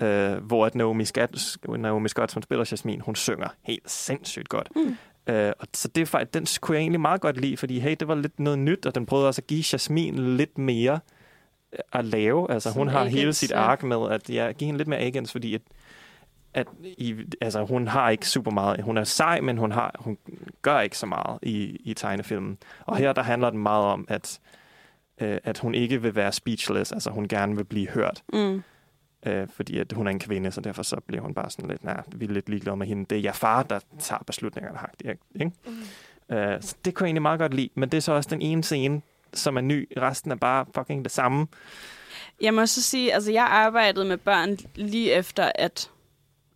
Speaker 2: Øh, hvor at Naomi Scott, Naomi Scott, som spiller Jasmine, hun synger helt sindssygt godt.
Speaker 4: Mm.
Speaker 2: Øh, og så det er faktisk, den kunne jeg egentlig meget godt lide, fordi hey, det var lidt noget nyt, og den prøvede også at give Jasmine lidt mere øh, at lave. Altså hun har hele
Speaker 3: agens,
Speaker 2: sit
Speaker 3: ja.
Speaker 2: ark med at ja, give hende lidt mere agens, fordi at, at i, altså, hun har ikke super meget. Hun er sej, men hun, har, hun gør ikke så meget i, i tegnefilmen. Og her der handler den meget om, at, øh, at hun ikke vil være speechless, altså hun gerne vil blive hørt.
Speaker 4: Mm.
Speaker 2: Øh, fordi at hun er en kvinde, så derfor så bliver hun bare sådan lidt, nej, vi er lidt ligeglade med hende. Det er jeg far, der tager beslutningerne. Ikke? Mm. Øh, så det kunne jeg egentlig meget godt lide. Men det er så også den ene scene, som er ny. Resten er bare fucking det samme.
Speaker 4: Jeg må også sige, altså jeg arbejdede med børn lige efter, at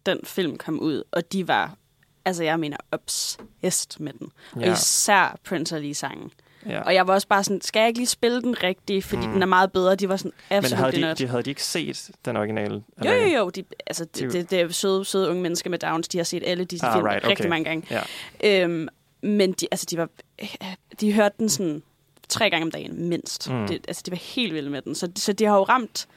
Speaker 4: den film kom ud, og de var, altså jeg mener, obsessed med den. Ja. Og især Prince Ali-sangen.
Speaker 2: Ja.
Speaker 4: Og jeg var også bare sådan, skal jeg ikke lige spille den rigtige, fordi
Speaker 2: Mm.
Speaker 4: mm. den er meget bedre. De var sådan,
Speaker 2: Men
Speaker 4: absolut
Speaker 2: havde de, de, havde de ikke set den originale?
Speaker 4: Jo,
Speaker 2: eller-
Speaker 4: jo, jo. De, altså,
Speaker 2: De-
Speaker 4: det, det, det er søde, søde unge mennesker med Downs. De har set alle disse
Speaker 2: Ah,
Speaker 4: film
Speaker 2: right,
Speaker 4: rigtig
Speaker 2: okay.
Speaker 4: mange gange.
Speaker 2: Ja.
Speaker 4: Øhm, men de, altså, de, var, de hørte den sådan tre gange om dagen, mindst.
Speaker 2: Mm.
Speaker 4: Mm. Det, altså, de var helt vilde med den. Så, så de har jo ramt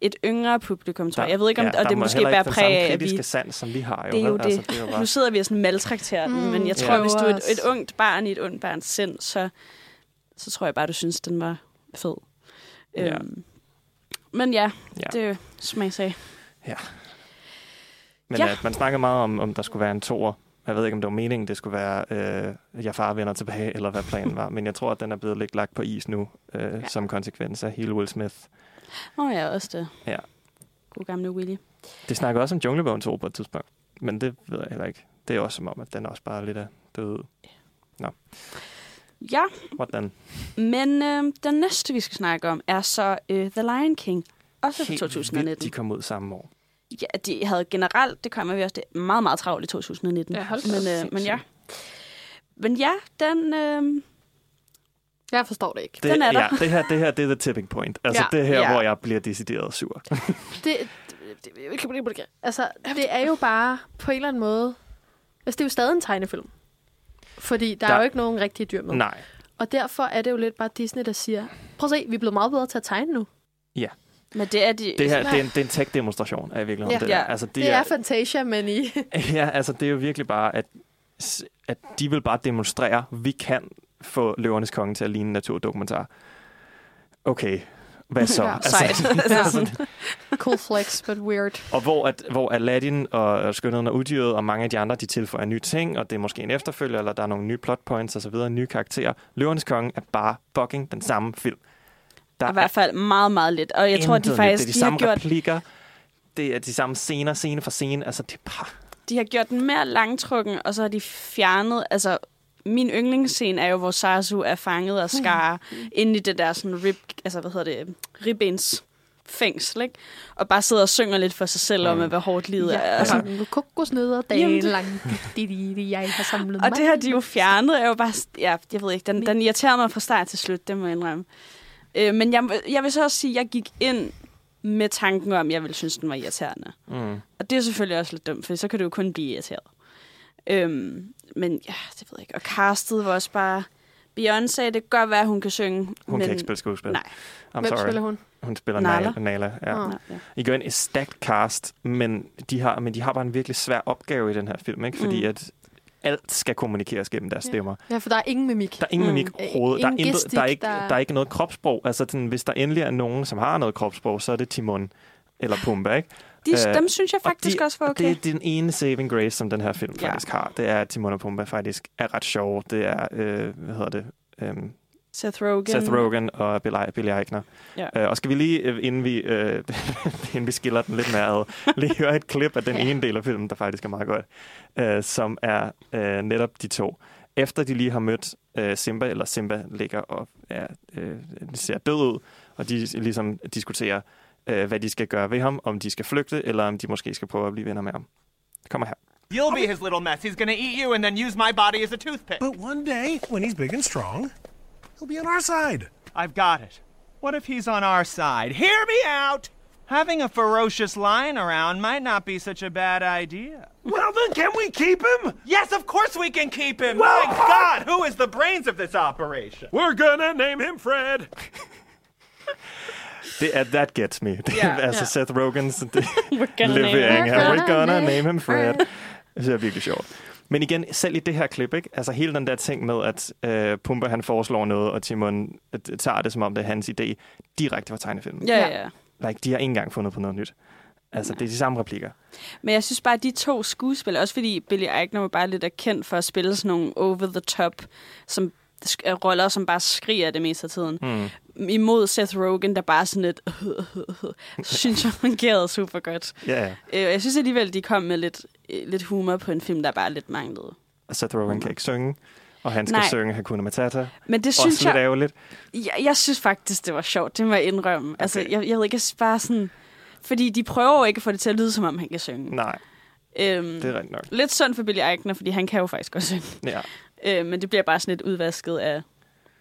Speaker 4: et yngre publikum, tror jeg. Jeg ved ikke, om
Speaker 2: ja,
Speaker 4: og
Speaker 2: der
Speaker 4: det
Speaker 2: må
Speaker 4: måske bærer præg af, at vi...
Speaker 2: sans, som vi har. Jo,
Speaker 4: Det er jo det.
Speaker 2: Altså, det er jo
Speaker 4: Nu
Speaker 2: bare...
Speaker 4: sidder vi og sådan maltrakterer den,
Speaker 3: Mm.
Speaker 4: men jeg
Speaker 2: Ja.
Speaker 4: tror, hvis du er et,
Speaker 3: Prøver
Speaker 4: et ungt barn i et ungt barns sind, så, så tror jeg bare, du synes, den var fed.
Speaker 2: Ja.
Speaker 4: Øhm, men ja,
Speaker 2: Ja.
Speaker 4: det er jo smagsag.
Speaker 2: Men
Speaker 4: Ja.
Speaker 2: ja. at man snakkede meget om, om der skulle være en toer. Jeg ved ikke, om det var meningen, det skulle være, øh, jeg far vender tilbage, eller hvad planen var. Men jeg tror, at den er blevet lidt lagt på is nu, øh,
Speaker 4: Ja.
Speaker 2: ja. som konsekvens af hele Will Smith.
Speaker 4: Åh oh, ja, også det.
Speaker 2: Ja.
Speaker 4: God gamle Willy.
Speaker 2: Det snakker også om Junglebogen 2 på et tidspunkt. Men det ved jeg heller ikke. Det er også som om, at den også bare er lidt af død ud.
Speaker 4: Ja,
Speaker 2: Hvordan?
Speaker 4: men øh, den næste, vi skal snakke om, er så øh, The Lion King. Også fra
Speaker 2: Helt
Speaker 4: 2019.
Speaker 2: vildt, de kom ud samme år.
Speaker 4: Ja, de havde generelt, det kommer vi også, det meget, meget travlt i 2019.
Speaker 3: Ja, hold
Speaker 4: men, øh, men ja. Men ja, den... Øh,
Speaker 3: Jeg forstår det ikke.
Speaker 2: Det,
Speaker 4: Den er der.
Speaker 2: Ja, det her, det her det er the tipping point. Altså
Speaker 3: Ja.
Speaker 2: det her,
Speaker 4: Ja.
Speaker 2: hvor jeg bliver decideret sur.
Speaker 3: Det, det, det, det, altså, det er jo bare på en eller anden måde... Altså, det er jo stadig en tegnefilm. Fordi der, der er jo ikke nogen rigtige dyr med.
Speaker 2: Nej.
Speaker 3: Og derfor er det jo lidt bare Disney, der siger, prøv at se, vi er blevet meget bedre til at tegne nu.
Speaker 4: men det er de...
Speaker 2: Det her det er en, det er en tech-demonstration af i virkeligheden.
Speaker 3: Ja.
Speaker 2: Det, der.
Speaker 4: Ja.
Speaker 2: Altså, det,
Speaker 3: Det er Fantasia, men i...
Speaker 2: Ja, altså det er jo virkelig bare, at at de vil bare demonstrere, vi kan få Løvernes Konge til at ligne en naturdokumentar. Okay, hvad så?
Speaker 3: Ja,
Speaker 4: sejt.
Speaker 2: altså,
Speaker 3: Cool flex, but weird.
Speaker 2: og hvor, at, hvor Aladdin og, Skønheden og Udyret og mange af de andre, de tilføjer nye ting, og det er måske en efterfølger, eller der er nogle nye plot points osv., nye karakterer. Løvernes Konge er bare fucking den samme film. Der
Speaker 4: I hvert fald meget, meget lidt. Og jeg tror, de faktisk
Speaker 2: nyt. det er de,
Speaker 4: de
Speaker 2: samme
Speaker 4: har, gjort,
Speaker 2: replikker, det er de samme scener, scene for scene. Altså, det er bare...
Speaker 4: de har gjort den mere langtrukken, og så har de fjernet... Altså, min yndlingsscene er jo, hvor Sasu er fanget og skar ind i det der sådan rib, altså, hvad hedder det, ribbens fængsel, ikke? Og bare sidder og synger lidt for sig selv om,
Speaker 2: Mm.
Speaker 4: at hvor hårdt livet
Speaker 3: Ja,
Speaker 4: er.
Speaker 3: altså, kokosnødder dagen
Speaker 4: det-
Speaker 3: lang. Di, di, di, jeg har samlet
Speaker 4: og
Speaker 3: mig.
Speaker 4: det har de jo fjernet, er jo bare... Ja, jeg ved ikke, den, den irriterer mig fra start til slut, det må jeg indrømme. Øh, men jeg, jeg vil så også sige, at jeg gik ind med tanken om, at jeg ville synes, den var irriterende.
Speaker 2: Mm.
Speaker 4: Og det er selvfølgelig også lidt dumt, for så kan du jo kun blive irriteret. Øhm, men ja, det ved jeg ikke. Og castet var også bare... Beyoncé, det kan godt være, hun kan synge.
Speaker 2: Hun
Speaker 4: men...
Speaker 2: kan ikke spille skuespil.
Speaker 4: Nej.
Speaker 2: I'm
Speaker 3: Hvem
Speaker 2: sorry.
Speaker 3: spiller hun?
Speaker 2: Hun spiller
Speaker 4: Nala.
Speaker 2: Nala. Ja. I går ind i stacked cast, men de, har, men de har bare en virkelig svær opgave i den her film, ikke? Fordi
Speaker 4: Mm.
Speaker 2: at alt skal kommunikeres gennem deres
Speaker 3: Ja.
Speaker 2: stemmer.
Speaker 3: Ja, for der er ingen mimik.
Speaker 2: Der er ingen
Speaker 4: Mm.
Speaker 2: mimik overhovedet. Der er, der, er ikke,
Speaker 3: der-
Speaker 2: der er ikke noget kropssprog. Altså, den, hvis der endelig er nogen, som har noget kropssprog, så er det Timon eller Pumba, ikke?
Speaker 4: De,
Speaker 2: Øh,
Speaker 4: dem synes jeg
Speaker 2: og
Speaker 4: faktisk
Speaker 2: de,
Speaker 4: også var
Speaker 2: og
Speaker 4: okay.
Speaker 2: Det er den ene saving grace, som den her film
Speaker 4: Ja.
Speaker 2: faktisk har. Det er, at Timon og Pumba faktisk er ret sjove. Det er, øh, hvad hedder det? Øhm,
Speaker 4: Seth Rogen.
Speaker 2: Seth Rogen og Bill, Billy Eichner.
Speaker 4: Ja.
Speaker 2: Øh, og skal vi lige, øh, inden vi, øh, inden vi skiller den lidt mere ad, lige høre et klip af den
Speaker 3: Ja.
Speaker 2: ene del af filmen, der faktisk er meget godt, øh, som er øh, netop de to. Efter de lige har mødt øh, Simba, eller Simba ligger og er, øh, ser død ud, og de ligesom diskuterer, øh, hvad de skal gøre ved ham, om de skal flygte, eller om de måske skal prøve at blive venner med ham. Det kommer her.
Speaker 12: You'll be his little mess. He's gonna eat you and then use my body as a toothpick.
Speaker 13: But one day, when he's big and strong, he'll be on our side.
Speaker 12: I've got it. What if he's on our side? Hear me out! Having a ferocious lion around might not be such a bad idea.
Speaker 13: Well, then, can we keep him?
Speaker 12: Yes, of course we can keep him!
Speaker 13: Well,
Speaker 12: My God, who is the brains of this operation?
Speaker 13: We're gonna name him Fred.
Speaker 2: Det er That Gets Me. Det er altså Seth Rogens det,
Speaker 4: We're gonna name
Speaker 2: levering
Speaker 4: him
Speaker 2: her. We're gonna name him Fred. Det er virkelig sjovt. Men igen, selv i det her klip, ikke? altså hele den der ting med, at øh, Pumba han foreslår noget, og Timon øh, tager det som om det er hans idé, direkte fra tegnefilmen.
Speaker 4: Ja, ja, ja.
Speaker 2: Like, de har ikke engang fundet på noget nyt. Altså, det er de samme replikker.
Speaker 4: Men jeg synes bare, at de to skuespillere, også fordi Billy Eichner var bare lidt er kendt for at spille sådan nogle over-the-top som roller, som bare skriger det meste af tiden.
Speaker 2: Mm.
Speaker 4: Imod Seth Rogen, der bare sådan lidt, synes jeg fungerede super godt.
Speaker 2: Ja, ja.
Speaker 4: Øh, jeg synes alligevel, de kom med lidt, øh, lidt humor på en film, der bare lidt manglede.
Speaker 2: Og Seth Rogen kan ikke synge, og han skal
Speaker 4: Nej.
Speaker 2: synge Hakuna Matata.
Speaker 4: Men det
Speaker 2: Også
Speaker 4: synes
Speaker 2: lidt
Speaker 4: jeg,
Speaker 2: ærgerligt.
Speaker 4: jeg, jeg synes faktisk, det var sjovt. Det må jeg indrømme. Okay. Altså, jeg, jeg ved ikke, bare sådan... Fordi de prøver jo ikke at få det til at lyde, som om han kan synge.
Speaker 2: Nej,
Speaker 4: Øhm,
Speaker 2: det er rigtigt nok.
Speaker 4: Lidt synd for Billy Eichner, fordi han kan jo faktisk godt synge.
Speaker 2: Ja.
Speaker 4: Øh, men det bliver bare sådan lidt udvasket af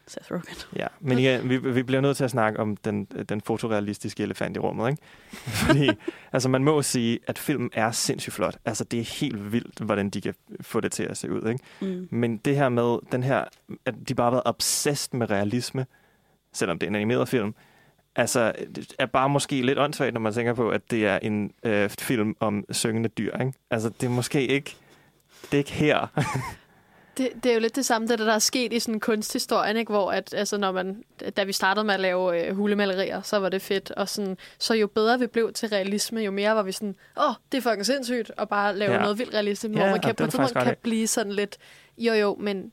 Speaker 4: Seth Rogen.
Speaker 2: Ja, men igen, vi, vi bliver nødt til at snakke om den, den fotorealistiske elefant i rummet, ikke? Fordi, altså man må sige, at filmen er sindssygt flot. Altså det er helt vildt, hvordan de kan få det til at se ud, ikke?
Speaker 4: Mm.
Speaker 2: Men det her med, den her, at de bare har været obsessed med realisme, selvom det er en animeret film, altså det er bare måske lidt åndssvagt, når man tænker på, at det er en øh, film om syngende dyr, ikke? Altså det er måske ikke, det er ikke her.
Speaker 3: Det, det er jo lidt det samme, det der er sket i sådan kunsthistorien, ikke? hvor at, altså, når man, da vi startede med at lave øh, hulemalerier, så var det fedt. Og sådan, så jo bedre vi blev til realisme, jo mere var vi sådan, åh, oh, det er fucking sindssygt at bare lave
Speaker 2: Ja.
Speaker 3: noget vildt realistisk,
Speaker 2: Ja,
Speaker 3: hvor man kan på
Speaker 2: ret
Speaker 3: kan
Speaker 2: i.
Speaker 3: blive sådan lidt, jo jo, men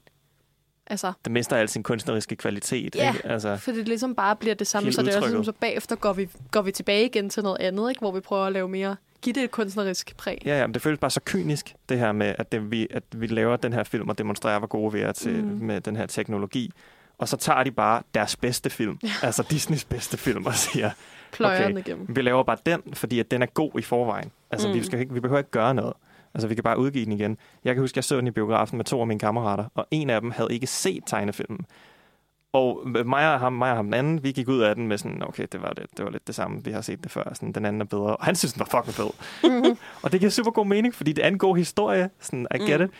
Speaker 3: altså,
Speaker 2: Det mister al sin kunstneriske kvalitet,
Speaker 3: Ja,
Speaker 2: ikke? Altså,
Speaker 3: for det ligesom bare bliver det samme, så det er også sådan, så bagefter går vi, går vi tilbage igen til noget andet, ikke? hvor vi prøver at lave mere, give det et kunstnerisk præg.
Speaker 2: Ja, ja, men det føles bare så kynisk, det her med, at, det, vi, at vi laver den her film og demonstrerer, hvor gode vi er til, mm. med den her teknologi. Og så tager de bare deres bedste film, ja. altså Disneys bedste film, og siger,
Speaker 3: Pløjer den
Speaker 2: okay,
Speaker 3: igennem.
Speaker 2: vi laver bare den, fordi at den er god i forvejen. Altså. Mm. vi, skal ikke, vi behøver ikke gøre noget. Altså, vi kan bare udgive den igen. Jeg kan huske, jeg så den i biografen med to af mine kammerater, og en af dem havde ikke set tegnefilmen. Og mig og ham, mig og ham den anden, vi gik ud af den med sådan, okay, det var, det, det var lidt det samme, vi har set det før, sådan, den anden er bedre. Og han synes, den var fucking fed. Og det giver super god mening, fordi det er en god historie, sådan, I get
Speaker 4: Mm.
Speaker 2: it.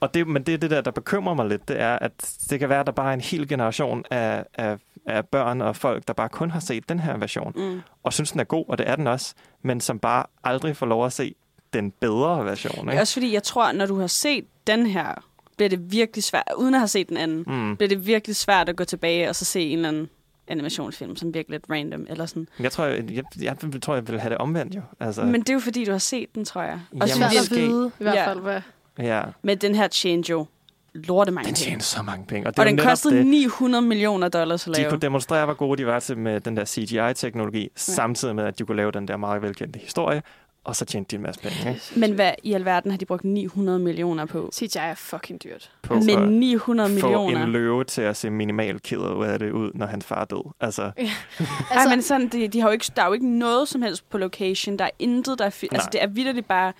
Speaker 2: Og det, men det er det der, der bekymrer mig lidt, det er, at det kan være, at der bare er en hel generation af, af, af børn og folk, der bare kun har set den her version,
Speaker 4: Mm.
Speaker 2: og synes, den er god, og det er den også, men som bare aldrig får lov at se den bedre version.
Speaker 4: Det er
Speaker 2: Ikke?
Speaker 4: også fordi, jeg tror, når du har set den her, bliver det virkelig svært, uden at have set den anden,
Speaker 2: Mm.
Speaker 4: bliver det virkelig svært at gå tilbage og så se en eller anden animationsfilm, som virkelig lidt random, eller sådan.
Speaker 2: Jeg tror, jeg, jeg, jeg, tror, jeg vil have det omvendt jo. Altså,
Speaker 4: Men det er jo fordi, du har set den, tror jeg.
Speaker 2: Jamen,
Speaker 3: Svært at
Speaker 2: måske.
Speaker 3: vide, i hvert fald, hvad...
Speaker 2: ja,
Speaker 4: Men den her tjente jo lorte mange
Speaker 2: den
Speaker 4: penge.
Speaker 2: tjener så mange penge. Og, det
Speaker 4: Og den kostede
Speaker 2: det.
Speaker 4: 900 millioner dollars at
Speaker 2: De
Speaker 4: lave.
Speaker 2: kunne demonstrere, hvor gode de var til med den der CGI-teknologi, ja. samtidig med, at de kunne lave den der meget velkendte historie, og så tjente de en masse penge. Ikke?
Speaker 4: Men hvad i alverden har de brugt 900 millioner på?
Speaker 3: CGI er fucking dyrt.
Speaker 2: På
Speaker 4: Men
Speaker 2: at
Speaker 4: 900
Speaker 2: få
Speaker 4: millioner.
Speaker 2: en løve til at se minimal ked ud af det ud, når hans far død. Altså,
Speaker 4: Altså,
Speaker 3: Altså-
Speaker 4: Ej, men sådan, de, de har jo ikke, der er jo ikke noget som helst på location. Der er intet, der er... Fi- altså, det er vidderligt bare...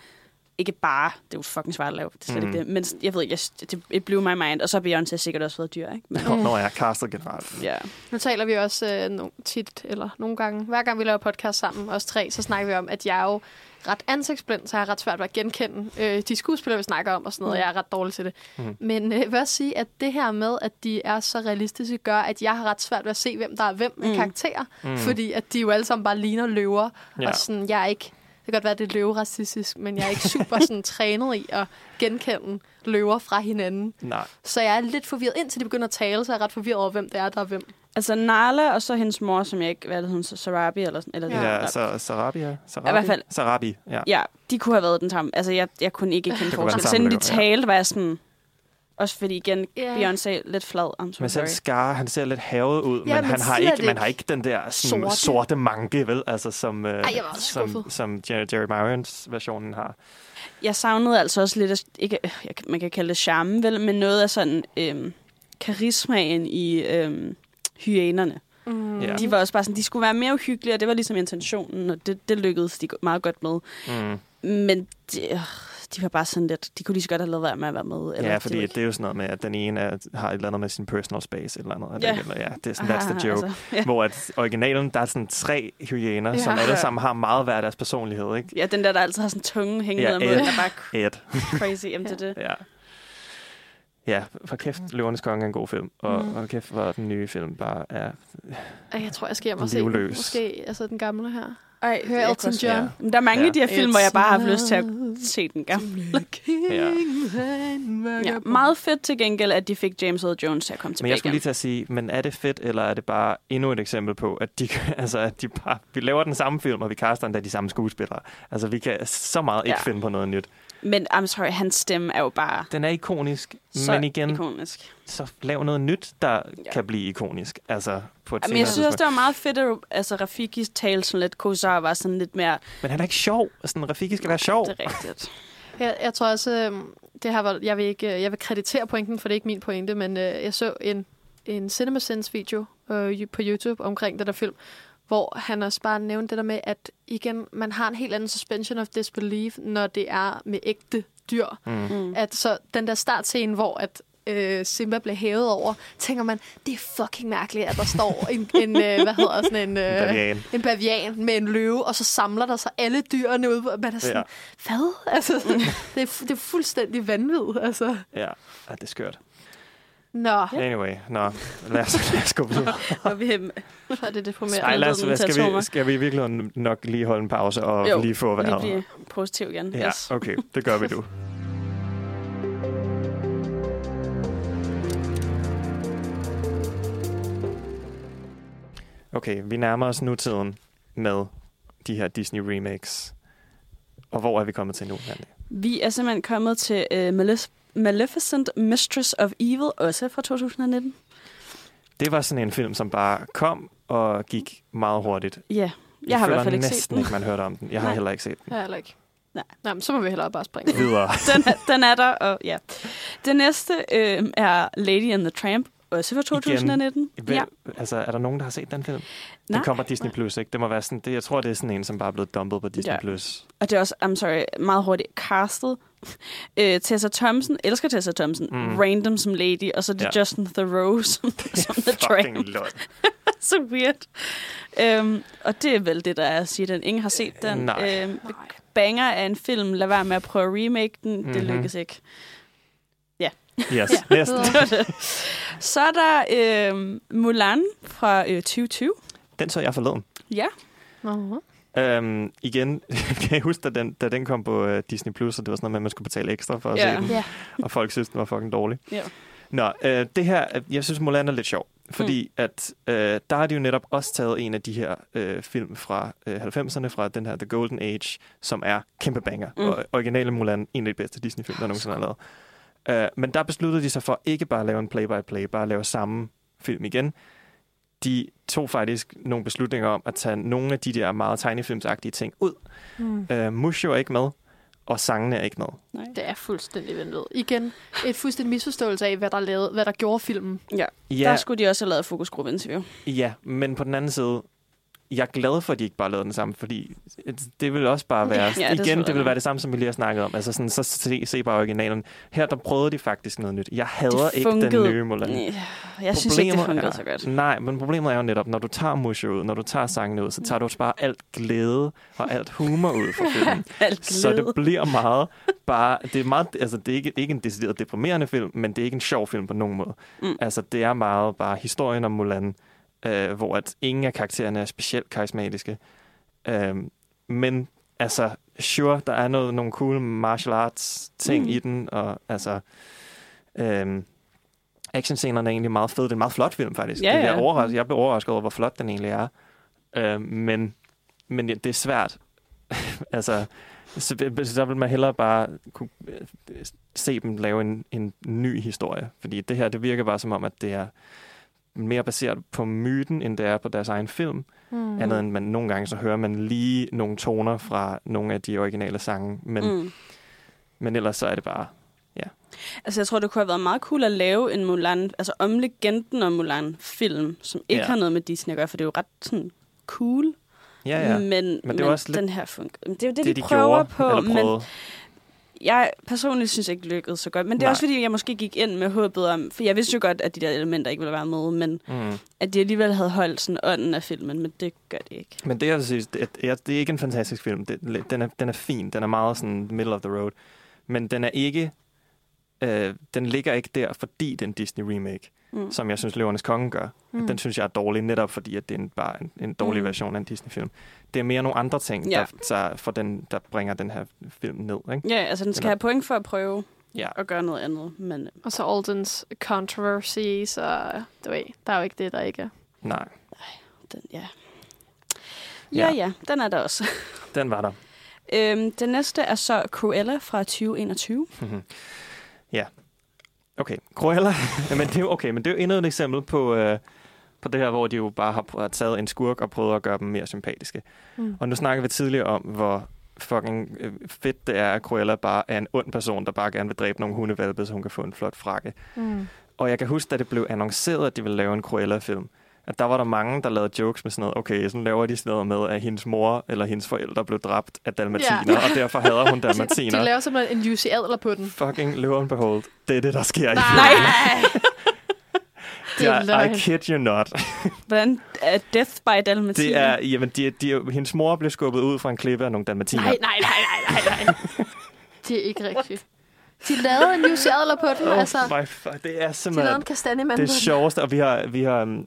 Speaker 4: Ikke bare, det er jo fucking svært at lave, det er slet
Speaker 2: Mm.
Speaker 4: ikke det. Men jeg ved ikke, jeg, det, it blew my mind. Og så har Beyoncé sikkert også været dyr, ikke? Men,
Speaker 2: når, når jeg er castet generelt.
Speaker 4: ja.
Speaker 3: Nu taler vi også øh, no, tit, eller nogle gange, hver gang vi laver podcast sammen, os tre, så snakker vi om, at jeg er jo ret ansigtsblind, så jeg har ret svært ved at genkende øh, de skuespillere, vi snakker om og sådan noget.
Speaker 4: Mm.
Speaker 3: Jeg er ret dårlig til det.
Speaker 2: Mm.
Speaker 3: Men øh, jeg vil også sige, at det her med, at de er så realistiske, gør, at jeg har ret svært ved at se, hvem der er hvem af
Speaker 4: Mm.
Speaker 3: karakterer.
Speaker 2: Mm.
Speaker 3: Fordi at de jo alle sammen bare ligner løver.
Speaker 2: Ja.
Speaker 3: Og sådan, jeg er ikke... Det kan godt være, at det er løveracistisk, men jeg er ikke super sådan, trænet i at genkende løver fra hinanden.
Speaker 2: Nej.
Speaker 3: Så jeg er lidt forvirret. Indtil de begynder at tale, så er jeg ret forvirret over, hvem det er, der er hvem.
Speaker 4: Altså Nala og så hendes mor, som jeg ikke... Hvad er det, hun? Sarabi eller sådan? Eller
Speaker 2: Ja,
Speaker 4: ja.
Speaker 2: så Sarabi, ja. Sarabi,
Speaker 4: I hvert fald-
Speaker 2: Sarabi, ja.
Speaker 4: ja, de kunne have været den samme. Altså, jeg, jeg kunne ikke kende
Speaker 2: Det
Speaker 4: forskel. Selvom de talte, var jeg sådan... Også fordi, igen,
Speaker 3: Ja.
Speaker 4: Beyoncé lidt flad. I'm so
Speaker 2: Men selv Scar, han ser lidt havet ud,
Speaker 3: Ja,
Speaker 2: men,
Speaker 3: men
Speaker 2: han har ikke, man har ikke den der sådan, sorte.
Speaker 3: sorte.
Speaker 2: manke, vel? Altså, som, øh,
Speaker 3: Ej,
Speaker 2: som,
Speaker 3: skuffet.
Speaker 2: som Jer- Jerry Marions versionen har.
Speaker 4: Jeg savnede altså også lidt, af- ikke, øh, jeg, man kan kalde det charme, vel, men noget af sådan øhm, karismaen i øhm, hyænerne.
Speaker 3: Mm.
Speaker 2: Ja.
Speaker 4: De var også bare sådan, de skulle være mere uhyggelige, og det var ligesom intentionen, og det, det lykkedes de meget godt med.
Speaker 2: Mm.
Speaker 4: Men de, øh, de var bare sådan lidt, de kunne lige så godt have lavet være med at være med. Eller,
Speaker 2: Ja,
Speaker 4: det
Speaker 2: fordi det, det er jo sådan noget med, at den ene er, har et eller andet med sin personal space, et eller andet. Det
Speaker 4: Ja.
Speaker 2: Eller, ja, det er sådan, that's
Speaker 4: Aha,
Speaker 2: the joke.
Speaker 4: altså, ja.
Speaker 2: Hvor at originalen, der er sådan tre hyæner,
Speaker 3: Ja.
Speaker 2: som alle
Speaker 4: Ja.
Speaker 2: sammen har meget hver deres personlighed, ikke?
Speaker 4: Ja, den der, der altid har sådan tunge hængende
Speaker 2: Ja,
Speaker 4: ja, mod,
Speaker 2: Ed.
Speaker 4: er bare crazy. Jamen, det er det.
Speaker 2: Ja. Ja, for kæft, Løvernes Konge er en god film. Og,
Speaker 3: Mm.
Speaker 2: og kæft, hvor den nye film bare er...
Speaker 3: Jeg tror, jeg skal hjem og se den.
Speaker 2: Livløs.
Speaker 3: Måske altså den gamle her.
Speaker 4: Ej,
Speaker 3: Hør
Speaker 4: jeg
Speaker 3: Elton John.
Speaker 2: Ja.
Speaker 4: Men der er mange af de her
Speaker 3: Ja.
Speaker 4: film, hvor jeg bare har haft lyst til at se den gamle.
Speaker 2: Ja.
Speaker 4: Ja, meget fedt til gengæld, at de fik James Earl Jones til at komme
Speaker 2: Men
Speaker 4: tilbage
Speaker 2: jeg skulle lige
Speaker 4: igen.
Speaker 2: til at sige, men er det fedt, eller er det bare endnu et eksempel på, at de, altså, at de bare, vi laver den samme film, og vi kaster endda de samme skuespillere. Altså, vi kan så meget ikke
Speaker 4: Ja.
Speaker 2: finde på noget nyt.
Speaker 4: Men I'm sorry, hans stemme er jo bare
Speaker 2: Den er ikonisk,
Speaker 4: så
Speaker 2: men igen,
Speaker 4: ikonisk.
Speaker 2: så lav noget nyt, der
Speaker 4: Ja.
Speaker 2: kan blive ikonisk. Altså, på et
Speaker 4: Men jeg synes også, det var meget fedt, at altså, Rafiki talte sådan lidt, Kosar var sådan lidt mere...
Speaker 2: Men han er ikke sjov. Sådan, Rafiki skal være sjov.
Speaker 4: Det er rigtigt.
Speaker 3: Jeg, jeg tror også, øh, det her var, jeg vil ikke, øh, jeg vil kreditere pointen, for det er ikke min pointe, men øh, jeg så en, en CinemaSins video øh, på YouTube omkring den der film, hvor han også bare nævnte det der med, at igen, man har en helt anden suspension of disbelief, når det er med ægte dyr.
Speaker 2: Mm.
Speaker 4: Mm.
Speaker 3: At så den der startscene, hvor at øh, Simba blev hævet over, tænker man, det er fucking mærkeligt, at der står en, en øh, hvad hedder sådan en... Øh,
Speaker 2: bavian.
Speaker 3: en bavian med en løve, og så samler der sig alle dyrene ud. Man er sådan,
Speaker 2: Ja.
Speaker 3: ja. hvad? Altså, det, er, det er fuldstændig vanvittigt. Altså.
Speaker 2: Ja, ja, det er skørt.
Speaker 3: Nå,
Speaker 2: Anyway, nå, lad os, lad os gå videre.
Speaker 4: Og vi,
Speaker 3: er det deprimerende.
Speaker 2: Ej, lad os,
Speaker 4: til
Speaker 2: skal, vi, skal vi virkelig nok lige holde en pause og
Speaker 4: Jo,
Speaker 2: lige få
Speaker 4: lige
Speaker 2: vejret?
Speaker 4: blive positiv igen.
Speaker 2: Ja,
Speaker 4: Yes.
Speaker 2: okay, det gør vi nu. Okay, vi nærmer os nutiden med de her Disney remakes. Og hvor er vi kommet til nu, Mandy?
Speaker 4: Vi er simpelthen kommet til uh, Malef- Maleficent Mistress of Evil, også fra 2019.
Speaker 2: Det var sådan en film, som bare kom og gik meget hurtigt.
Speaker 4: Ja, jeg har i hvert fald ikke set
Speaker 2: næsten
Speaker 4: den.
Speaker 2: ikke, man hørte om den. Jeg har
Speaker 4: Nej.
Speaker 2: heller ikke set den.
Speaker 3: Ja, heller ikke.
Speaker 4: Nej.
Speaker 3: Nej, men så må vi hellere bare springe.
Speaker 2: Videre.
Speaker 4: den, er, den er der, og ja. Det næste øh, er Lady and the Tramp, også fra 2019.
Speaker 2: Hvem,
Speaker 4: Ja.
Speaker 2: Altså, er der nogen, der har set den film?
Speaker 4: Nej.
Speaker 2: Den kommer Disney Plus, ikke? Det må være sådan, det, jeg tror, det er sådan en, som bare er blevet dumpet på Disney
Speaker 4: Ja.
Speaker 2: Plus.
Speaker 4: Og det er også, I'm sorry, meget hurtigt castet. Øh, Tessa Thompson, elsker Tessa Thompson,
Speaker 2: Mm.
Speaker 4: random som lady, og så det
Speaker 2: Ja.
Speaker 4: Justin Theroux som, som The Tramp.
Speaker 2: lort.
Speaker 4: så weird. Øhm, og det er vel det, der er at sige den. Ingen har set den.
Speaker 2: Nej.
Speaker 4: Øhm, banger af en film. Lad være med at prøve at remake den. Mm-hmm. Det
Speaker 2: Mhm.
Speaker 4: lykkes ikke. Ja.
Speaker 2: Yes,
Speaker 4: Ja.
Speaker 2: næsten.
Speaker 4: Det det. Så er der øhm, Mulan fra øh, 2020.
Speaker 2: Den så jeg forleden.
Speaker 4: Ja.
Speaker 3: Uh-huh.
Speaker 2: Øhm, igen, kan jeg huske, da den, da den kom på uh, Disney+, Plus, og det var sådan noget med, at man skulle betale ekstra for at
Speaker 4: Ja.
Speaker 2: se den,
Speaker 4: Ja.
Speaker 2: og folk synes, den var fucking dårlig.
Speaker 4: Ja.
Speaker 2: Nå, øh, det her, øh, jeg synes, Mulan er lidt sjov, fordi mm. at øh, der har de jo netop også taget en af de her øh, film fra øh, 90'erne, fra den her The Golden Age, som er kæmpe banger.
Speaker 4: Mm.
Speaker 2: Mm. Og originale Mulan, en af de bedste Disney-film, der nogensinde er lavet. Øh, men der besluttede de sig for ikke bare at lave en play-by-play, bare at lave samme film igen. De tog faktisk nogle beslutninger om at tage nogle af de der meget tegnefilmsagtige ting ud.
Speaker 3: Mm.
Speaker 2: Øh, Mushu er ikke med, og sangene er ikke med.
Speaker 4: Nej.
Speaker 3: Det er fuldstændig ventet. Igen, et fuldstændig misforståelse af, hvad der, lavede, hvad der gjorde filmen.
Speaker 4: Ja.
Speaker 2: Ja.
Speaker 4: Der skulle de også have lavet fokusgruppeinterview.
Speaker 2: Ja, men på den anden side, jeg er glad for, at de ikke bare lavede den samme, fordi det vil også bare være...
Speaker 4: Ja, det
Speaker 2: igen, det vil være det samme, som vi lige har snakket om. Altså sådan, så se, se bare originalen. Her, der prøvede de faktisk noget nyt. Jeg hader ikke den nye Mulan.
Speaker 4: Jeg synes ikke, det
Speaker 2: Problemet
Speaker 4: fungerede
Speaker 2: er-
Speaker 4: så godt.
Speaker 2: Nej, men problemet er jo netop, når du tager Mushu ud, når du tager sangene ud, så tager du også bare alt glæde og alt humor ud fra filmen. Så det bliver meget bare... Det er, meget, altså, det er ikke, ikke en decideret deprimerende film, men det er ikke en sjov film på nogen måde.
Speaker 4: Mm.
Speaker 2: Altså, det er meget bare historien om Mulan, øh, hvor at ingen af karaktererne er specielt karismatiske. Øh, men altså, sure, der er noget, nogle cool martial arts ting Mm. i den, og altså... Øh, actionscenerne er egentlig meget fede. Det er en meget flot film, faktisk.
Speaker 4: Ja,
Speaker 2: Det er
Speaker 4: ja.
Speaker 2: overrasket. Jeg blev overrasket over, hvor flot den egentlig er. Øh, men, men det er svært. altså, så, så vil man hellere bare kunne øh, se dem lave en, en ny historie. Fordi det her, det virker bare som om, at det er mere baseret på myten, end det er på deres egen film.
Speaker 3: Mm.
Speaker 2: Andet end man nogle gange, så hører man lige nogle toner fra nogle af de originale sange. Men,
Speaker 4: Mm.
Speaker 2: men ellers så er det bare, ja.
Speaker 4: Altså, jeg tror, det kunne have været meget cool at lave en Mulan, altså om legenden om Mulan-film, som ikke
Speaker 2: Ja.
Speaker 4: har noget med Disney at gøre, for det er jo ret sådan cool.
Speaker 2: Ja, ja.
Speaker 4: Men, men,
Speaker 2: Men det jo også lidt
Speaker 4: den her. Men det er jo det,
Speaker 2: det,
Speaker 4: de,
Speaker 2: de
Speaker 4: prøver
Speaker 2: gjorde,
Speaker 4: på. Men. Jeg personligt synes ikke, det lykkedes så godt. Men det er
Speaker 2: Nej.
Speaker 4: også, fordi jeg måske gik ind med håbet om... For jeg vidste jo godt, at de der elementer ikke ville være med, men
Speaker 2: Mm.
Speaker 4: at de alligevel havde holdt sådan ånden af filmen, men det gør de ikke.
Speaker 2: Men det, jeg synes, det, er- det er ikke en fantastisk film. Det, den, er, den er fin. Den er meget sådan middle of the road. Men den er ikke... Øh, den ligger ikke der, fordi det er en Disney remake,
Speaker 4: Mm.
Speaker 2: som jeg synes, Løvernes Konge gør.
Speaker 3: Mm.
Speaker 2: Den synes jeg er dårlig, netop fordi at det er en, bare en, en dårlig
Speaker 4: Mm.
Speaker 2: version af en Disney-film. Det er mere nogle andre ting,
Speaker 4: Ja.
Speaker 2: der, der, for den, der bringer den her film ned. Ikke?
Speaker 4: Ja, altså den skal
Speaker 2: Eller-
Speaker 4: have point for at prøve
Speaker 2: Ja.
Speaker 4: at gøre noget andet. Men øh,
Speaker 3: Og så Aldens controversies, og du ved, der er jo ikke det, der ikke er.
Speaker 2: Nej,
Speaker 4: den, ja. Ja,
Speaker 2: Ja.
Speaker 4: ja, den er der også.
Speaker 2: den var der.
Speaker 4: øhm, den næste er så Cruella fra 2021.
Speaker 2: ja. Okay, Cruella. men det er jo, okay, men det er jo endnu et eksempel på, øh, på det her, hvor de jo bare har, prøvet- har taget en skurk og prøvet at gøre dem mere sympatiske.
Speaker 3: Mm.
Speaker 2: Og nu snakker vi tidligere om, hvor fucking øh, fedt det er, at Cruella bare er en ond person, der bare gerne vil dræbe nogle hundevalpe, så hun kan få en flot frakke.
Speaker 3: Mm.
Speaker 2: Og jeg kan huske, da det blev annonceret, at de ville lave en Cruella-film, at der var der mange, der lavede jokes med sådan noget, okay, sådan laver de sådan noget med, at hendes mor eller hendes forældre blev dræbt af dalmatiner,
Speaker 3: Ja.
Speaker 2: og derfor hader hun
Speaker 3: De
Speaker 2: dalmatiner.
Speaker 3: laver simpelthen en Jussi Adler på den.
Speaker 2: Fucking lo and behold, det er det, der sker i
Speaker 3: Nej!
Speaker 2: filmen.
Speaker 3: Det er
Speaker 2: Jeg, I kid you not.
Speaker 4: Hvordan er Death by Dalmatiner?
Speaker 2: Det er, jamen, de, de, hendes mor blev skubbet ud fra en klippe af nogle dalmatiner.
Speaker 3: Nej, nej, nej, nej, nej, nej. det er ikke rigtigt. De lavede en Jussi Adler på den,
Speaker 2: Oh
Speaker 3: altså.
Speaker 2: my fuck, det er
Speaker 3: De lavede
Speaker 2: simpelthen...
Speaker 3: en kastanjemand
Speaker 2: det sjoveste, og vi har, vi har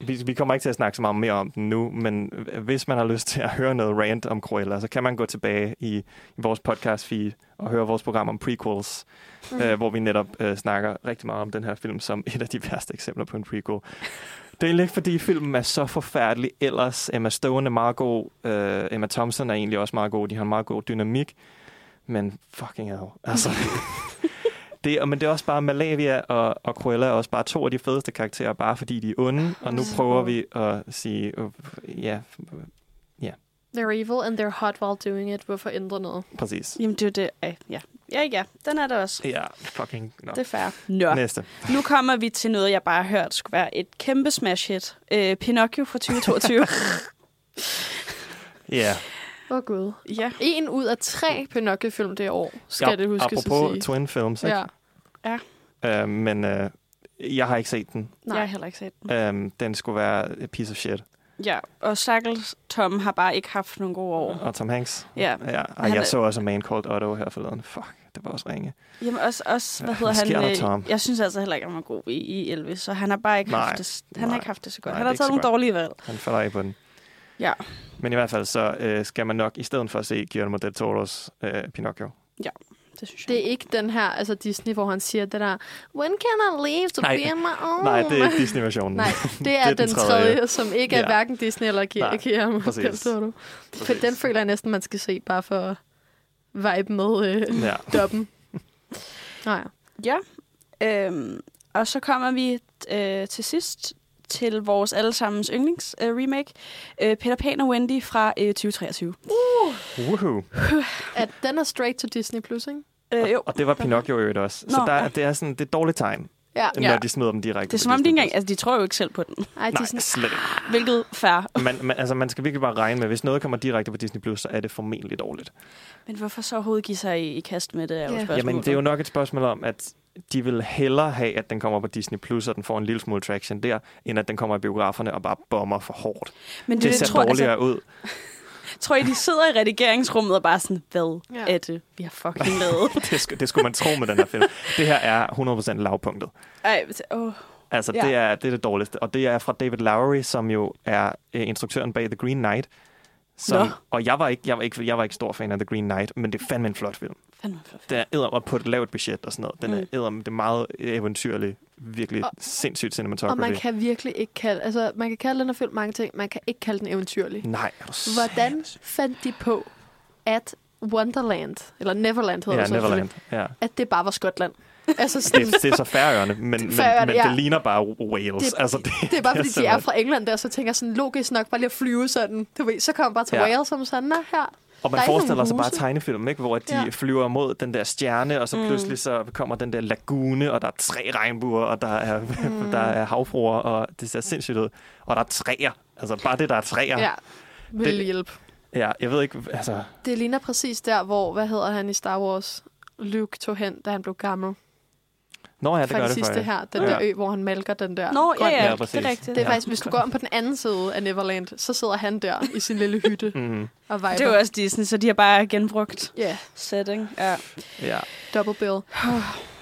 Speaker 2: vi, vi kommer ikke til at snakke så meget mere om den nu, men hvis man har lyst til at høre noget rant om Cruella, så kan man gå tilbage i, i vores podcast feed og høre vores program om prequels,
Speaker 3: Mm.
Speaker 2: øh, hvor vi netop øh, snakker rigtig meget om den her film som et af de værste eksempler på en prequel. Det er ikke, fordi filmen er så forfærdelig ellers. Emma Stone er meget god. Øh, Emma Thompson er egentlig også meget god. De har en meget god dynamik. Men fucking hell. Altså, det, men det er også bare Malavia og, og Cruella er også bare to af de fedeste karakterer, bare fordi de er onde. Og nu prøver vi at sige, ja, ja,
Speaker 3: They're evil and they're hot while doing it. Hvorfor ændre noget?
Speaker 2: præcis.
Speaker 4: Jamen, det er det. Ej, Ja, ja, ja. Den er der også.
Speaker 2: Ja, fucking. No.
Speaker 4: Det er fair. Nå.
Speaker 2: Næste.
Speaker 4: Nu kommer vi til noget, jeg bare har hørt skulle være et kæmpe smash hit. Øh, Pinocchio fra 2022.
Speaker 2: Ja.
Speaker 3: Åh oh, gud.
Speaker 4: ja.
Speaker 3: En ud af tre Pinocchio-film det år, skal
Speaker 2: ja,
Speaker 3: det huskes at
Speaker 2: apropos
Speaker 3: sige.
Speaker 2: Twin Films, ikke?
Speaker 3: Ja.
Speaker 4: Ja.
Speaker 2: Øh, men øh, jeg har ikke set den.
Speaker 4: Jeg har heller ikke set den.
Speaker 2: Øh, den skulle være a piece of shit.
Speaker 4: Ja, og Stakkels Tom har bare ikke haft nogle gode år.
Speaker 2: Og Tom Hanks.
Speaker 4: Ja.
Speaker 2: ja og
Speaker 4: Han er-
Speaker 2: jeg så også Man Called Otto her forleden. Fuck, det var også ringe.
Speaker 4: Jamen også, også hvad
Speaker 2: Ja,
Speaker 4: hedder han?
Speaker 2: der,
Speaker 4: øh,
Speaker 2: Tom?
Speaker 4: Jeg synes altså heller ikke, at han var god i, i Elvis, så han har bare ikke
Speaker 2: Nej,
Speaker 4: haft det, han har
Speaker 2: nej.
Speaker 4: ikke haft det så godt.
Speaker 2: Nej,
Speaker 4: han
Speaker 2: er
Speaker 4: har
Speaker 2: ikke
Speaker 4: taget nogle
Speaker 2: godt.
Speaker 4: dårlige valg.
Speaker 2: Han falder af på den.
Speaker 4: Ja.
Speaker 2: Men i hvert fald så øh, skal man nok i stedet for at se Guillermo del Toro's øh, Pinocchio.
Speaker 4: Ja, det synes jeg.
Speaker 3: Det er ikke den her, altså Disney, hvor han siger det der, When can I leave to
Speaker 2: Nej.
Speaker 3: be on my own?
Speaker 2: Nej, det er ikke Disney-versionen.
Speaker 3: Nej, det er, det er den, tredje, som ikke er
Speaker 2: Ja.
Speaker 3: hverken Disney eller Guillermo
Speaker 2: præcis.
Speaker 3: Toro. For den føler jeg næsten, man skal se, bare for at vibe med øh,
Speaker 2: Ja.
Speaker 3: dobben. Nej.
Speaker 4: Ja. Øhm, og så kommer vi øh, til sidst til vores allesammens yndlings øh, remake, øh, Peter Pan og Wendy fra øh, 2023.
Speaker 3: Uh,
Speaker 2: Woohoo.
Speaker 3: at den er straight to Disney+, Plus, ikke?
Speaker 4: Øh, jo.
Speaker 2: Og det var Pinocchio i øvrigt også. Så
Speaker 4: Nå,
Speaker 2: der,
Speaker 4: ja.
Speaker 2: det er sådan det er et dårligt tegn,
Speaker 3: Ja.
Speaker 2: når
Speaker 4: Ja.
Speaker 2: de smider dem direkte
Speaker 4: Det er som om, de engang, altså de tror jo ikke selv på den.
Speaker 3: Ej,
Speaker 2: Nej,
Speaker 3: er sådan,
Speaker 2: slet ikke.
Speaker 4: Hvilket fair.
Speaker 2: Man, man, altså, man skal virkelig bare regne med, hvis noget kommer direkte på Disney+, Plus, så er det formentlig dårligt.
Speaker 4: Men hvorfor så overhovedet give sig i, i kast med det, er jo
Speaker 3: Ja.
Speaker 2: Jamen, det er jo nok et spørgsmål om, at de vil hellere have, at den kommer på Disney+, Plus, og den får en lille smule traction der, end at den kommer i biograferne og bare bomber for hårdt.
Speaker 4: Men
Speaker 2: Det,
Speaker 4: det,
Speaker 2: ser
Speaker 4: tror,
Speaker 2: dårligere
Speaker 4: altså,
Speaker 2: ud.
Speaker 4: tror I, de sidder i redigeringsrummet og bare sådan, hvad
Speaker 3: Ja.
Speaker 4: er det, vi har fucking lavet?
Speaker 2: det, skulle, det skulle man tro med den her film. Det her er 100% lavpunktet.
Speaker 4: Ej, åh.
Speaker 2: Altså,
Speaker 4: Ja.
Speaker 2: det, er, det er det dårligste. Og det er fra David Lowery, som jo er øh, instruktøren bag The Green Knight. Som, og jeg var, ikke, jeg, var ikke, jeg var ikke stor fan af The Green Knight, men det er fandme en flot film.
Speaker 4: Fandme flot.
Speaker 2: Den er eddermame på et lavt budget og sådan noget. Den er
Speaker 4: Mm.
Speaker 2: eddermame, det er meget eventyrlig, virkelig
Speaker 3: Og-
Speaker 2: sindssygt
Speaker 3: og
Speaker 2: cinematography.
Speaker 3: man kan virkelig ikke kalde, altså man kan kalde den her film mange ting, man kan ikke kalde den eventyrlig.
Speaker 2: Nej, er
Speaker 3: Hvordan fandt de på, at Wonderland, eller Neverland hedder
Speaker 2: Ja,
Speaker 3: det
Speaker 2: Neverland. Ja.
Speaker 3: at det bare var Skotland? Altså sådan,
Speaker 2: Det, det er så færøerne, men, men,
Speaker 3: Færøerne,
Speaker 2: men
Speaker 3: ja.
Speaker 2: det ligner bare Wales.
Speaker 3: Det-
Speaker 2: altså, det,
Speaker 3: det er bare fordi, de er fra England der, så tænker jeg sådan logisk nok bare lige at flyve sådan, du ved, så kommer bare til
Speaker 2: Ja.
Speaker 3: Wales som sådan, "Nå, her.
Speaker 2: Og man
Speaker 3: er
Speaker 2: forestiller sig bare tegnefilm, ikke? hvor de
Speaker 3: Ja.
Speaker 2: ja. flyver mod den der stjerne, og så
Speaker 4: Mm.
Speaker 2: pludselig så kommer den der lagune, og der er tre regnbuer, og der er, mm. der er havfruer, og det ser sindssygt ud. Og der er træer. Altså bare det, der er træer.
Speaker 3: Ja, vil
Speaker 2: Det-
Speaker 3: hjælpe.
Speaker 2: ja jeg ved ikke, altså...
Speaker 3: Det ligner præcis der, hvor, hvad hedder han i Star Wars, Luke tog hen, da han blev gammel.
Speaker 2: Nå ja, det
Speaker 3: fra
Speaker 2: gør
Speaker 3: det
Speaker 2: det
Speaker 3: sidste
Speaker 2: faktisk.
Speaker 3: her, den
Speaker 2: ja.
Speaker 3: der ø, hvor han malker den der.
Speaker 4: Nå, ja,
Speaker 3: grøn
Speaker 4: ja,
Speaker 2: Ja,
Speaker 4: det
Speaker 2: præcis.
Speaker 4: er rigtigt.
Speaker 3: Det er
Speaker 2: Ja.
Speaker 3: faktisk, hvis du går om på den anden side af Neverland, så sidder han der i sin lille hytte
Speaker 2: Mm,
Speaker 3: og viber.
Speaker 4: Det er jo også Disney, så de har bare genbrugt
Speaker 3: Ja,
Speaker 4: setting. Ja.
Speaker 2: ja.
Speaker 3: double bill.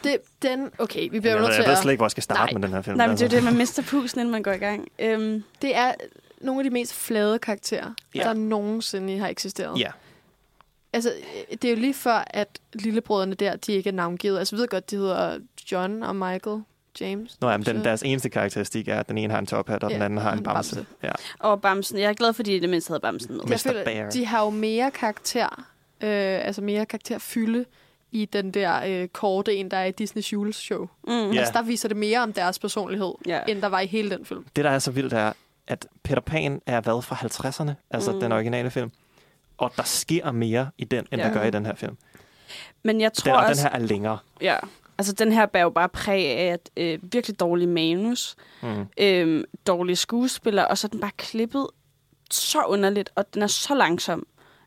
Speaker 3: Det, den, okay, vi bliver nødt
Speaker 2: ved-
Speaker 3: til
Speaker 2: jeg ved
Speaker 3: at...
Speaker 2: slet ikke, hvor jeg skal starte
Speaker 3: Nej.
Speaker 2: med den her film.
Speaker 4: Nej, men
Speaker 2: altså.
Speaker 4: det er jo det, man mister pusen, inden man går i gang. Øhm,
Speaker 3: Det er nogle af de mest flade karakterer,
Speaker 2: Ja.
Speaker 3: der nogensinde har eksisteret.
Speaker 2: Ja,
Speaker 3: Altså, det er jo lige før, at lillebrødrene der, de ikke er navngivet. Altså, jeg ved godt, de hedder John og Michael James.
Speaker 2: Nå, jamen, den, deres eneste karakteristik er, at den ene har en tophat, og
Speaker 3: Ja,
Speaker 2: den anden har en bamse.
Speaker 3: bamse.
Speaker 2: Ja.
Speaker 4: og Bamsen. Jeg er glad, fordi det mindste havde Bamsen med.
Speaker 2: Mr.
Speaker 3: Jeg føler,
Speaker 2: Bear.
Speaker 3: de har jo mere karakter, øh, altså mere karakterfylde i den der øh, korte en, der er i Disney's juleshow.
Speaker 4: Mm.
Speaker 2: Ja.
Speaker 3: Altså, der viser det mere om deres personlighed,
Speaker 4: Ja.
Speaker 3: end der var i hele den film.
Speaker 2: Det, der er så vildt, er, at Peter Pan er hvad fra 50'erne, altså
Speaker 4: Mm.
Speaker 2: den originale film. Og der sker mere i den, end
Speaker 4: Ja.
Speaker 2: der gør i den her film.
Speaker 4: Men jeg
Speaker 2: Den,
Speaker 4: tror
Speaker 2: og den
Speaker 4: også...
Speaker 2: her er længere.
Speaker 4: Ja. Altså, den her bærer jo bare præg af et øh, virkelig dårlig manus,
Speaker 2: Mm.
Speaker 4: øh, dårlige skuespillere, og så er den bare klippet så underligt, og den er så langsom.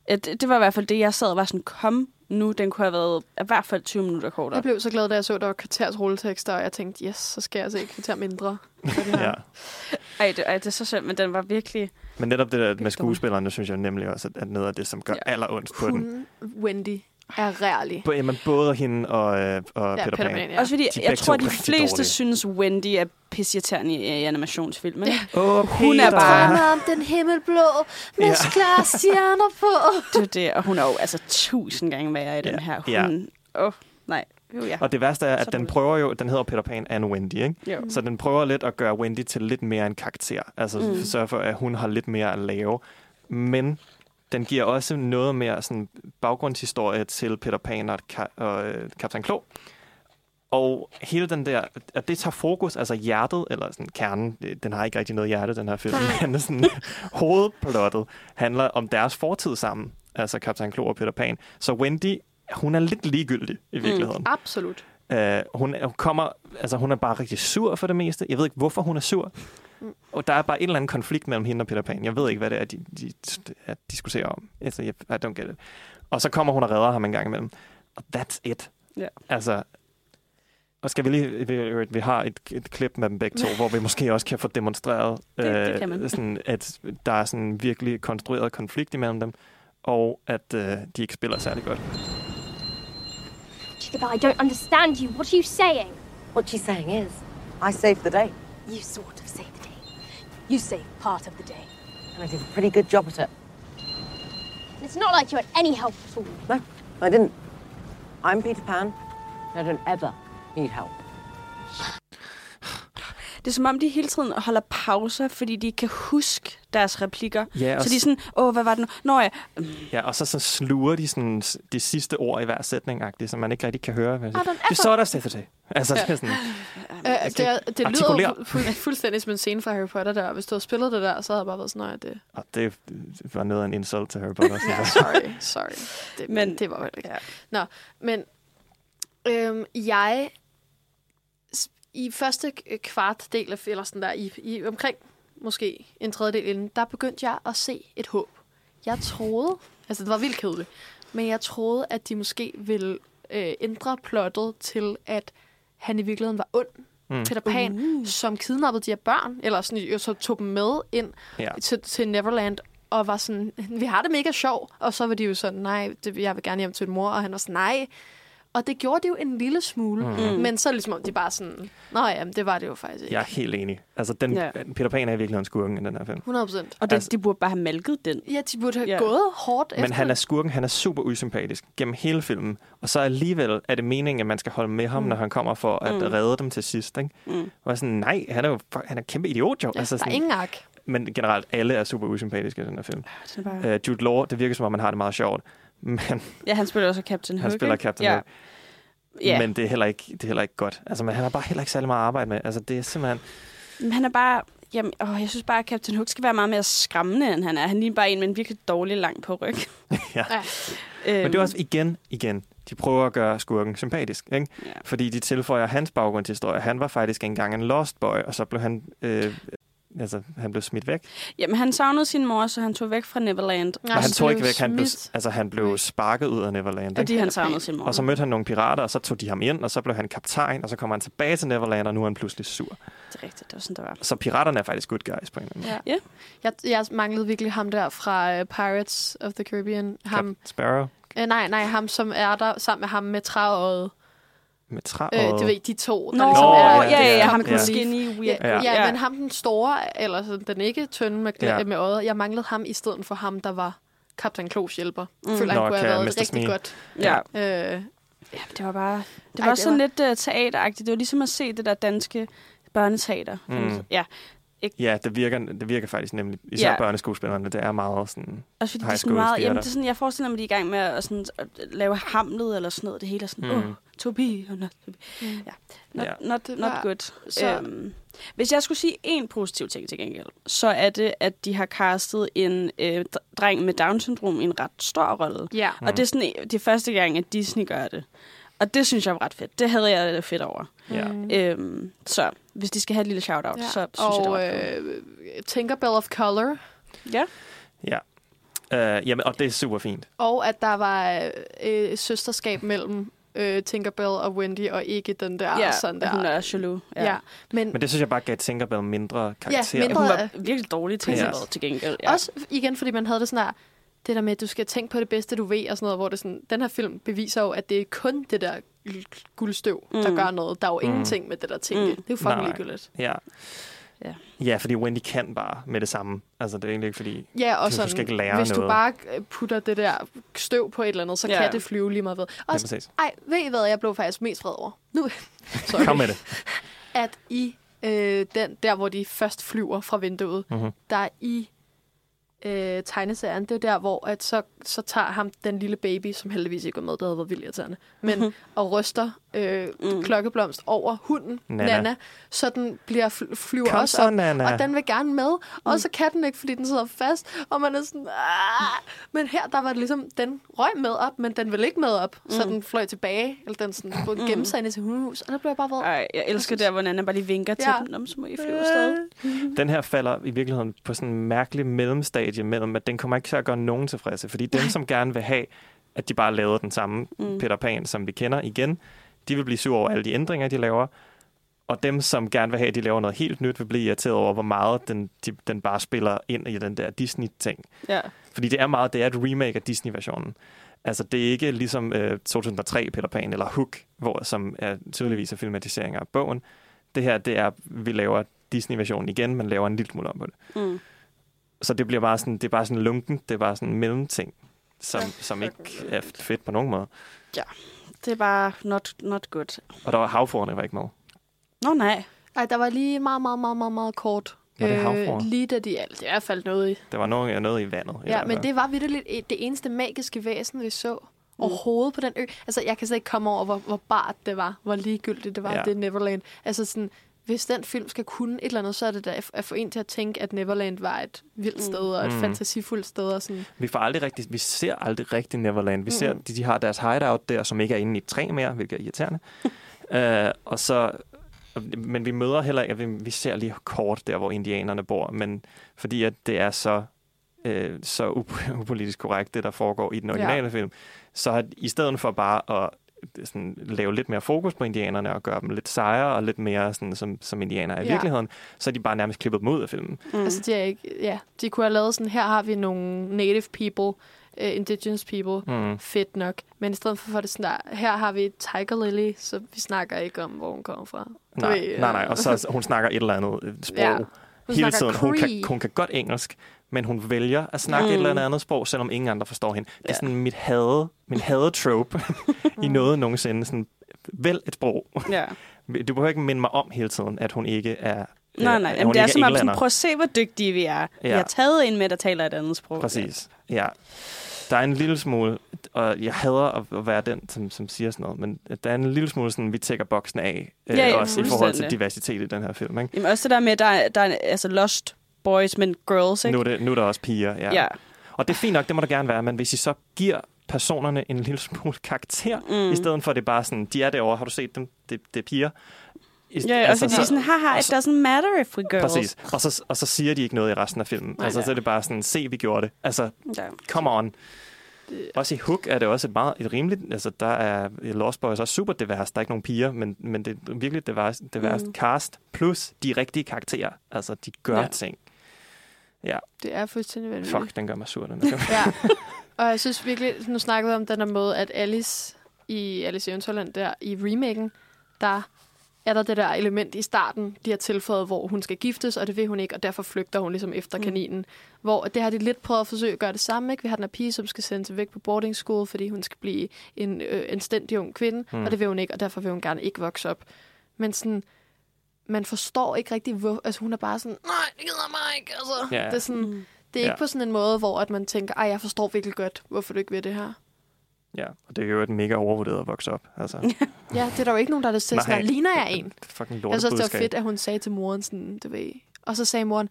Speaker 4: Det, det var i hvert fald det, jeg sad og var sådan, kom nu, den kunne have været i hvert fald 20 minutter kortere.
Speaker 3: Jeg blev så glad, da jeg så, at der var kvarters rulletekster, og jeg tænkte, yes, så skal jeg se et kvarter mindre.
Speaker 2: Ja.
Speaker 4: Ej, det, ej, det er så synd, men den var virkelig...
Speaker 2: Men netop det der med skuespillerne, synes jeg nemlig også, at noget af det, som gør
Speaker 4: Ja.
Speaker 2: ja. allerondst på den.
Speaker 3: Hun, Wendy, er rærlig.
Speaker 2: På, jamen, både hende og, øh, og
Speaker 3: Ja,
Speaker 2: Peter,
Speaker 3: Peter
Speaker 2: Pan.
Speaker 3: Pan, ja.
Speaker 4: Også fordi,
Speaker 2: De
Speaker 4: jeg tror,
Speaker 2: to
Speaker 4: de fleste
Speaker 2: dårlige.
Speaker 4: synes, Wendy er pisseirriterende i, i animationsfilmen. Ja.
Speaker 2: Åh,
Speaker 4: Hun er bare-
Speaker 3: om den himmelblå med
Speaker 2: Ja.
Speaker 3: klare stjerner på.
Speaker 4: Det er det, og hun er jo altså tusind gange værre i den
Speaker 2: Ja,
Speaker 4: her.
Speaker 2: ja.
Speaker 4: Hun, åh, nej. Jo, ja.
Speaker 2: Og det værste er, at den
Speaker 4: dårligt.
Speaker 2: prøver jo, den hedder Peter Pan and Wendy, ikke?
Speaker 4: Jo.
Speaker 2: Så den prøver lidt at gøre Wendy til lidt mere en karakter. Altså
Speaker 4: Mm.
Speaker 2: sørge for, at hun har lidt mere at lave. Men den giver også noget mere sådan, baggrundshistorie til Peter Pan og, Ka- og øh, Kaptajn Klo. Og hele den der, at det tager fokus, altså hjertet, eller sådan kernen, det- den har ikke rigtig noget hjerte, den her film, men sådan, hovedplottet handler om deres fortid sammen, altså Kaptajn Klo og Peter Pan. Så Wendy, hun er lidt ligegyldig i virkeligheden.
Speaker 3: Mm, absolut.
Speaker 2: Uh, hun, hun kommer, altså hun er bare rigtig sur for det meste. Jeg ved ikke, hvorfor hun er sur.
Speaker 3: Mm.
Speaker 2: Og der er bare en eller anden konflikt mellem hende og Peter Pan. Jeg ved ikke, hvad det er, de, de, de at diskuterer om. Altså, jeg, I don't get it. Og så kommer hun og redder ham en gang imellem. Og that's it.
Speaker 4: Ja.
Speaker 2: Altså, og skal vi lige, vi, vi har et, et klip med dem begge to, hvor vi måske også kan få demonstreret,
Speaker 4: Det- det
Speaker 2: øh,
Speaker 4: kan man.
Speaker 2: sådan, at der er sådan en virkelig konstrueret konflikt imellem dem, og at øh, de ikke spiller særlig godt.
Speaker 7: Chickabah, I don't understand you. What are you saying?
Speaker 14: What she's saying is, I saved the day.
Speaker 15: You sort of saved the day. You saved part of the day.
Speaker 14: And I did a pretty good job at it.
Speaker 7: It's not like you had any help at all.
Speaker 14: No, I didn't. I'm Peter Pan. and I don't ever need help.
Speaker 4: Det er som om, de hele tiden holder pauser, fordi de kan huske deres replikker.
Speaker 2: Ja,
Speaker 4: så de er sådan, åh, hvad var det nu? Nå ja,
Speaker 2: Ja, og så, så sluger de sådan de sidste ord i hver sætning, så man ikke rigtig kan høre. Hvad
Speaker 3: Ah, er
Speaker 2: det så der stedet til. Altså,
Speaker 3: Ja.
Speaker 2: det er sådan,
Speaker 3: Øh, det, er- det lyder fu- fu- fuldstændig som en scene fra Harry Potter der. Hvis du havde spillet det der, så havde jeg bare været sådan, nej, det...
Speaker 2: og det det var noget af en insult til Harry Potter.
Speaker 3: Ja, sorry, sorry. Det, men
Speaker 4: Men-
Speaker 3: det var vel ikke. Ja. Nå, men øhm, jeg i første k- kvart del af, eller sådan der, i, i omkring måske en tredjedel inden, der begyndte jeg at se et håb. Jeg troede, altså det var vildt kedeligt, men jeg troede, at de måske ville øh, ændre plottet til, at han i virkeligheden var ond.
Speaker 2: Mm.
Speaker 3: Peter Pan, uh. som kidnappede de her børn, eller sådan, så tog dem med ind
Speaker 2: Ja.
Speaker 3: til, til Neverland, og var sådan, vi har det mega sjov. Og så var de jo sådan, nej, det, jeg vil gerne hjem til min mor. Og han var sådan, nej. Og det gjorde de jo en lille smule.
Speaker 2: Mm.
Speaker 3: Mm. Men så er det ligesom om, de bare sådan, nå ja, men det var det jo faktisk ikke.
Speaker 2: Jeg er helt enig. Altså, den,
Speaker 4: Ja.
Speaker 2: Peter Pan er i virkeligheden skurken i den her film.
Speaker 3: 100 procent.
Speaker 4: og det,
Speaker 2: Altså-
Speaker 4: de burde bare have malket den.
Speaker 3: Ja, de burde have
Speaker 4: Ja.
Speaker 3: gået hårdt efter.
Speaker 2: Men han er skurken, han er super usympatisk gennem hele filmen. Og så alligevel er det meningen, at man skal holde med ham, mm. når han kommer for at
Speaker 4: Mm.
Speaker 2: redde dem til sidst. Ikke?
Speaker 4: Mm.
Speaker 2: Og jeg er sådan, nej, han er jo han er kæmpe idiot jo.
Speaker 3: Ja,
Speaker 2: altså,
Speaker 3: der er
Speaker 2: sådan,
Speaker 3: ingen ark.
Speaker 2: Men generelt, alle er super usympatiske i den her film.
Speaker 4: Det er bare...
Speaker 2: Uh, Jude Law, det virker som om, han har det meget sjovt. Men
Speaker 4: Ja, han spiller også Captain Hook.
Speaker 2: han spiller? Captain
Speaker 4: ja.
Speaker 2: Hook.
Speaker 4: Ja.
Speaker 2: Men det er, heller ikke, det er heller ikke godt. Altså, men han har bare heller ikke særlig meget at arbejde med. Altså, det er simpelthen...
Speaker 4: Men han er bare... Jamen, åh, jeg synes bare, at Captain Hook skal være meget mere skræmmende, end han er. Han ligner bare en med en virkelig dårlig lang på ryg.
Speaker 2: ja.
Speaker 3: Ja.
Speaker 4: øhm,
Speaker 2: Men det er også igen, igen, de prøver at gøre skurken sympatisk, ikke?
Speaker 4: Ja.
Speaker 2: Fordi de tilføjer hans baggrundshistorie. Han var faktisk engang en lost boy, og så blev han, øh, altså, han blev smidt væk.
Speaker 4: Jamen, han savnede sin mor, så han tog væk fra Neverland.
Speaker 3: Nej,
Speaker 2: og han tog ikke væk, han blev, altså, han blev sparket ud af Neverland. Ikke?
Speaker 4: Fordi han savnede sin mor.
Speaker 2: Og så mødte han nogle pirater, og så tog de ham ind, og så blev han kaptajn, og så kom han tilbage til Neverland, og nu er han pludselig sur.
Speaker 4: Det er rigtigt, det var sådan, det var.
Speaker 2: Så piraterne er faktisk good guys på en eller anden måde.
Speaker 3: Ja.
Speaker 4: Ja.
Speaker 3: Jeg, jeg manglede virkelig ham der fra uh, Pirates of the Caribbean. Ham,
Speaker 2: Captain Sparrow
Speaker 3: øh, nej, nej, ham som er der sammen med ham med træøjet.
Speaker 2: Med træ
Speaker 3: Øh,
Speaker 2: og...
Speaker 3: du ved, de to, der
Speaker 4: Nå,
Speaker 3: ligesom er...
Speaker 4: ja, ja, ja, ham den skinny, weird.
Speaker 3: Ja,
Speaker 2: Ja.
Speaker 3: ja. men ham den store, eller sådan, den ikke tynde med,
Speaker 2: Ja.
Speaker 3: med øjet, jeg manglede ham i stedet for ham, der var Kaptajn Klos hjælper.
Speaker 4: Mm.
Speaker 3: Føler, han
Speaker 2: Nå,
Speaker 3: kunne have været
Speaker 2: Mr.
Speaker 3: rigtig
Speaker 2: Smee.
Speaker 3: godt.
Speaker 4: Ja.
Speaker 3: Øh,
Speaker 4: ja, det var bare... Det
Speaker 3: Ej,
Speaker 4: var
Speaker 3: det
Speaker 4: sådan
Speaker 3: var-
Speaker 4: lidt uh, teateragtigt. Det var ligesom at se det der danske børneteater.
Speaker 2: Mm.
Speaker 4: Ja,
Speaker 2: Ja, det virker, det virker faktisk nemlig, især
Speaker 4: Ja.
Speaker 2: børneskuespillerne, det er meget sådan...
Speaker 4: også fordi det er sådan meget... Jamen, det er sådan, jeg forestiller mig, at de er i gang med at, sådan, at lave hamlet eller sådan noget. Det hele er sådan,
Speaker 2: Mm.
Speaker 4: oh, to be or not to be.
Speaker 3: Mm.
Speaker 4: Ja. Not,
Speaker 2: Ja.
Speaker 4: not,
Speaker 3: Det
Speaker 4: not
Speaker 3: var-
Speaker 4: good.
Speaker 3: så-
Speaker 4: Øhm, hvis jeg skulle sige en positiv ting til gengæld, så er det, at de har castet en øh, dr- dreng med Down-syndrom i en ret stor rolle.
Speaker 3: ja.
Speaker 2: Mm.
Speaker 4: Og det er sådan det er første gang, at Disney gør det. Og det synes jeg var ret fedt. Det havde jeg det fedt over.
Speaker 2: Ja.
Speaker 3: Mm.
Speaker 4: Øhm, så hvis de skal have et lille shout-out,
Speaker 3: Ja.
Speaker 4: så synes jeg, det
Speaker 3: og
Speaker 4: var cool.
Speaker 3: øh, Tinkerbell of Color.
Speaker 4: Ja.
Speaker 2: Ja. Uh, jamen, og det er super fint.
Speaker 3: Og at der var øh, øh, søsterskab mellem øh, Tinkerbell og Wendy, og ikke den der
Speaker 4: ja,
Speaker 3: sådan der.
Speaker 4: hun er jaloux.
Speaker 3: ja. ja. Men,
Speaker 2: Men det synes jeg bare gav Tinkerbell mindre karakter.
Speaker 3: mindre-
Speaker 4: Hun var virkelig dårlig til
Speaker 2: Ja.
Speaker 4: ja. til gengæld. Ja.
Speaker 3: Ja. Også igen, fordi man havde det sådan her, det der med, at du skal tænke på det bedste, du ved, og sådan noget, hvor det sådan, den her film beviser jo, at det er kun det der guldstøv, mm. der gør noget. Der er jo
Speaker 2: Mm.
Speaker 3: ingenting med det der tænke.
Speaker 4: Mm.
Speaker 3: Det er jo fucking
Speaker 2: Nej.
Speaker 3: ligegyldigt.
Speaker 2: Ja.
Speaker 4: Ja.
Speaker 2: ja, fordi Wendy kan bare med det samme. Altså, det er egentlig ikke fordi...
Speaker 3: Ja, og
Speaker 2: Du
Speaker 3: sådan,
Speaker 2: skal ikke lære
Speaker 3: hvis du
Speaker 2: noget.
Speaker 3: bare øh, putter det der støv på et eller andet, så
Speaker 4: Ja.
Speaker 3: kan det flyve lige meget ved.
Speaker 2: Ja,
Speaker 3: Også,
Speaker 2: præcis.
Speaker 3: ej, ved I hvad, jeg blev faktisk mest vred over? Nu, sorry.
Speaker 2: Kom med det.
Speaker 3: At i øh, den, der, hvor de først flyver fra vinduet,
Speaker 2: Mm-hmm.
Speaker 3: der er i øh, tegneserien, det er der, hvor at så, så tager ham den lille baby, som heldigvis ikke var med, det havde været vildt irriterende, men
Speaker 4: Mhm.
Speaker 3: og ryster øh,
Speaker 4: Mm.
Speaker 3: mm. klokkeblomst over hunden,
Speaker 2: Nana.
Speaker 3: Nana, så den bliver fly- flyver
Speaker 2: Kom
Speaker 3: også
Speaker 2: så,
Speaker 3: op,
Speaker 2: Nana.
Speaker 3: og den vil gerne med,
Speaker 4: Mm.
Speaker 3: og så kan den ikke, fordi den sidder fast, og man er sådan, Aah! men her, der var det ligesom, den røg med op, men den vil ikke med op, mm. så
Speaker 4: Mm.
Speaker 3: den fløj tilbage, eller den sådan, mm. gemte sig ind i sit hundehus, og der blev jeg bare vred.
Speaker 4: Ej, jeg elsker der, hvor Nana bare lige vinker til
Speaker 3: Ja.
Speaker 4: dem. Nå, så må I flyve afsted.
Speaker 2: Den her falder i virkeligheden på sådan en mærkelig mellemstadie mellem, at den kommer ikke til at gøre nogen tilfredse. Fordi dem, som gerne vil have, at de bare lavede den samme
Speaker 4: Mm.
Speaker 2: mm. Peter Pan, som vi kender igen, de vil blive sure over alle de ændringer, de laver. Og dem, som gerne vil have, at de laver noget helt nyt, vil blive irriteret over, hvor meget den, de, den bare spiller ind i den der Disney-ting.
Speaker 4: Ja.
Speaker 2: Fordi det er meget, det er et remake af Disney-versionen. Altså, det er ikke ligesom øh, 2003 Peter Pan eller Hook, hvor, som er tydeligvis er filmatiseringer af bogen. Det her, det er, vi laver Disney-versionen igen, men laver en lille smule om på det.
Speaker 4: Mm.
Speaker 2: Så det bliver bare sådan, det er bare sådan lunken, det er bare sådan en mellemting, som, som ikke er fedt på nogen måde.
Speaker 4: Ja, det er bare not, not good.
Speaker 2: Og der var havforerne var ikke med.
Speaker 4: Nå nej.
Speaker 3: Ej, der var lige meget, meget, meget, meget, meget kort.
Speaker 2: Var det havfruer?
Speaker 3: lige da de alt. I hvert fald noget i.
Speaker 2: Der var noget, noget i vandet.
Speaker 3: Ja, men det var vitterligt det eneste magiske væsen, vi så overhovedet på den ø. Altså, jeg kan slet ikke komme over, hvor, hvor bart det var. Hvor ligegyldigt det var,
Speaker 2: Ja.
Speaker 3: det er Neverland. Altså sådan, hvis den film skal kunne et eller andet, så er det da at- få en til at tænke, at Neverland var et vildt sted og et
Speaker 2: Mm.
Speaker 3: mm. fantasifuldt sted. Og sådan.
Speaker 2: Vi, får aldrig rigtig, vi ser aldrig rigtig Neverland. Vi ser,
Speaker 3: Mm.
Speaker 2: de, de har deres hideout der, som ikke er inde i et træ mere, hvilket er irriterende. uh, og så, men vi møder heller ikke, vi, vi ser lige kort der, hvor indianerne bor, men fordi at det er så, øh, så up- upolitisk korrekt, det der foregår i den originale
Speaker 3: Ja.
Speaker 2: film, så har, i stedet for bare at sådan, lave lidt mere fokus på indianerne og gøre dem lidt sejere og lidt mere sådan, som, som indianere i
Speaker 3: Ja.
Speaker 2: virkeligheden, så er de bare nærmest klippet dem ud af filmen.
Speaker 3: Mm. Altså, de, er ikke, ja, de kunne have lavet sådan, her har vi nogle native people, uh, indigenous people,
Speaker 2: Mm.
Speaker 3: fedt nok. Men i stedet for, for det sådan her har vi Tiger Lily, så vi snakker ikke om, hvor hun kommer fra.
Speaker 2: Nej,
Speaker 3: ved,
Speaker 2: nej, nej.
Speaker 3: øh,
Speaker 2: Og så hun snakker et eller andet øh, sprog
Speaker 3: Ja. Hun
Speaker 2: hele tiden. Hun kan, hun kan godt engelsk, men hun vælger at snakke mm. et
Speaker 3: Mm.
Speaker 2: eller andet sprog, selvom ingen andre forstår hende. Det er
Speaker 3: Ja.
Speaker 2: sådan mit hade, min hade-trope i noget nogensinde. Sådan, vælg et sprog.
Speaker 4: Ja.
Speaker 2: Du behøver ikke minde mig om hele tiden, at hun ikke er øh,
Speaker 4: Nej, nej. Jamen, det er som om, sådan, prøv at se, hvor dygtige vi er. Vi
Speaker 2: Ja.
Speaker 4: har taget en med, der taler et andet sprog.
Speaker 2: Præcis, ja. Der er en lille smule, og jeg hader at være den, som, som siger sådan noget, men der er en lille smule sådan, vi tækker boksen af, øh,
Speaker 4: Ja, ja,
Speaker 2: også i forhold til diversitet i den her film. Ikke?
Speaker 4: Jamen, også det der med, der er, der er altså lost boys, men girls, ikke?
Speaker 2: Nu er, det, nu er der også piger, ja.
Speaker 4: Ja.
Speaker 2: Og det er fint nok, det må der gerne være, men hvis I så giver personerne en lille smule karakter,
Speaker 4: Mm.
Speaker 2: i stedet for at det er bare sådan, de er derovre, har du set dem? Det, det er piger. I,
Speaker 4: Ja, altså, og fordi sådan, haha, it doesn't matter if we girls.
Speaker 2: Præcis. Og så, og så siger de ikke noget i resten af filmen.
Speaker 4: Nej,
Speaker 2: altså,
Speaker 4: nej.
Speaker 2: så er det bare sådan, se, vi gjorde det. Altså,
Speaker 4: Ja.
Speaker 2: come on. Også i Hook er det også et meget et rimeligt... Altså, der er Lost Boys også super divers. Der er ikke nogen piger, men, men det er virkelig divers, divers
Speaker 3: Mm.
Speaker 2: cast. Plus de rigtige karakterer. Altså, de gør
Speaker 3: Ja.
Speaker 2: ja. ting. Ja,
Speaker 3: Det er fuldstændig vanvittigt.
Speaker 2: fuck, den gør mig sur, den.
Speaker 3: Ja. Og jeg synes virkelig, nu snakkede vi om den der måde, at Alice i Alice i Eventyrland der i remaken, der er der det der element i starten, de har tilføjet, hvor hun skal giftes, og det vil hun ikke, og derfor flygter hun ligesom efter
Speaker 4: Mm.
Speaker 3: kaninen. Hvor det har de lidt prøvet at forsøge at gøre det samme. Ikke? Vi har den her pige, som skal sendes væk på boarding school, fordi hun skal blive en øh, anstændig ung kvinde,
Speaker 2: mm.
Speaker 3: og det vil hun ikke, og derfor vil hun gerne ikke vokse op. Men sådan, man forstår ikke rigtig, hvor... Altså hun er bare sådan, nej, det gider mig ikke. Altså,
Speaker 2: Ja.
Speaker 3: det er sådan... Det er
Speaker 2: Ja.
Speaker 3: ikke på sådan en måde, hvor at man tænker, ej, jeg forstår virkelig godt, hvorfor du ikke vil det her.
Speaker 2: Ja, og det er jo et mega overvurderet at vokse op. Altså,
Speaker 3: Ja, det er der jo ikke nogen, der er det til.
Speaker 2: Nej.
Speaker 3: Sådan, ligner jeg en?
Speaker 2: fucking
Speaker 3: Jeg synes det var fedt, at hun sagde til moren sådan, du ved. Og så sagde moren,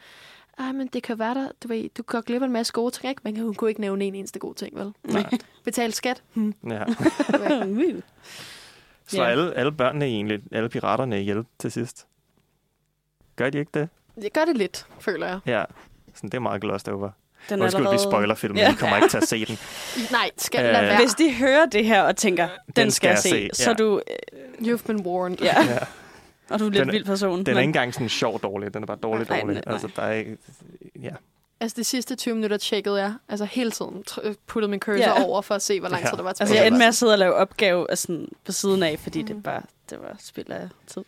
Speaker 3: ej, men det kan være der, du ved, du går glip af en masse gode ting, ikke? Men hun kunne ikke nævne en eneste god ting, vel?
Speaker 2: Nej.
Speaker 3: Betal skat? Hmm.
Speaker 2: Ja.
Speaker 4: Uh.
Speaker 2: Så
Speaker 3: Ja.
Speaker 2: alle, alle børnene egentlig, alle piraterne ihjel til sidst. Gør de ikke det?
Speaker 3: Det gør det lidt, føler jeg.
Speaker 2: Ja, sådan, det er meget glossed over.
Speaker 4: Den
Speaker 2: Den Undskyld, vi
Speaker 4: allerede-
Speaker 2: spoiler filmen,
Speaker 4: Ja.
Speaker 2: vi kommer ikke til at se den.
Speaker 3: Nej, skal
Speaker 2: Øh,
Speaker 3: lade være.
Speaker 4: Hvis de hører det her og tænker, den, den skal jeg se,
Speaker 2: se,
Speaker 4: så
Speaker 2: ja.
Speaker 4: er du...
Speaker 3: You've been warned.
Speaker 4: Ja.
Speaker 2: Ja.
Speaker 4: Og du er lidt
Speaker 2: Den er-
Speaker 4: vild person.
Speaker 2: Den er
Speaker 4: men-
Speaker 2: ikke engang sådan sjov dårlig, den er bare dårlig
Speaker 4: Nej,
Speaker 2: dårlig.
Speaker 4: nej, nej.
Speaker 2: Altså, der er. Ja.
Speaker 3: Altså, de sidste 20 minutter tjekkede jeg, altså hele tiden tr- puttede min cursor
Speaker 4: Ja.
Speaker 3: over for at se, hvor lang
Speaker 2: Ja.
Speaker 3: tid der var
Speaker 4: Altså,
Speaker 3: tilbage.
Speaker 4: jeg endte med at sidde og lave opgave af sådan, på siden af, fordi
Speaker 3: Mm.
Speaker 4: det bare det var spild af tid.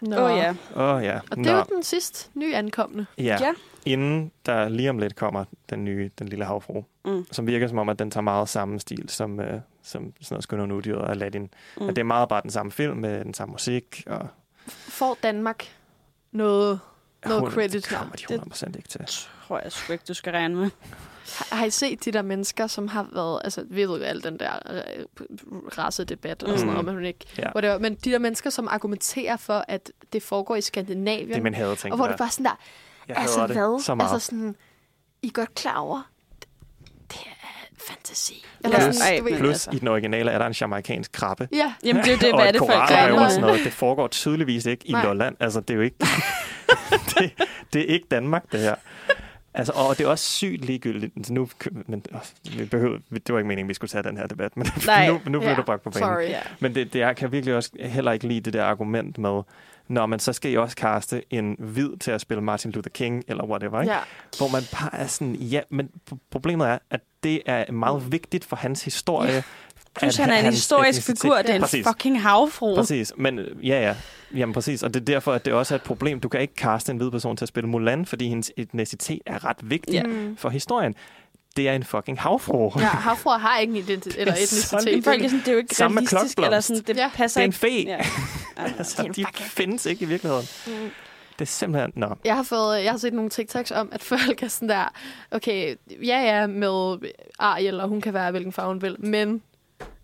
Speaker 3: Nå.
Speaker 4: Åh oh, ja.
Speaker 2: Oh, ja.
Speaker 3: Og det er jo den sidste nye ankomne.
Speaker 2: Ja.
Speaker 4: Ja.
Speaker 2: Inden der lige om lidt kommer den nye, den lille havfru,
Speaker 4: Mm.
Speaker 2: som virker som om, at den tager meget samme stil som, øh, som sådan noget Skønner Nudyret og Aladdin.
Speaker 3: Mm.
Speaker 2: At det er meget bare den samme film med den samme musik. Og
Speaker 3: Får Danmark noget, noget
Speaker 2: Hun-
Speaker 3: credit
Speaker 2: det kommer de 100% ikke til.
Speaker 4: Tror jeg sgu ikke, du skal regne med.
Speaker 3: Har, har I set de der mennesker, som har været... Altså, vi ved jo al den der øh, racedebat og sådan
Speaker 2: Mm.
Speaker 3: noget, men, hun ikke,
Speaker 2: Ja.
Speaker 3: whatever. men de der mennesker, som argumenterer for, at det foregår i Skandinavien.
Speaker 2: Det er min hadeting,
Speaker 3: Og hvor
Speaker 2: det
Speaker 3: det bare sådan der...
Speaker 2: Jeg
Speaker 3: altså
Speaker 2: det
Speaker 3: hvad?
Speaker 2: så meget.
Speaker 3: Altså sådan... I er godt klar over, det, det er fantasi.
Speaker 2: Plus,
Speaker 3: du ved-
Speaker 2: plus i den originale er der en jamaikansk krabbe.
Speaker 3: Ja.
Speaker 4: Jamen, det er det,
Speaker 2: og
Speaker 4: hvad er
Speaker 2: et
Speaker 4: det for
Speaker 2: og sådan noget. Det foregår tydeligvis ikke i
Speaker 3: Nej.
Speaker 2: Lolland. Altså, det er jo ikke... det, det er ikke Danmark, det her. Altså, og det er også sygt ligegyldigt. Nu, men, åh, vi behøver, det var ikke meningen, vi skulle tage den her debat, men
Speaker 4: Nej.
Speaker 2: nu, nu blev
Speaker 3: Ja,
Speaker 2: du bragt på banen.
Speaker 3: sorry.
Speaker 4: Ja.
Speaker 2: Men det, det er, kan jeg virkelig også heller ikke lide det der argument med, når man så skal I også kaste en hvid til at spille Martin Luther King, eller whatever, ikke?
Speaker 3: Ja.
Speaker 2: Hvor man bare er sådan, ja, men problemet er, at det er meget vigtigt for hans historie,
Speaker 4: Plus
Speaker 2: at
Speaker 4: han er en historisk figur, det er en
Speaker 2: Præcis.
Speaker 4: fucking havfru.
Speaker 2: Præcis, men ja, ja. Jamen præcis, og det er derfor, at det også er et problem. Du kan ikke kaste en hvid person til at spille Mulan, fordi hendes etnicitet er ret vigtig
Speaker 3: Ja.
Speaker 2: yeah. for historien. Det er en fucking havfru.
Speaker 3: Ja, havfruer har ikke en identitet eller
Speaker 2: er
Speaker 3: etnicitet.
Speaker 4: Folk er sådan, det er jo ikke
Speaker 2: Sammen med
Speaker 4: realistisk, eller sådan, det
Speaker 3: Ja.
Speaker 4: passer
Speaker 2: Det er en
Speaker 4: ikke.
Speaker 2: fe.
Speaker 4: Ja.
Speaker 2: altså, de findes ikke i virkeligheden.
Speaker 3: Mm.
Speaker 2: Det er simpelthen... Nå.
Speaker 3: Jeg har, fået, jeg har set nogle TikToks om, at folk er sådan der, okay, ja ja, med Ariel, og hun kan være hvilken farve hun vil, men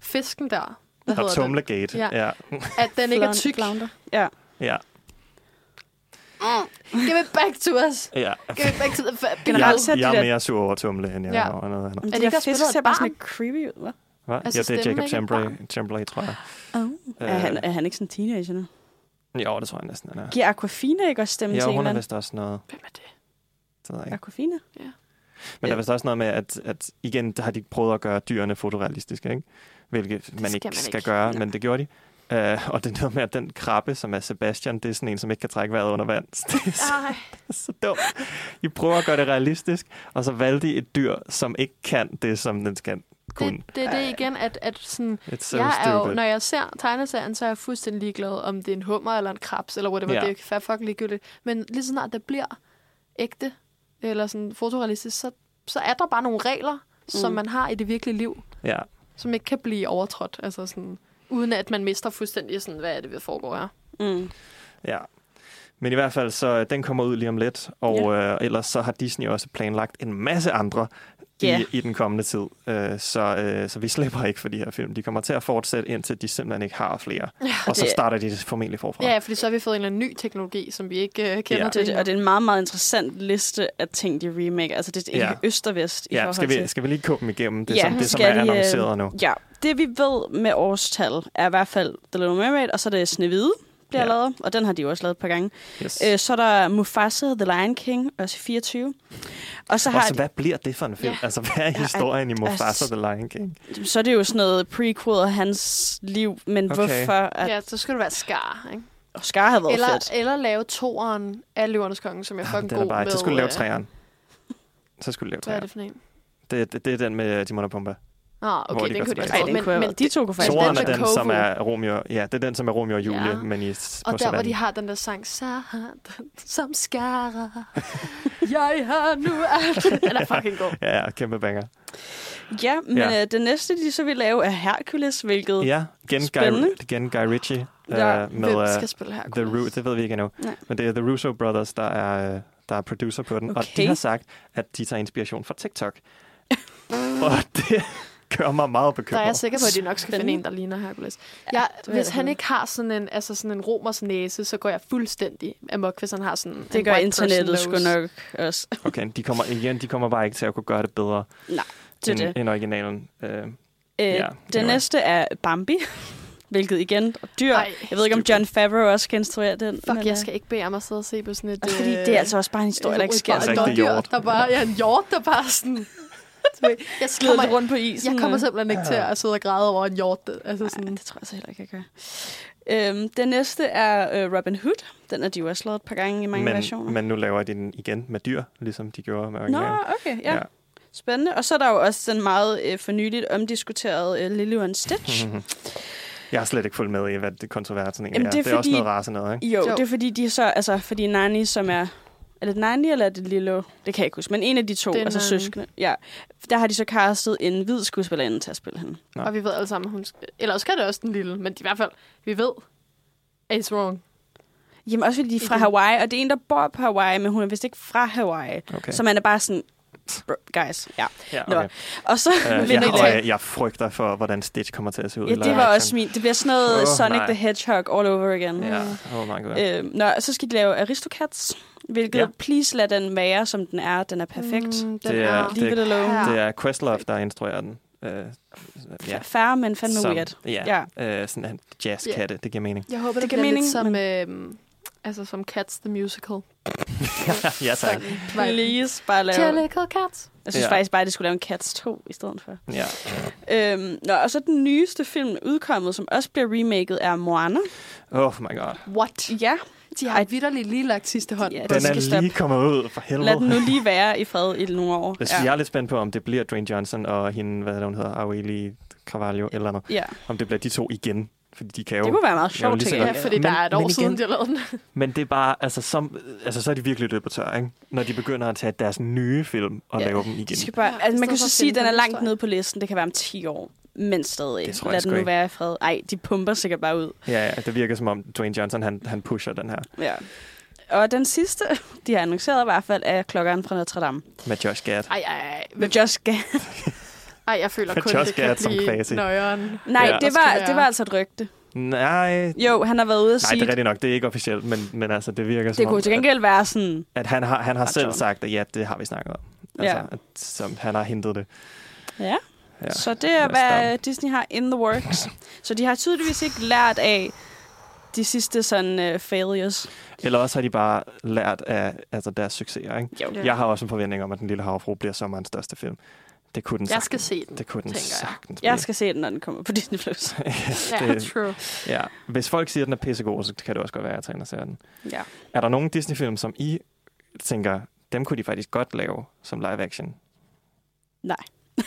Speaker 3: fisken der, hvad
Speaker 2: Og
Speaker 3: hedder?
Speaker 2: Tumlegate.
Speaker 3: Ja.
Speaker 2: Ja.
Speaker 3: At den ikke er tyk.
Speaker 4: Flounder. Ja.
Speaker 2: ja.
Speaker 3: Give it back to us.
Speaker 2: ja.
Speaker 3: Give it back to the fa-
Speaker 4: Generelt set
Speaker 2: jeg
Speaker 4: de
Speaker 2: er mere sur over Tumle, end jeg
Speaker 3: Ja.
Speaker 2: er over noget andet.
Speaker 4: Men
Speaker 3: Er
Speaker 4: de
Speaker 3: det ikke
Speaker 4: der fisk ser bare sådan lidt creepy ud, hva'?
Speaker 2: Hvad?
Speaker 3: Altså,
Speaker 2: ja, det er Jacob
Speaker 3: er barn.
Speaker 2: Chambray, tror jeg.
Speaker 4: Oh. Er, han, er han ikke sådan en teenager nu?
Speaker 2: Jo, det tror jeg næsten, han er.
Speaker 4: Giver Aquafina ikke også stemme
Speaker 2: Ja,
Speaker 4: til en
Speaker 2: hun er vist også noget...
Speaker 3: Hvem er det?
Speaker 2: Det ved jeg ikke.
Speaker 4: Aquafina?
Speaker 2: Men der er vist også noget med, at, at igen, der har de prøvet at gøre dyrene fotorealistiske, ikke? Hvilket man
Speaker 3: skal
Speaker 2: ikke
Speaker 3: man
Speaker 2: skal
Speaker 3: ikke.
Speaker 2: gøre, men det gjorde de. Uh, og det er noget med, at den krabbe, som er Sebastian, det er sådan en, som ikke kan trække vejret under vand. Det er så, så dumt. I prøver at gøre det realistisk, og så valgte de et dyr, som ikke kan det, som den skal kunne.
Speaker 3: Det, det er det igen, at, at sådan,
Speaker 2: so
Speaker 3: jeg er jo,
Speaker 2: stupid.
Speaker 3: når jeg ser tegneserien, så er jeg fuldstændig ligeglad, om det er en hummer eller en krabs, eller whatever,
Speaker 2: Ja.
Speaker 3: det er fair fuck ligegyldigt. Men lige så snart det bliver ægte, eller sådan fotorealistisk, så, så er der bare nogle regler, mm. som man har i det virkelige liv,
Speaker 2: Ja,
Speaker 3: som ikke kan blive overtrådt, altså sådan, uden at man mister fuldstændig sådan, hvad er det, vi foregår her.
Speaker 4: Mm.
Speaker 2: ja. Men i hvert fald, så øh, den kommer ud lige om lidt, og øh, ellers så har Disney også planlagt en masse andre
Speaker 4: Ja.
Speaker 2: i, i den kommende tid. Øh, så, øh, så vi slipper ikke for de her film. De kommer til at fortsætte, indtil de simpelthen ikke har flere.
Speaker 3: Ja,
Speaker 2: og så
Speaker 4: det-
Speaker 2: starter de formentlig forfra.
Speaker 3: Ja, fordi så har vi fået en eller anden ny teknologi, som vi ikke uh, kender
Speaker 2: Ja.
Speaker 3: til.
Speaker 4: Det, og det er en meget, meget interessant liste af ting, de remake. Altså, det er
Speaker 2: Ja.
Speaker 4: øst og vest i
Speaker 2: Ja,
Speaker 4: forhold
Speaker 2: skal
Speaker 4: til...
Speaker 2: vi, skal vi lige komme igennem det,
Speaker 4: Ja,
Speaker 2: som, det som er
Speaker 4: de, øh,
Speaker 2: annonceret nu?
Speaker 4: Ja, det vi ved med årstal er i hvert fald The Little Mermaid, og så er det Snevide, bliver
Speaker 2: Ja.
Speaker 4: ja. lavet, og den har de jo også lavet et par gange.
Speaker 2: Yes.
Speaker 4: Øh, så er der Mufasa, The Lion King, også i 24. Og så har
Speaker 2: Også, hvad bliver det for en film?
Speaker 3: Ja.
Speaker 2: Altså, hvad er historien i Mufasa
Speaker 4: altså-
Speaker 2: The Lion King?
Speaker 4: de, så er det jo sådan noget prequel af hans liv, men
Speaker 2: Okay.
Speaker 4: hvorfor? At,
Speaker 3: Ja, så skal det være Scar, ikke?
Speaker 4: og Scar havde været
Speaker 3: Eller,
Speaker 4: fedt.
Speaker 3: eller lave toeren af Løvernes Konge, som er fucking
Speaker 2: Den er
Speaker 3: god
Speaker 2: bare,
Speaker 3: med...
Speaker 2: så skulle du lave
Speaker 3: øh,
Speaker 2: træeren. Så skulle du lave
Speaker 3: Hvad er
Speaker 2: træeren.
Speaker 3: det for en?
Speaker 2: Det, det, det er den med Timon og Pumba.
Speaker 3: Ah,
Speaker 2: Hvor
Speaker 3: okay,
Speaker 2: de
Speaker 3: den kunne de
Speaker 4: den
Speaker 3: men, men
Speaker 4: været- de to kunne faktisk
Speaker 3: men
Speaker 2: Toren
Speaker 3: den
Speaker 2: er den, som er Romeo. Ja, det er den, som er Romeo og Julie,
Speaker 3: Ja.
Speaker 2: men i,
Speaker 3: Og
Speaker 2: på
Speaker 3: der, hvor
Speaker 2: savannen.
Speaker 3: de har den der sang, Satan som skara, jeg har nu alt. Den er fucking god.
Speaker 2: Ja, ja, kæmpe banger.
Speaker 4: Ja, men
Speaker 2: Ja.
Speaker 4: Øh, det næste, de så vil lave, er Hercules, hvilket...
Speaker 2: Ja, igen Guy,
Speaker 4: Spændende.
Speaker 2: igen Guy Ritchie.
Speaker 4: Ja,
Speaker 2: øh, med,
Speaker 3: Hvem
Speaker 2: øh,
Speaker 3: skal spille her?
Speaker 2: The Ru- det ved vi ikke endnu.
Speaker 4: Nej.
Speaker 2: Men det er The Russo Brothers, der er, øh, der er producer på den. Og de
Speaker 4: Okay.
Speaker 2: har sagt, at de tager inspiration fra TikTok. og det gør mig meget
Speaker 3: Der er
Speaker 2: bekymret.
Speaker 3: jeg sikker på, at de nok skal finde
Speaker 4: Spændende.
Speaker 3: en, der ligner Hercules. Ja,
Speaker 4: jeg
Speaker 3: hvis han ikke har sådan en, altså sådan en romers næse, så går jeg fuldstændig amok, hvis han har sådan
Speaker 4: Det
Speaker 3: en
Speaker 4: gør internettet sgu nok også.
Speaker 2: Okay, de kommer, igen, de kommer bare ikke til at kunne gøre det bedre
Speaker 4: Nej, det er
Speaker 2: end,
Speaker 4: det.
Speaker 2: end originalen. Øh,
Speaker 4: Øh,
Speaker 2: Ja,
Speaker 4: det
Speaker 2: anyway.
Speaker 4: næste er Bambi, hvilket igen er dyr.
Speaker 3: Ej,
Speaker 4: jeg ved ikke, om John Favreau også kan instruere den.
Speaker 3: Fuck,
Speaker 4: men,
Speaker 3: jeg
Speaker 4: øh,
Speaker 3: skal ikke bede om at sidde og se på sådan et...
Speaker 4: Fordi
Speaker 3: øh,
Speaker 4: det er altså også bare en historie, der ikke sker.
Speaker 2: Altså ikke det
Speaker 3: dyr,
Speaker 2: hjort.
Speaker 3: Der bare, ja, en hjort, der bare sådan... jeg,
Speaker 4: lidt
Speaker 3: kommer,
Speaker 4: rundt på isen.
Speaker 3: jeg kommer
Speaker 4: øh.
Speaker 3: simpelthen ikke til at sidde og græde over en hjort. Altså sådan,
Speaker 4: det tror jeg så heller ikke, jeg gør. Øhm, den næste er øh, Robin Hood. Den er de jo også lavet et par gange i mange
Speaker 2: men,
Speaker 4: versioner.
Speaker 2: men nu laver de den igen med dyr, ligesom de gjorde med
Speaker 4: Nå,
Speaker 2: originalen.
Speaker 4: okay, ja. ja. Spændende. Og så er der jo også den meget øh, for nyligt omdiskuterede øh, Lilo and Stitch.
Speaker 2: Jeg har slet ikke fulgt med i, hvad det kontroversen egentlig
Speaker 4: Jamen,
Speaker 2: er.
Speaker 4: det er
Speaker 2: Det er også noget race noget, ikke?
Speaker 4: Jo,
Speaker 3: Jo.
Speaker 4: det er fordi, de så, altså, fordi Nani, som er, er det Nani eller er det Lilo? Det kan jeg ikke huske, men en af de to,
Speaker 3: Det er
Speaker 4: altså
Speaker 3: Nani.
Speaker 4: søskende, ja, der har de så castet en hvid skuespillerinde til at spille hende.
Speaker 2: Nå.
Speaker 3: og vi ved alle sammen, hun... sk- Eller skal det også den lille, men i hvert fald, vi ved, it's wrong.
Speaker 4: Jamen også fordi de er fra. Hawaii, og det er en, der bor på Hawaii, men hun er vist ikke fra Hawaii.
Speaker 2: Okay.
Speaker 4: Så man er bare sådan, "Bro, guys, ja.
Speaker 2: Ja,
Speaker 4: Nå.
Speaker 2: okay.
Speaker 4: Og så
Speaker 2: Uh,
Speaker 4: vil
Speaker 2: jeg, og jeg, jeg frygter for, hvordan Stitch kommer til at se ud.
Speaker 4: Ja, det var også min. Det bliver sådan noget
Speaker 2: Åh,
Speaker 4: Sonic
Speaker 2: nej.
Speaker 4: the Hedgehog all over again.
Speaker 2: Ja, oh my god.
Speaker 4: Øh, nå, så skal de lave Aristocats, hvilket
Speaker 2: Ja.
Speaker 4: ja. please lad den være, som den er. Den er perfekt. Mm,
Speaker 3: den
Speaker 2: Det er-
Speaker 3: er,
Speaker 2: det-
Speaker 4: Leave it alone.
Speaker 2: Det er Questlove, der instruerer den. Uh, ja.
Speaker 4: Færre, men fandme
Speaker 2: Som-
Speaker 4: weird.
Speaker 2: Ja, ja. Uh, sådan en jazzkatte, det giver mening.
Speaker 3: Jeg håber, det,
Speaker 4: Det
Speaker 3: det
Speaker 4: giver mening,
Speaker 3: lidt som, øhm, altså som Cats the Musical.
Speaker 2: ja, tak.
Speaker 4: Please, bare lave...
Speaker 3: Jellicle Cats.
Speaker 4: Jeg synes
Speaker 2: Ja.
Speaker 4: ja. faktisk bare, at det skulle lave en Cats 2 i stedet for.
Speaker 2: Ja.
Speaker 4: Øhm, nå, og så den nyeste film udkommet, som også bliver remaket, er Moana.
Speaker 2: Oh my god.
Speaker 3: What?
Speaker 4: Ja,
Speaker 3: De har vidderligt lige lagt sidste hånd.
Speaker 4: Ja,
Speaker 2: Den er lige
Speaker 4: stoppe.
Speaker 2: kommet ud for helvede.
Speaker 4: lad den nu lige være i fred i nogle år.
Speaker 2: Jeg, jeg er lidt spændt på, om det bliver Dwayne Johnson og hende, hvad er hun hedder, Aweli Carvalho eller noget.
Speaker 4: Ja.
Speaker 2: Om det bliver de to igen. Fordi de kan jo...
Speaker 4: Det kunne være meget sjovt, tænker jeg.
Speaker 3: Fordi der er et år siden, de har lavet den.
Speaker 2: Men det er bare, altså, som, altså så er de virkelig løbet på tør, ikke? Når de begynder at tage deres nye film og
Speaker 4: Ja.
Speaker 2: lave dem igen.
Speaker 4: De skal bare, altså, man kan så sige, at den er langt nede på listen. Det kan være om 10 år. Men stadig.
Speaker 2: Det tror jeg
Speaker 4: Lad
Speaker 2: sgu
Speaker 4: den nu
Speaker 2: ikke.
Speaker 4: være i fred. Ej, de pumper sikkert bare ud.
Speaker 2: Ja, ja, det virker som om Dwayne Johnson, han, han pusher den her
Speaker 4: Ja. Og den sidste, de har annonceret i hvert fald, er klokkeren fra Notre Dame.
Speaker 2: med Josh Gad.
Speaker 3: Ej, ej, ej.
Speaker 4: Med Josh Gad.
Speaker 3: Ej, jeg føler kun,
Speaker 2: Josh
Speaker 3: det kan blive nøjeren.
Speaker 4: Nej,
Speaker 2: Ja.
Speaker 4: det, var, det var altså et rygte.
Speaker 2: Nej,
Speaker 4: Jo, han har været ude at
Speaker 2: nej,
Speaker 4: sige...
Speaker 2: det er rigtigt nok. Det er ikke officielt, men, men altså, det virker som
Speaker 4: det kunne
Speaker 2: om,
Speaker 4: til gengæld være sådan...
Speaker 2: at, han har, han har selv sagt, at ja, det har vi snakket om. Altså,
Speaker 4: Ja.
Speaker 2: at, som han har hentet det.
Speaker 4: Ja.
Speaker 2: Ja.
Speaker 4: Så det er, hvad
Speaker 2: da-
Speaker 4: Disney har in the works. Så de har tydeligvis ikke lært af de sidste sådan uh, failures.
Speaker 2: Eller også har de bare lært af altså, deres succeser. Ikke?
Speaker 4: Jo.
Speaker 2: Jeg har også en forventning om, at Den Lille Havfru bliver sommerens største film. Det kunne den
Speaker 3: Jeg skal
Speaker 2: sagtens-
Speaker 3: se den,
Speaker 2: Det kunne den
Speaker 3: tænker jeg.
Speaker 2: sagtens
Speaker 4: Jeg skal se den, når den kommer på Disney+. Plus.
Speaker 3: Ja, true.
Speaker 2: Ja, hvis folk siger, at den er pissegod, så kan det også godt være, at jeg tager ind og ser den.
Speaker 4: ja.
Speaker 2: Er der nogen Disney-film, som I tænker, dem kunne de faktisk godt lave som live action?
Speaker 4: Nej.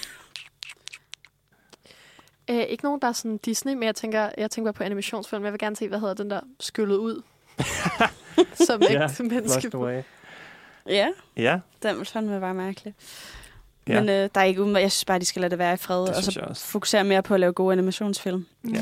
Speaker 3: Øh, ikke nogen, der er sådan Disney, men jeg tænker, jeg tænker bare på animationsfilm. Jeg vil gerne se, hvad hedder den der skyllet ud. Som
Speaker 2: Ja,
Speaker 3: ikke menneske.
Speaker 4: Ja,
Speaker 2: Ja,
Speaker 4: den ville fandme være mærkelig.
Speaker 2: Ja.
Speaker 4: Men øh, der er ikke uden, jeg synes bare, de skal lade det være i fred,
Speaker 2: Det
Speaker 4: og så fokusere mere på at lave gode animationsfilm.
Speaker 2: ja.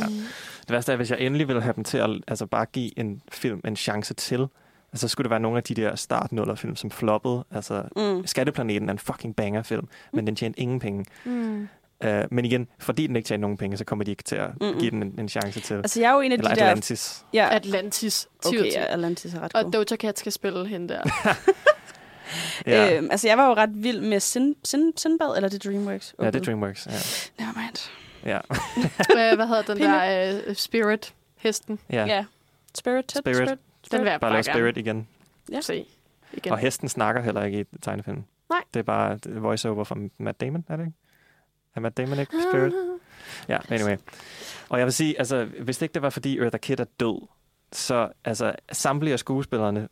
Speaker 2: Det værste er, hvis jeg endelig ville have dem til at altså bare give en film en chance til, altså skulle det være nogle af de der start film som floppede. Altså,
Speaker 4: Mm.
Speaker 2: Skatteplaneten er en fucking banger-film, men den tjente ingen penge.
Speaker 3: Mm.
Speaker 2: Uh, men igen, fordi den ikke tjener nogen penge, så kommer de ikke til at
Speaker 4: Mm-mm.
Speaker 2: give den en, en chance til.
Speaker 4: Altså, jeg er jo en af
Speaker 2: Eller
Speaker 4: de der...
Speaker 2: Atlantis.
Speaker 4: Ja,
Speaker 3: Atlantis.
Speaker 4: okay,
Speaker 3: 10 ud af 10.
Speaker 4: ja, Atlantis er ret
Speaker 3: Og
Speaker 4: god.
Speaker 3: Doja Cat skal spille hende der.
Speaker 2: Ja.
Speaker 4: Øhm, altså, jeg var jo ret vild med Sin, Sin, Sinbad, eller det Dreamworks?
Speaker 2: ja, det er Dreamworks. Ja.
Speaker 4: Nevermind.
Speaker 2: Ja.
Speaker 3: Øh, hvad hedder den der uh, Spirit? Hesten.
Speaker 2: ja.
Speaker 4: Ja. Spirited?
Speaker 2: Spirit.
Speaker 4: Spirit.
Speaker 3: Den vil jeg
Speaker 2: Bare
Speaker 3: bare
Speaker 2: lave Spirit igen.
Speaker 4: Ja.
Speaker 3: se. Igen.
Speaker 2: Og hesten snakker heller ikke i tegnefilmen.
Speaker 3: Nej.
Speaker 2: Det er bare voiceover fra Matt Damon, er det ikke? Er Matt Damon ikke Spirit? Ja, anyway. Og jeg vil sige, altså, hvis det ikke det var, fordi Eartha Kitt er død, så altså, samtlige af skuespillerne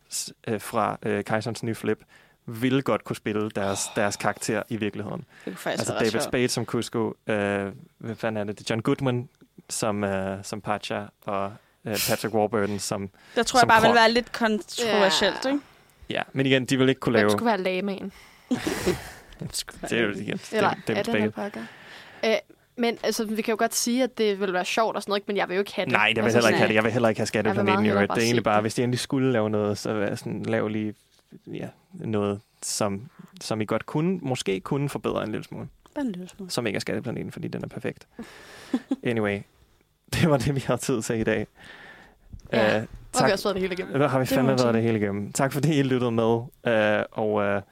Speaker 2: øh, fra øh, Kejserens Nye Flip ville godt kunne spille deres, deres karakter i virkeligheden.
Speaker 4: Det kunne faktisk
Speaker 2: Altså
Speaker 4: være
Speaker 2: David
Speaker 4: sjovt.
Speaker 2: Spade som Cusco, øh, hvad fanden er det? Det er John Goodman som, øh, som Pacha, og øh, Patrick Warburton som...
Speaker 4: Der tror jeg
Speaker 2: som
Speaker 4: bare, vil
Speaker 2: Krog.
Speaker 4: være lidt kontroversielt,
Speaker 3: Ja.
Speaker 4: ikke?
Speaker 2: Ja, men igen, de vil ikke kunne
Speaker 3: Hvem
Speaker 2: lave...
Speaker 3: skulle være lamaen?
Speaker 2: Det er jo igen.
Speaker 3: Eller
Speaker 2: det, det
Speaker 3: er det Parker? Øh, men altså, vi kan jo godt sige, at det vil være sjovt og sådan noget, ikke? men jeg vil jo ikke have det.
Speaker 2: Nej, jeg vil
Speaker 3: altså,
Speaker 2: heller ikke have det. Jeg vil heller ikke have
Speaker 3: Jeg vil
Speaker 2: skatteplaneten i øvrigt.
Speaker 3: bare
Speaker 2: Det er egentlig bare,
Speaker 3: det.
Speaker 2: hvis de endelig skulle lave noget, så vil jeg sådan, lave lige ja, noget, som, som I godt kunne, måske kunne forbedre en lille smule.
Speaker 4: Bare en lille smule.
Speaker 2: Som ikke er skatteplaneten, fordi den er perfekt. Anyway, det var det, vi har tid til i dag.
Speaker 3: Ja, Og vi har også været det hele igennem.
Speaker 2: Der har vi
Speaker 3: Det
Speaker 2: fandme været det hele igennem. Tak fordi I lyttede med, øh, og øh,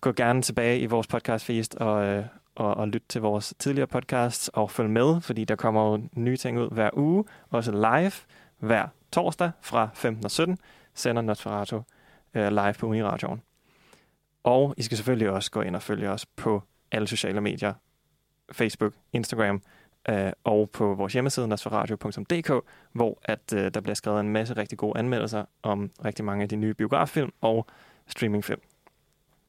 Speaker 2: gå gerne tilbage i vores podcast feed og, øh, og, og lyt til vores tidligere podcasts og følg med, fordi der kommer jo nye ting ud hver uge, også live hver torsdag fra 15 og 17, sender Nosferatu øh, live på Uniradioen. Og I skal selvfølgelig også gå ind og følge os på alle sociale medier, Facebook, Instagram, øh, og på vores hjemmeside, nosferadio.dk, hvor at, øh, der bliver skrevet en masse rigtig gode anmeldelser om rigtig mange af de nye biograffilm og streamingfilm.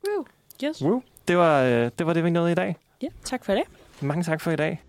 Speaker 4: Woo. Yes.
Speaker 2: Woo. Det var, øh, det var det, vi nåede i dag.
Speaker 4: Ja, tak for det.
Speaker 2: Mange tak for i dag.